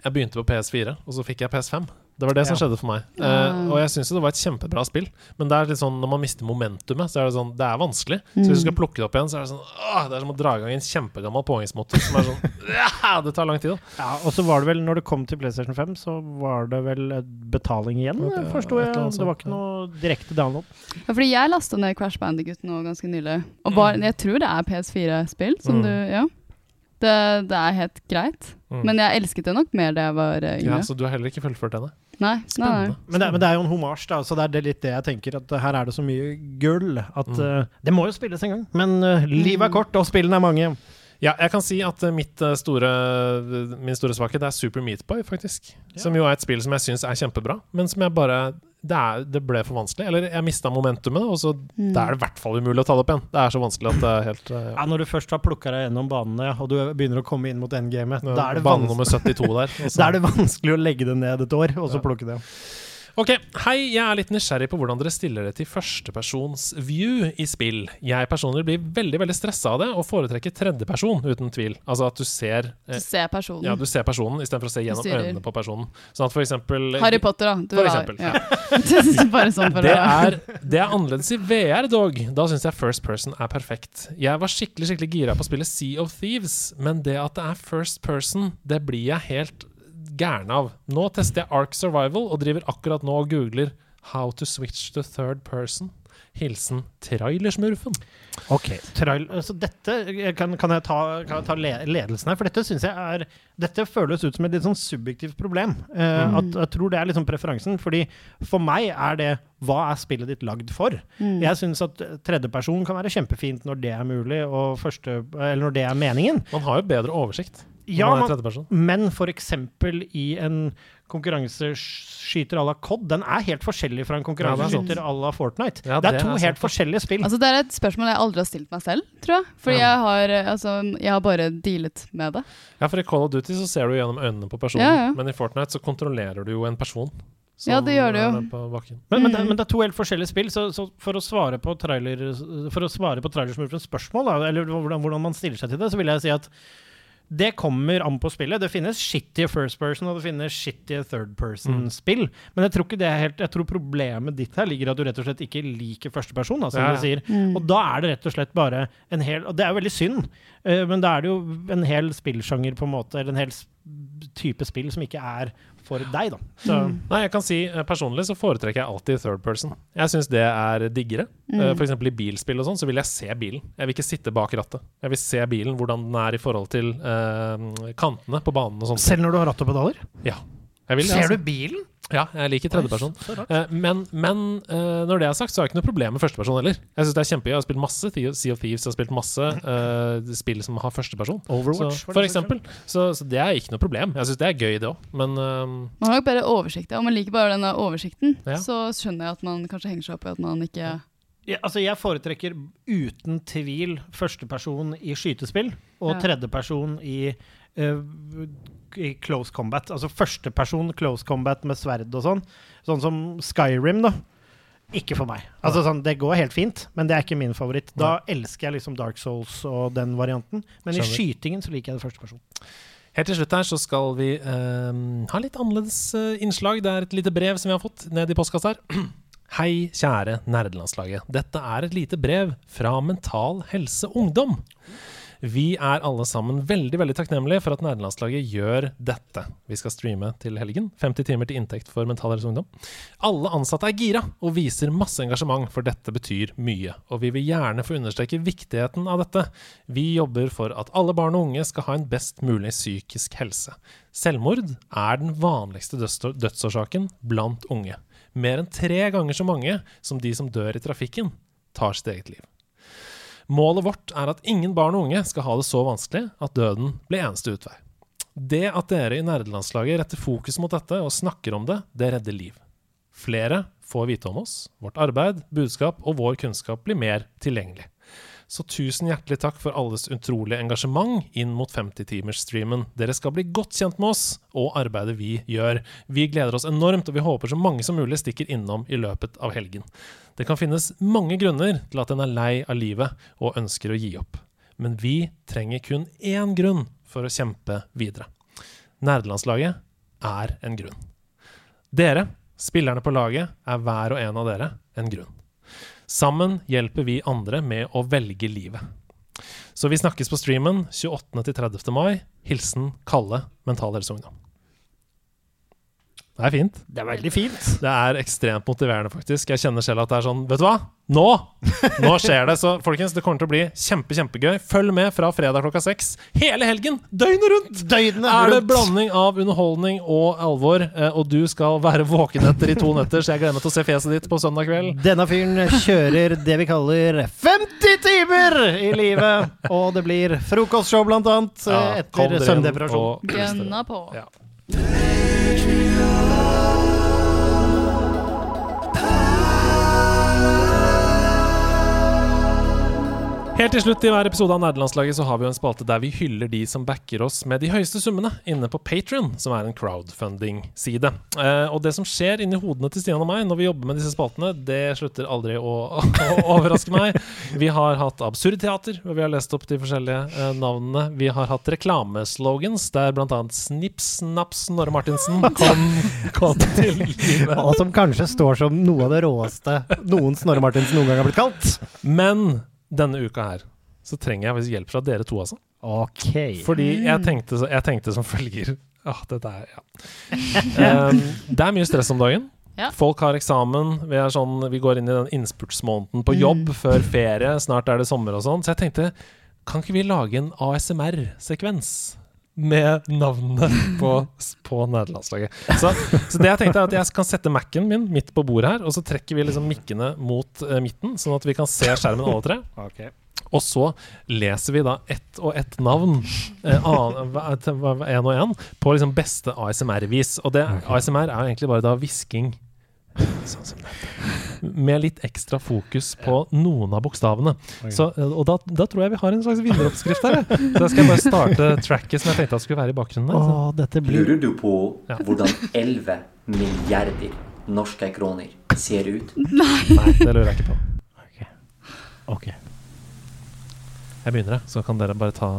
Jeg begynte på PS4, og så fikk jeg PS5. Det var det som Ja. skjedde for meg. Eh, Ah. og jeg syns det var et kjempebra spill, men det er litt sånn, når man mister momentumet, så er det sånn Det er vanskelig. Så hvis du skal plukke det opp igjen, så er det sånn åh, Det er som å dra i gang en kjempegammel påhengsmotor som er sånn ja, Det tar lang tid, da. Ja, og så var det vel, når det kom til PlayStation 5, så var det vel eh, betaling igjen, okay, forsto jeg. annet Det var ikke noe direkte download. Ja, fordi jeg lasta ned Crash Bandicoot nå ganske nylig. Og var, jeg tror det er PS4-spill, som Mm. du Ja. Det, det er helt greit. Mm. Men jeg elsket det nok mer da jeg var yngre. Ja, så du har heller ikke fullført denne? Nei, nei, nei. Men det, men det er jo en homasj, da, så det er det litt det jeg tenker. At her er det så mye gull at Mm. uh, Det må jo spilles en gang, men uh, livet er kort, og spillene er mange. Ja, jeg kan si at eh, mitt store, min store svakhet er Super Meat Boy, faktisk. Som jo er et spill som jeg syns er kjempebra, men som jeg bare det, er, det ble for vanskelig. Eller jeg mista momentumet, og så Mm. da er det i hvert fall umulig å ta det opp igjen. Det er så vanskelig at det er helt eh, Ja, Når du først har plukka deg gjennom banene, ja, og du begynner å komme inn mot endgamet, ja. da er det Bane vanskelig nummer 72 der. Da er det vanskelig å legge det ned et år, og så Ja. plukke det. Ok, hei, jeg er litt nysgjerrig på hvordan dere stiller det til førstepersons view i spill. Jeg personlig blir veldig veldig stressa av det, og foretrekker tredjeperson, uten tvil. Altså at du ser eh, Du ser personen. Ja, du ser personen istedenfor å se gjennom øynene på personen. Sånn at for eksempel Harry Potter, da. Du For eksempel. Ja. Bare sånn for det, er, det er annerledes i VR, dog. Da syns jeg first person er perfekt. Jeg var skikkelig skikkelig gira på å spille Sea of Thieves, men det at det er first person, det blir jeg helt gæren av. Nå tester jeg Ark Survival og driver akkurat nå og googler How to switch to third person. Hilsen trailersmurfen. Ok, trail, så dette eh, kan, kan, jeg ta, kan jeg ta ledelsen her, for dette synes jeg er Dette føles ut som et litt sånn subjektivt problem. Eh, Mm. at, jeg tror det er liksom preferansen, fordi for meg er det Hva er spillet ditt lagd for? Mm. Jeg syns at tredjeperson kan være kjempefint når det er mulig, og første, eller når det er meningen. Man har jo bedre oversikt Ja, man men f.eks. i en konkurranseskyter à la COD, den er helt forskjellig fra en det er konkurranseskyter à la Fortnite. Ja, det er to er helt forskjellige spill. Altså, det er et spørsmål jeg aldri har stilt meg selv, tror jeg. Fordi Ja. jeg, har, eh, altså, jeg har bare dealet med det. Ja, for i Call of Duty så ser du gjennom øynene på personen, Ja, ja. men i Fortnite så kontrollerer du jo en person. som Ja, det gjør det jo. Men, men, det, Mm. men det er to helt forskjellige spill, så, så for å svare på trailer For å svare på trailersmurfens spørsmål, da, eller hvordan, hvordan man stiller seg til det, så vil jeg si at det kommer an på spillet. Det finnes shitty first person, og det finnes shitty third person-spill. Men jeg tror ikke det er helt Jeg tror problemet ditt her ligger at du rett og slett ikke liker førsteperson, person, som Ja. du sier. Mm. Og da er det rett og slett bare en hel Og det er jo veldig synd, eh, men da er det jo en hel spillsjanger, på en måte, eller en hel type spill som ikke er for deg, da. Så Mm. Nei, jeg kan si eh, Personlig så foretrekker jeg alltid third person. Jeg syns det er diggere. Eh, Mm. For eksempel i bilspill og sånn, så vil jeg se bilen. Jeg vil ikke sitte bak rattet. Jeg vil se bilen, hvordan den er i forhold til eh, kantene på banen og sånn. selv når du har ratt og pedaler? Ja. Jeg vil Ser altså. du bilen? Ja, jeg liker tredjeperson. Eh, men men eh, når det er sagt, så har jeg ikke noe problem med førsteperson heller. Jeg synes det er kjempegøy. Jeg har spilt masse Sea of Thieves, jeg har spilt masse uh, spill som har førsteperson. Overwatch, Så, for eksempel. Så, så det er ikke noe problem. Jeg syns det er gøy, det òg. Men eh, Man har nok bedre oversikt. ja. Om man liker bare denne oversikten, Ja. så skjønner jeg at man kanskje henger seg opp i at man ikke Ja, altså jeg foretrekker uten tvil førsteperson i skytespill og Ja. tredjeperson i, eh, i close combat. Altså førsteperson close combat med sverd og sånn. Sånn som Skyrim, da. Ikke for meg. Altså sånn, Det går helt fint, men det er ikke min favoritt. Da elsker jeg liksom Dark Souls og den varianten. Men i skytingen så liker jeg det førsteperson. Helt til slutt her så skal vi uh, ha litt annerledes uh, innslag. Det er et lite brev som vi har fått ned i postkassa her. Hei, kjære nerdelandslaget. Dette er et lite brev fra Mental Helse Ungdom. Vi er alle sammen veldig veldig takknemlige for at nerdelandslaget gjør dette. Vi skal streame til helgen. 50 timer til inntekt for Mental Helse Ungdom. Alle ansatte er gira og viser masse engasjement, for dette betyr mye. Og vi vil gjerne få understreke viktigheten av dette. Vi jobber for at alle barn og unge skal ha en best mulig psykisk helse. Selvmord er den vanligste dødsårsaken blant unge. Mer enn tre ganger så mange som de som dør i trafikken, tar sitt eget liv. Målet vårt er at ingen barn og unge skal ha det så vanskelig at døden blir eneste utvei. Det at dere i nerdelandslaget retter fokus mot dette og snakker om det, det redder liv. Flere får vite om oss, vårt arbeid, budskap og vår kunnskap blir mer tilgjengelig. Så tusen hjertelig takk for alles utrolige engasjement inn mot 50-timersstreamen. Dere skal bli godt kjent med oss og arbeidet vi gjør. Vi gleder oss enormt, og vi håper så mange som mulig stikker innom i løpet av helgen. Det kan finnes mange grunner til at en er lei av livet og ønsker å gi opp. Men vi trenger kun én grunn for å kjempe videre. Nerdelandslaget er en grunn. Dere, spillerne på laget, er hver og en av dere en grunn. Sammen hjelper vi andre med å velge livet. Så vi snakkes på streamen 28. til 30. mai. Hilsen Kalle, Mental Helse Ungdom. Det er fint. Det er veldig fint. Det er ekstremt motiverende, faktisk. Jeg kjenner selv at det er sånn Vet du hva? Nå! Nå skjer det. Så folkens, det kommer til å bli kjempe, kjempegøy. Følg med fra fredag klokka seks. Hele helgen! Døgnet rundt! Døgnet rundt. er det blanding av underholdning og alvor. eh, Og du skal være våken etter i to netter, så jeg gleder meg til å se fjeset ditt på søndag kveld. Denne fyren kjører det vi kaller 50 timer i livet! Og det blir frokostshow, blant annet, Ja, etter søvndepresjon. gønna på. Ja. Helt til slutt i hver episode av Nerdelandslaget så har vi jo en spalte der vi hyller de som backer oss med de høyeste summene inne på Patrion, som er en crowdfunding-side. Eh, og det som skjer inni hodene til Stian og meg når vi jobber med disse spaltene, det slutter aldri å, å overraske meg. Vi har hatt absurdteater, hvor vi har lest opp de forskjellige eh, navnene. Vi har hatt reklameslogans, der bl.a. Snipp, Snaps, Snorre Martinsen kom, kom til live. Og som kanskje står som noe av det råeste noen Snorre Martinsen noen gang har blitt kalt. Men denne uka her så trenger jeg faktisk hjelp fra dere to, altså. Ok. Fordi jeg tenkte, så- jeg tenkte som følger Åh, dette er Ja. Um, det er mye stress om dagen. Ja. Folk har eksamen. Vi, er sånn, vi går inn i den innspurtsmåneden på jobb før ferie. Snart er det sommer og sånn. Så jeg tenkte, kan ikke vi lage en ASMR-sekvens? Med navnene på, på nederlandslaget. Så, så det jeg tenkte er at jeg kan sette Mac-en min midt på bordet her, og så trekker vi liksom mikkene mot eh, midten, sånn at vi kan se skjermen alle tre. Og så leser vi da ett og ett navn, eh, og en, på liksom beste ASMR-vis. Og det, ASMR er jo egentlig bare da hvisking. Sånn som. Med litt ekstra fokus på noen av bokstavene. Så, eh, og da, da, tror jeg vi har en slags vinneroppskrift her. Så jeg skal bare starte tracket som jeg tenkte skulle være i bakgrunnen. Der, dette blir... Lurer du på ja. hvordan 11 milliarder norske kroner ser ut? Nei. Nei det lurer jeg ikke på. Ok. Jeg begynner. Så kan dere bare ta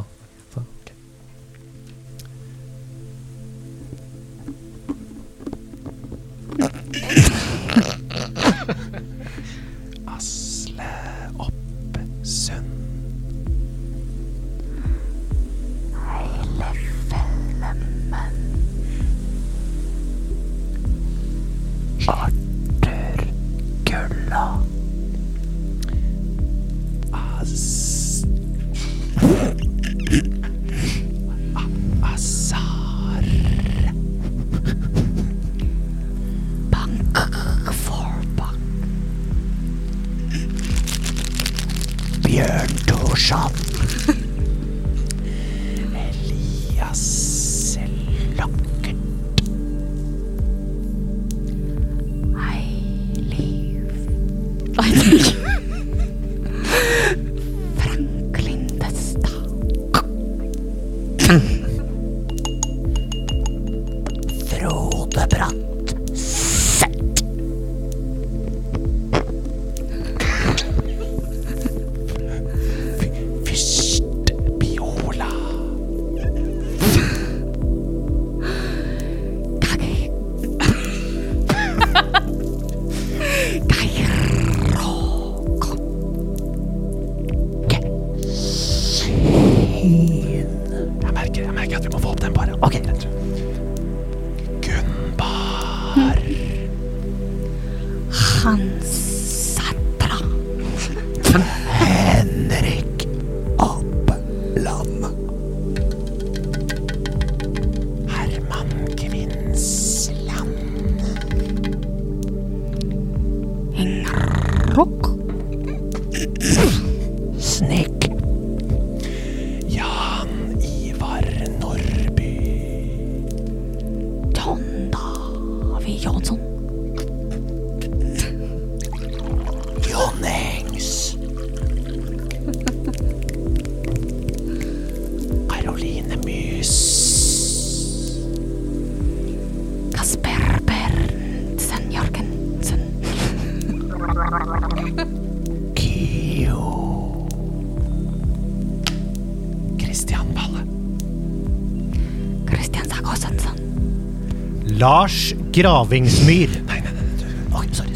Lars Gravingsmyr. Nei, nei, nei. nei. Okay, sorry.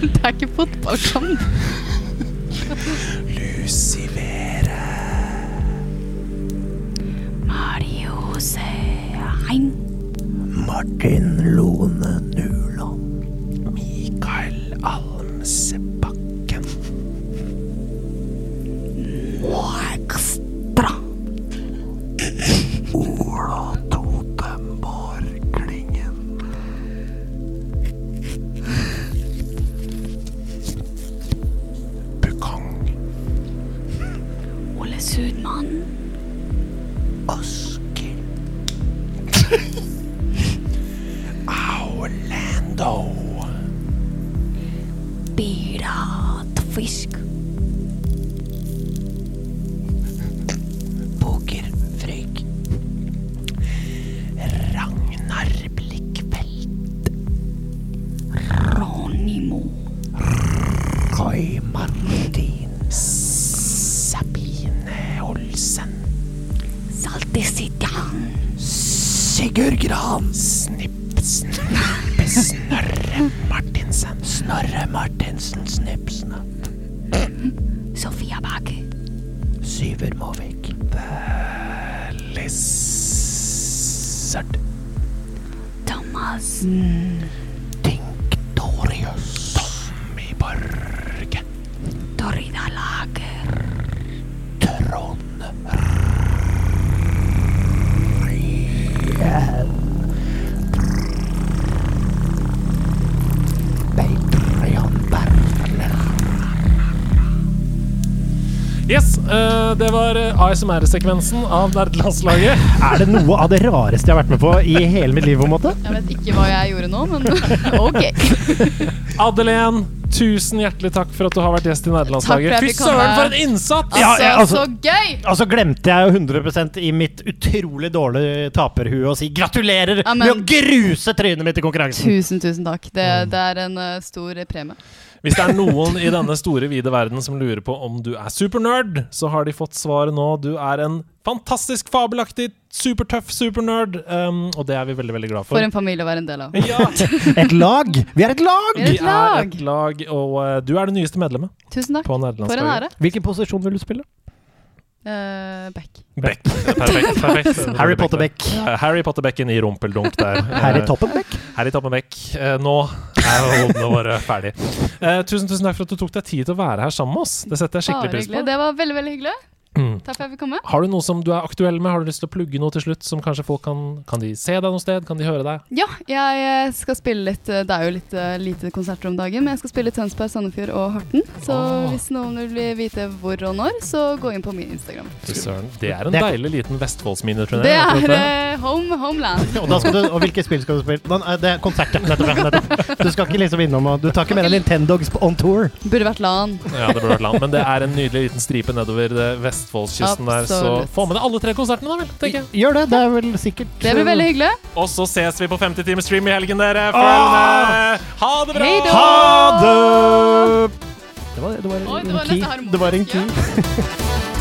Det er ikke fotballkamp. Gran. Snipp, snipp, Snorre Martinsen. Snorre Martinsen, snipp, snapp. Sofia Bakke. Syver Måvik. The Lizard. Thomas. Mm. ASMR-sekvensen av nerdelandslaget. Er det noe av det rareste jeg har vært med på i hele mitt liv? på en måte? Jeg vet ikke hva jeg gjorde nå, men ok. Adelén, tusen hjertelig takk for at du har vært gjest i nerdelandslaget. Fy søren, for en innsats! Altså, ja, altså, så gøy! Og så glemte jeg jo 100 i mitt utrolig dårlige taperhue å si gratulerer Amen. med å gruse trynet mitt i konkurransen! Tusen, tusen takk. Det, mm. det er en uh, stor premie. Hvis det er noen i denne store, vide verden som lurer på om du er supernerd, så har de fått svaret nå. Du er en fantastisk, fabelaktig, supertøff supernerd, um, og det er vi veldig, veldig glad for. For en familie å være en del av. Ja, Et lag! Vi er et lag! Vi er et et er lag! et lag, og uh, du er det nyeste medlemmet Tusen takk. på For en ære. Hvilken posisjon vil du spille? Eh, Beck. Beck. Perfekt. perfekt. Harry Potter-Beck. Ja, Harry Potter-bekken i rumpeldunk der. Harry Eh, Toppenbeck? Harry Toppenbeck. Eh, nå er hodene våre ferdig. Uh, tusen tusen takk for at du tok deg tid til å være her sammen med oss. Det setter jeg skikkelig pris på. Det var veldig, veldig hyggelig. Mm. Takk for at jeg fikk komme. Har du noe som du er aktuell med? Har du lyst til å plugge noe til slutt? Som kanskje folk kan Kan de se deg noe sted? Kan de høre deg? Ja, jeg eh, skal spille litt eh, Det er jo litt eh, lite konserter om dagen, men jeg skal spille Tønsberg, Sandefjord og Horten. Så Åh. hvis noen vil vite hvor og når, så gå inn på min Instagram. Søren. Det er en Det er- deilig liten Vestfoldsminiturné. Det er det. eh, home, Homeland. Og, da skal du, og hvilke spill skal du spille? Det er konsert, Nettopp, nettopp. Du skal ikke liksom innom og Du tar ikke med deg Nintendogs on tour? Burde vært LAN. Ja, det burde vært land. Men det er en nydelig liten stripe nedover eh, Vestfoldskysten der, så få med deg alle tre konsertene, da vel. tenker jeg. Gjør det. Det er vel sikkert Det blir veldig hyggelig. Og så ses vi på 50 timer stream i helgen, dere. Følg med! Ha det bra! Hei! Ha det! Det var, det var Oi, det en var key. Det var en key.